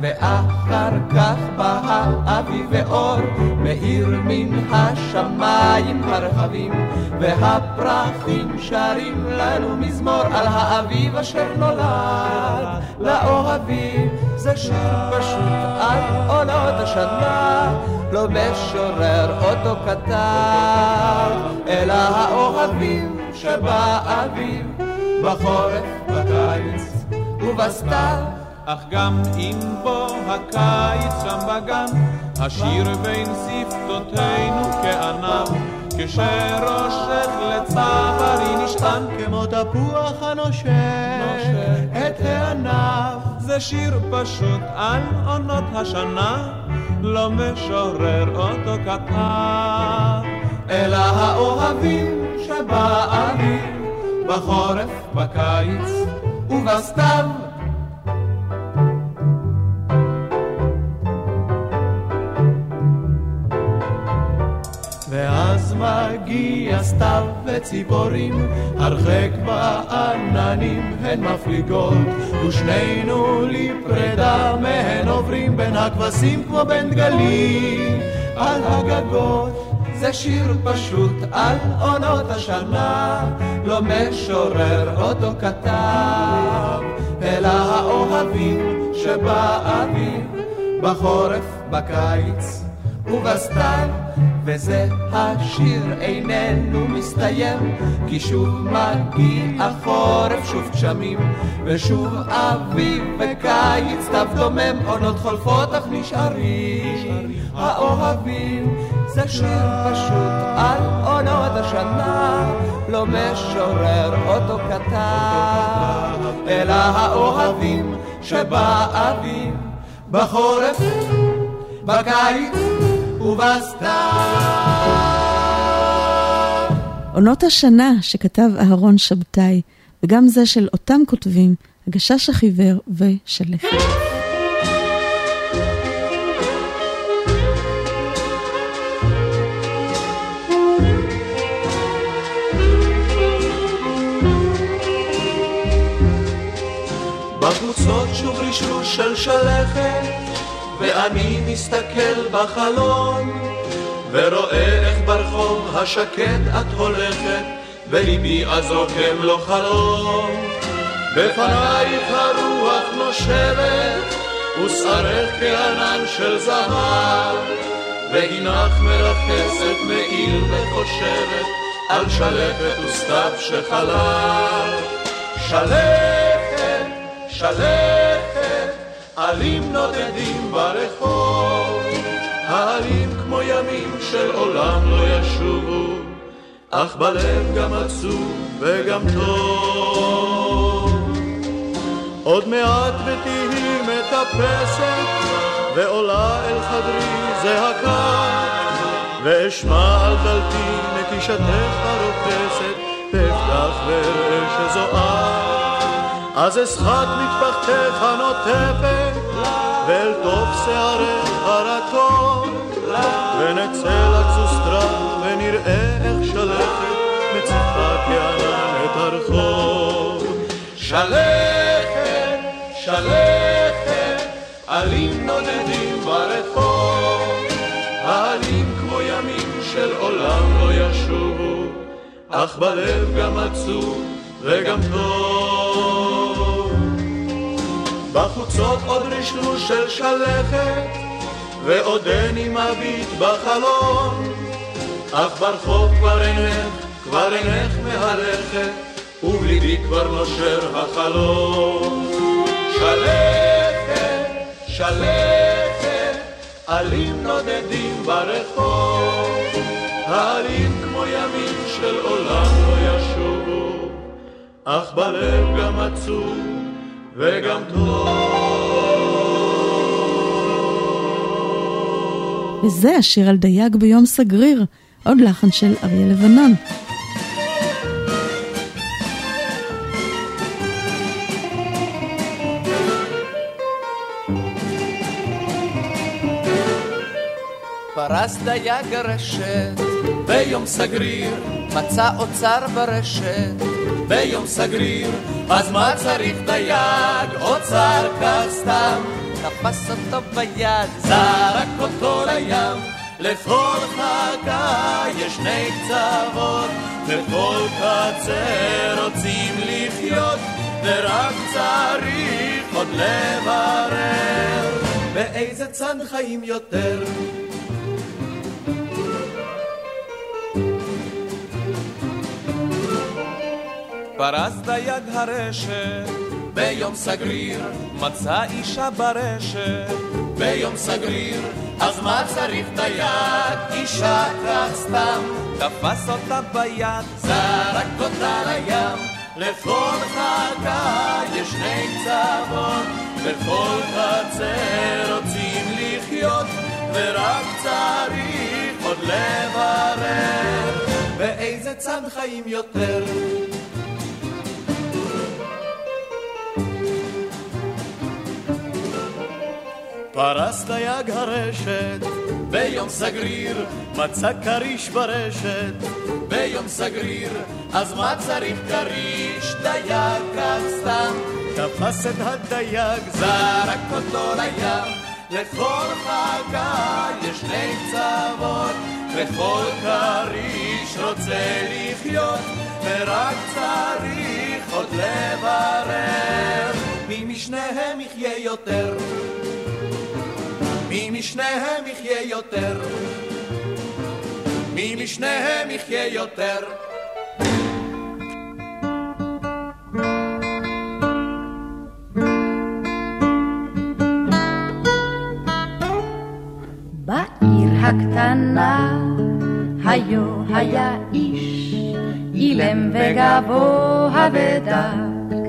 ואחר כך בא האביב ואור, מאיר מן השמיים הרחבים, והפרחים שרים לנו מזמור על האביב אשר נולד לאוהבים. זה שיר פשוט על עונות השנה, לא משורר אותו כתב, אלא האוהבים שבאביב, בחורף, בקיץ ובסתיו. אך גם אם בו הקיץ שם בגן, השיר בין שפתותינו כענב, כשראשך לצווארי נשען, כמו תפוח הנושך את הענב. זה שיר פשוט על עונות השנה, לא משורר אותו כתב. אלא האוהבים שבאביב, בחורף, בקיץ ובסתיו. מגיע סתיו וציפורים, הרחק בעננים הן מפליגות, ושנינו לפרידה מהן עוברים בין הכבשים כמו בין דגלים על הגגות. זה שיר פשוט על עונות השנה, לא משורר אותו כתב, אלא האוהבים שבאביב, בחורף, בקיץ ובסתיו. וזה השיר איננו מסתיים, כי שוב מגיע חורף, שוב גשמים, ושוב אביב וקיץ, סתיו דומם, עונות חולפות אך נשארים האוהבים. זה שיר פשוט על עונות השנה, לא משורר אותו כתב, אלא האוהבים שבאביב, בחורף, בקיץ. עונות השנה שכתב אהרון שבתאי, וגם זה של אותם כותבים, הגשש החיוור ושלכת. בקבוצות שוב רשרוש של שלכת ואני מסתכל בחלון ורואה איך ברחוב השקט את הולכת וליבי אז רוקם לו חלום. בפנייך הרוח נושבת ושערך כענן של זהב. והנך מרחסת מעיל וחושבת על שלכת וסתיו שחלל שלכת, שלכת עלים נודדים ברחוב, העלים כמו ימים של עולם לא ישובו, אך בלב גם עצוב וגם טוב. עוד מעט ותהי מטפסת, ועולה אל חדרי זעקה, ואשמע על דלתי נקישתך הרופסת, ואפתח ואראה שזו את. אז אשחק מטפחתך הנוטפת, ואל תוך שערך הרקות, ונצא לגזוסטרה ונראה איך שלכת מציחה כענן את הרחוב. שלכת, שלכת, עלים נודדים ברחוב, העלים כמו ימים של עולם לא ישובו, אך בלב גם עצוב וגם טוב. בחוצות עוד רשרוש של שלכת, ועודני מביט בחלון, אך ברחוב כבר אינך, כבר אינך מהלכת, ובליבי כבר נושר החלום. שלכת, שלכת, עלים נודדים ברחוב, העלים כמו ימים של עולם לא ישובו, אך בלב גם עצוב וגם טוב. וזה השיר על דייג ביום סגריר, עוד לחן של אריה לבנון. פרס דייג הרשת ביום סגריר, מצא אוצר ברשת. ביום סגריר, אז מה צריך דייג, אוצר כסתם, תפס אותו ביד, זרק אותו לים, לכל חכה יש שני קצוות, וכל קצר רוצים לחיות, ורק צריך עוד לברר, באיזה צד חיים יותר. פרס דייג הרשת ביום סגריר, מצא אישה ברשת. ביום סגריר, אז מה צריך דייג? אישה כך סתם, תפס אותה ביד, זרק אותה לים, לכל חכה יש שני קצוות, בכל חצר רוצים לחיות, ורק צריך עוד לברר, באיזה צד חיים יותר. פרס דייג הרשת ביום סגריר, מצא כריש ברשת. ביום סגריר, אז מה צריך כריש? דייג כך סתם? תפס את הדייג, זרק אותו לים. לכל חגה יש שני קצוות וכל כריש רוצה לחיות ורק צריך עוד לברר. מי משניהם יחיה יותר מי משניהם יחיה יותר? מי משניהם יחיה יותר? בעיר הקטנה היו היה איש אילם וגבוה ודק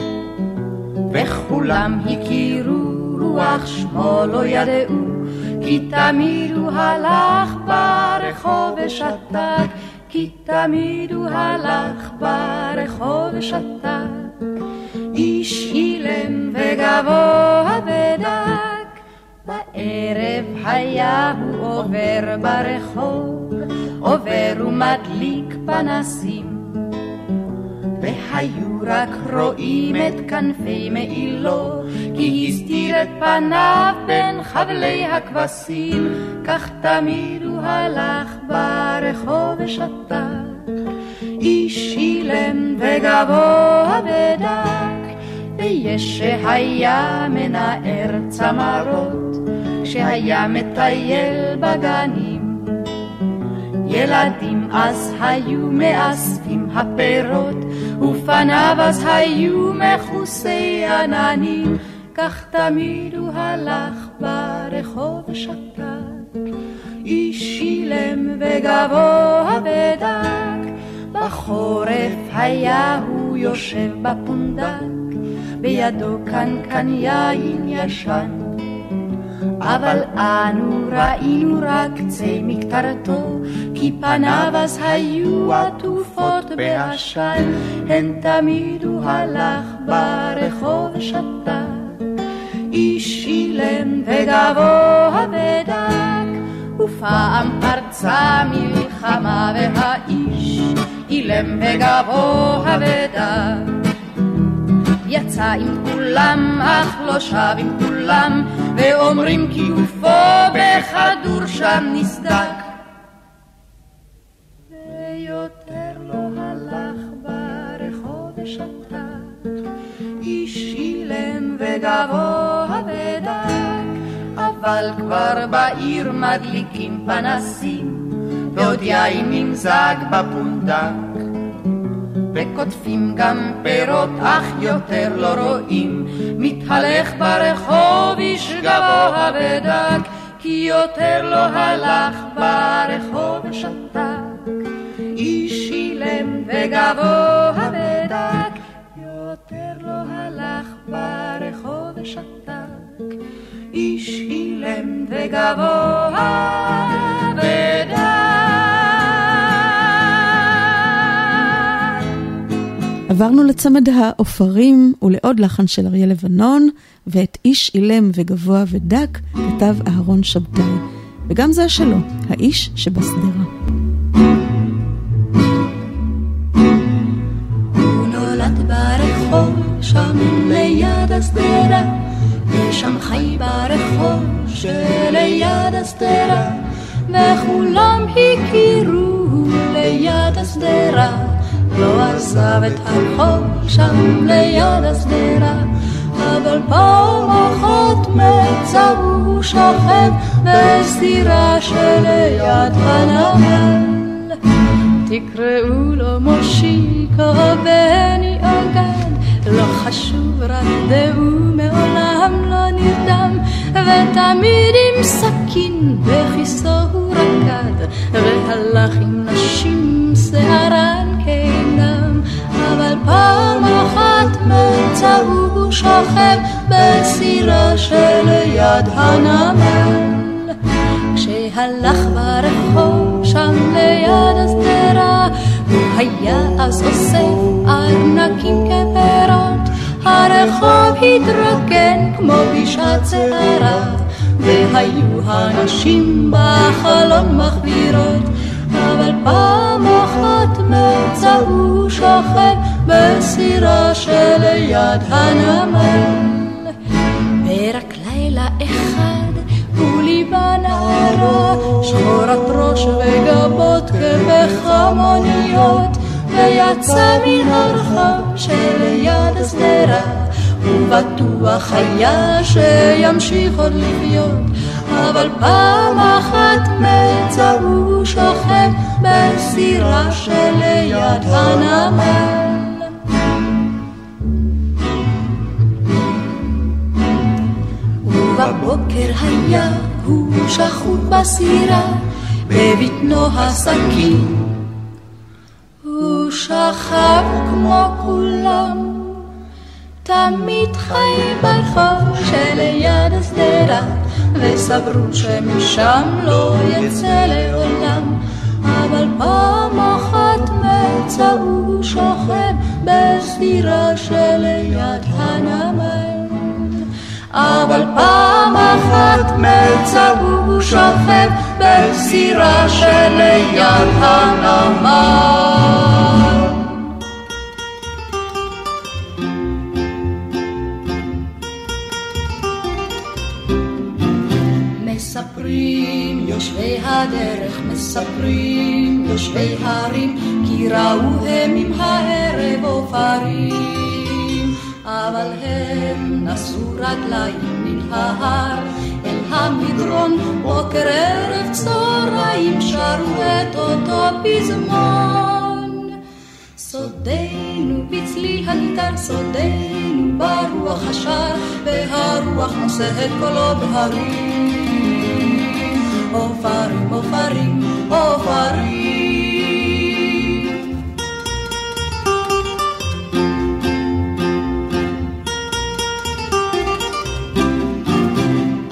וכולם הכירו רוח שמו לא ידעו כי תמיד הוא הלך ברחוב ושתק, כי תמיד הוא הלך ברחוב ושתק. איש אילם וגבוה ודק, בערב היה הוא עובר ברחוב, עובר ומדליק פנסים. והיו רק רואים את כנפי מעילו, כי הסתיר את פניו בין חבלי הכבשים, כך תמיד הוא הלך ברחוב ושתק. איש אילם וגבוה ודק, ויש שהיה מנער צמרות, כשהיה מטייל בגנים. ילדים אז היו מאספים הפירות, ופניו אז היו מכוסי עננים, כך תמיד הוא הלך ברחוב ושתק. איש אילם וגבוה ודק, בחורף היה הוא יושב בפונדק, בידו קנקן יין ישן. אבל אנו ראינו רק קצה מקטרתו, כי פניו אז היו עטופות בעשן, הן תמיד הוא הלך ברחוב ושתה. איש אילם וגבוה ודק, ופעם פרצה מלחמה והאיש אילם וגבוה ודק. יצא עם כולם, אך לא שב עם כולם, ואומרים כי גופו בכדור שם נסדק. ויותר לא הלך ברחוב ושתק, איש אילם וגבוה ודק, אבל כבר בעיר מדליקים פנסים, ועוד יין נמזג בפונדק. וקוטפים גם פירות, אך יותר לא רואים. מתהלך ברחוב איש גבוה ודק, כי יותר לא הלך ברחוב ושתק. איש אילם וגבוה ודק, יותר לא הלך ברחוב ושתק. איש אילם וגבוה ודק. עברנו לצמד העופרים ולעוד לחן של אריה לבנון, ואת איש אילם וגבוה ודק כתב אהרון שבתאי. וגם זה שלו, האיש שבשדרה. שם וכולם הכירו ליד השדרה. לא עזב את הרחוב שם ליד השדרה, אבל פעם אחת מצב הוא שוכב בסדירה שליד הנמל. תקראו לו מושיקו בני אגד, לא חשוב רק דהו מעולם לא נרדם, ותמיד עם סכין בכיסו הוא רקד, והלך עם נשים שערן כינם, אבל פעם אחת מצא הוא שוכב בסירה שליד הנמל. כשהלך ברחוב שם ליד השדרה, הוא היה אז אוסף ארנקים כפירות. הרחוב התרוקן כמו בשעת שערה, והיו הנשים בחלום מחבירות. אבל פעם אחת מצא הוא שוכב בסירה שליד הנמל. ורק לילה אחד הוא ליבה נערה, שחורת ראש וגבות כבחמוניות, ויצא מן הרחוב שליד השדרה, ובטוח היה שימשיך עוד לחיות. אבל פעם אחת מצא הוא שוכב בסירה שליד הנמל. ובבוקר היה הוא שחוט בסירה, בבטנו הסכין. הוא שכב כמו כולם, תמיד חי ברחוב שליד השדרה. וסברו שמשם לא יצא לעולם, אבל פעם אחת מצא הוא שוכב בסדירה שליד הנמל. אבל פעם אחת מצא הוא שוכב בסירה שליד הנמל. מספרים יושבי הדרך, מספרים יושבי הרים, כי ראו הם עם הערב עופרים. אבל הם נשאו רגליים מן ההר אל המדרון, בוקר ערב צהריים שרו את אותו פזמון. סודנו בצליל הגיטר, סודנו ברוח השער, והרוח נושא את קולו בהרים. עופרים, עופרים, עופרים.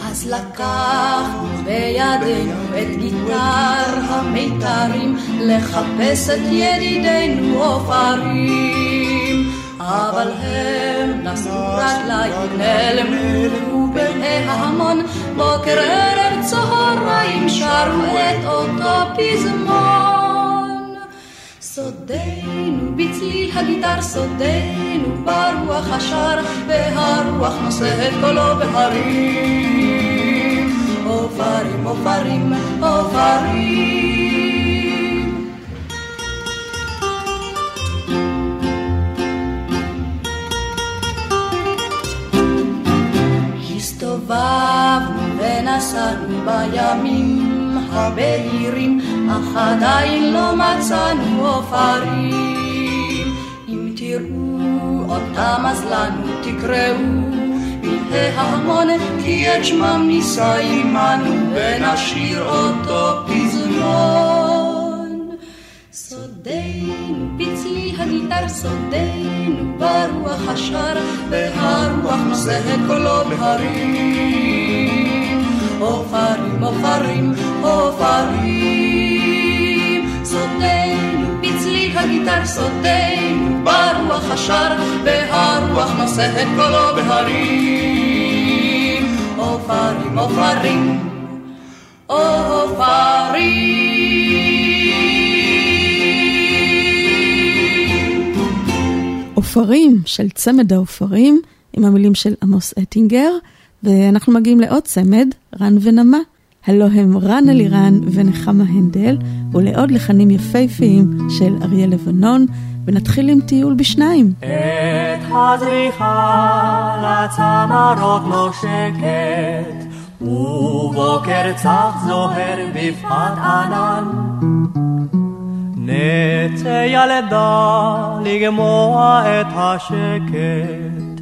אז לקחנו בידינו את גיטר המיתר הרים לחפש את ידידינו עופרים. אבל הם נשאו רגליים נעלמו בעיני ההמון, בוקר ערב צהריים שרו את אותו פזמון. סודנו בצליל הגיטר, סודנו ברוח השר, והרוח נושא את קולו בהרים. עופרים, עופרים, עופרים. הסתובבנו ונסענו בימים הבהירים, אך עדיין לא מצאנו עופרים. אם תראו אותם אז לנו תקראו מן ההמון, כי את שמם נישא עמנו ונשאיר אותו פזמון. סודנו בצליל הגיטר, סודנו ברוח השר, והרוח נושא את קולו בהרים. עופרים, עופרים, עופרים, סודנו בצליל הגיטר, סודנו ברוח השר, והרוח נושא את קולו בהרים. עופרים, עופרים, עופרים. עופרים של צמד העופרים, עם המילים של עמוס אטינגר, ואנחנו מגיעים לעוד צמד, רן ונמה. הלו הם רן אלירן ונחמה הנדל, ולעוד לחנים יפהפיים של אריה לבנון, ונתחיל עם טיול בשניים. את הזריחה לצמרות נושקת, ובוקר צח זוהר בפחת ענן. נצא ילדה לגמוע את השקט,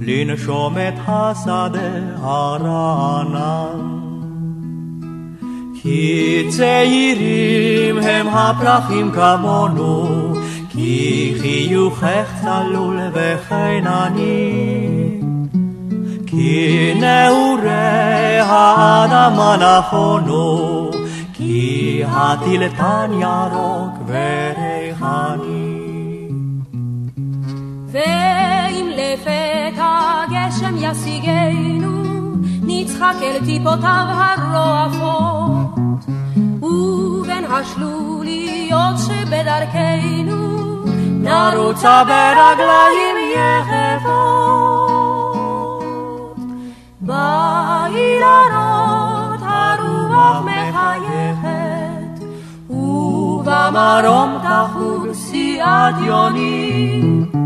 לנשום את השדה הרענן. כי צעירים הם הפרחים כמונו, כי חיוכך צלול וחינני. כי נעורי האדמה נכונו, כי הטילטן ירוק וריחני. לפתע גשם ישיגנו, נצחק אל טיפותיו הרועפות, ובין השלוליות שבדרכנו, נרוצה ברגליים יחפות. באילנות הרוח מחייכת, ובמרום תחוג סיעת יוני.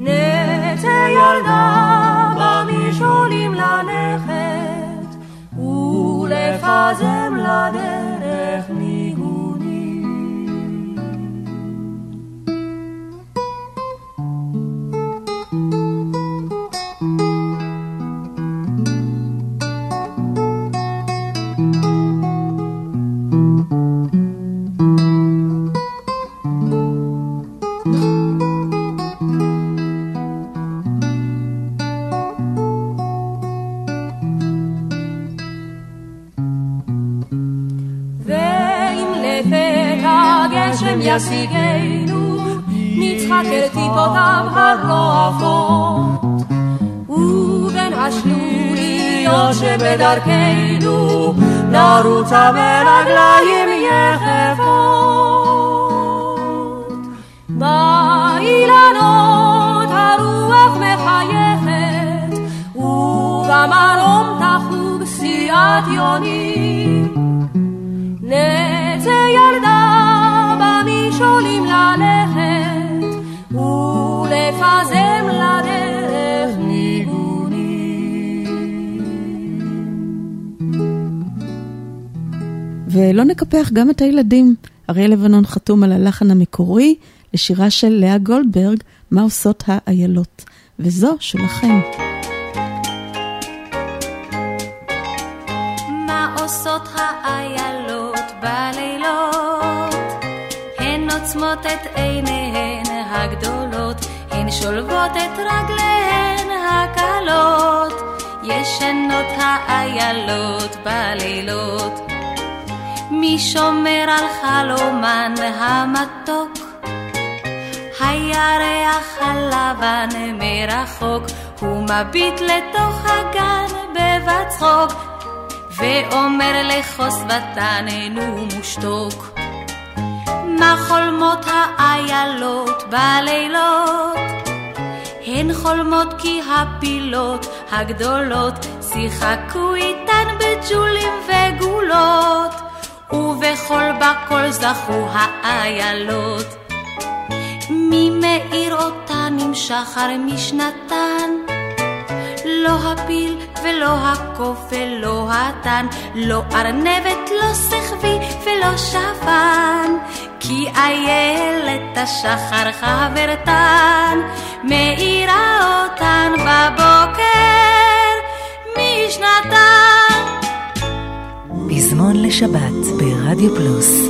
נצא ילדה במשעולים ללכת, ולפזם לדרך ניגונים. גשם ישיגנו, נצחק אל טיפותיו הרועפות, ובין השלוליות שבדרכנו, נרוצה ברגליים יחפות. באילנות הרוח מחייכת, ובמרום תחוג סיעת יונים. ולפזם לדרך ולא נקפח גם את הילדים. אריה לבנון חתום על הלחן המקורי לשירה של לאה גולדברג, מה עושות האיילות. וזו שלכם. שולבות את רגליהן הקלות. ישנות האיילות בלילות. מי שומר על חלומן המתוק? הירח הלבן מרחוק, הוא מביט לתוך הגן בבצחוק, ואומר לכוס ותננו מושתוק. מה חולמות האיילות בלילות? הן חולמות כי הפילות הגדולות שיחקו איתן בג'ולים וגולות, ובכל בקול זכו האיילות. מי מאיר אותן עם שחר משנתן? לא הפיל ולא הקוף ולא התן, לא ארנבת, לא סחבי ולא שפן, כי איילת השחר חברתן, מאירה אותן בבוקר משנתן. פזמון לשבת ברדיו פלוס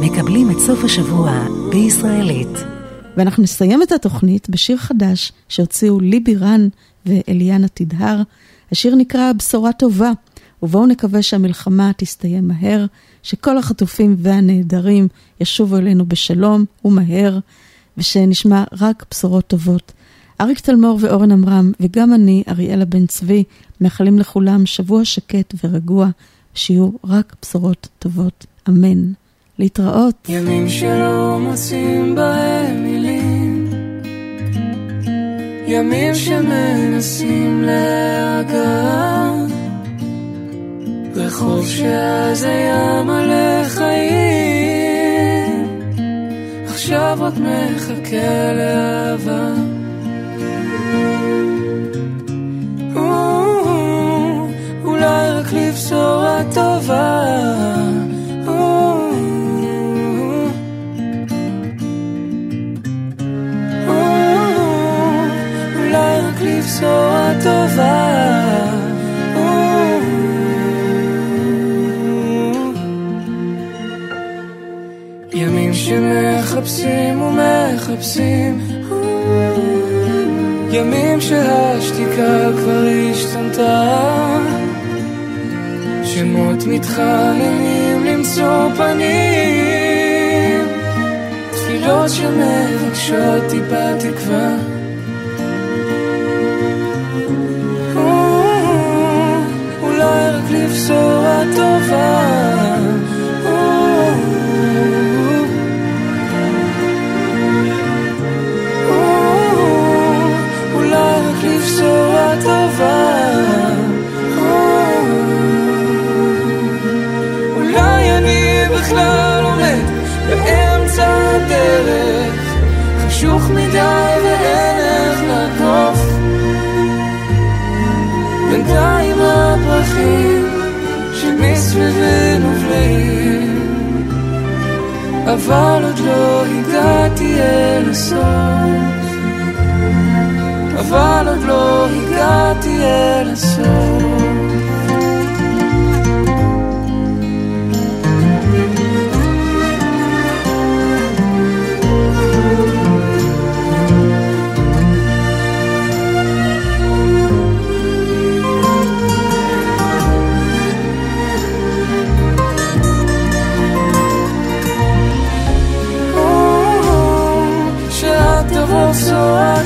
מקבלים את סוף השבוע בישראלית. ואנחנו נסיים את התוכנית בשיר חדש שהוציאו ליבי רן ואליאנה תדהר. השיר נקרא בשורה טובה, ובואו נקווה שהמלחמה תסתיים מהר, שכל החטופים והנעדרים ישובו אלינו בשלום ומהר, ושנשמע רק בשורות טובות. אריק תלמור ואורן עמרם, וגם אני, אריאלה בן צבי, מאחלים לכולם שבוע שקט ורגוע, שיהיו רק בשורות טובות. אמן. להתראות. ימים שלא מוצאים בהם מילים, ימים שמנסים להגעה, רחוב שאז היה מלא חיים, עכשיו רק מחכה לאהבה. אולי רק לבשורה טובה בשורה טובה. ימים שמחפשים ומחפשים, ימים שהשתיקה כבר השתנתה, שמות מתחננים למצוא פנים, תפילות שמבקשות טיפה תקווה. לבשורה טובה. אולי רק לבשורה טובה. אולי אני בכלל עומד באמצע הדרך, חשוך מדי ואין איך לעקוף. בינתיים הפרחים שמסביבנו בלעים אבל עוד לא הגעתי אל הסוף אבל עוד לא הגעתי אל הסוף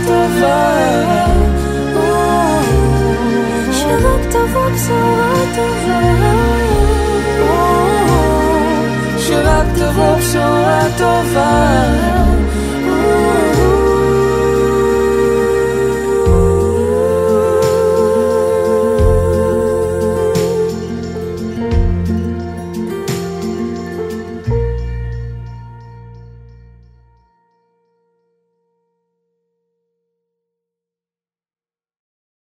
טובה. שרק תבוא בשורה טובה. שרק תבוא בשורה טובה.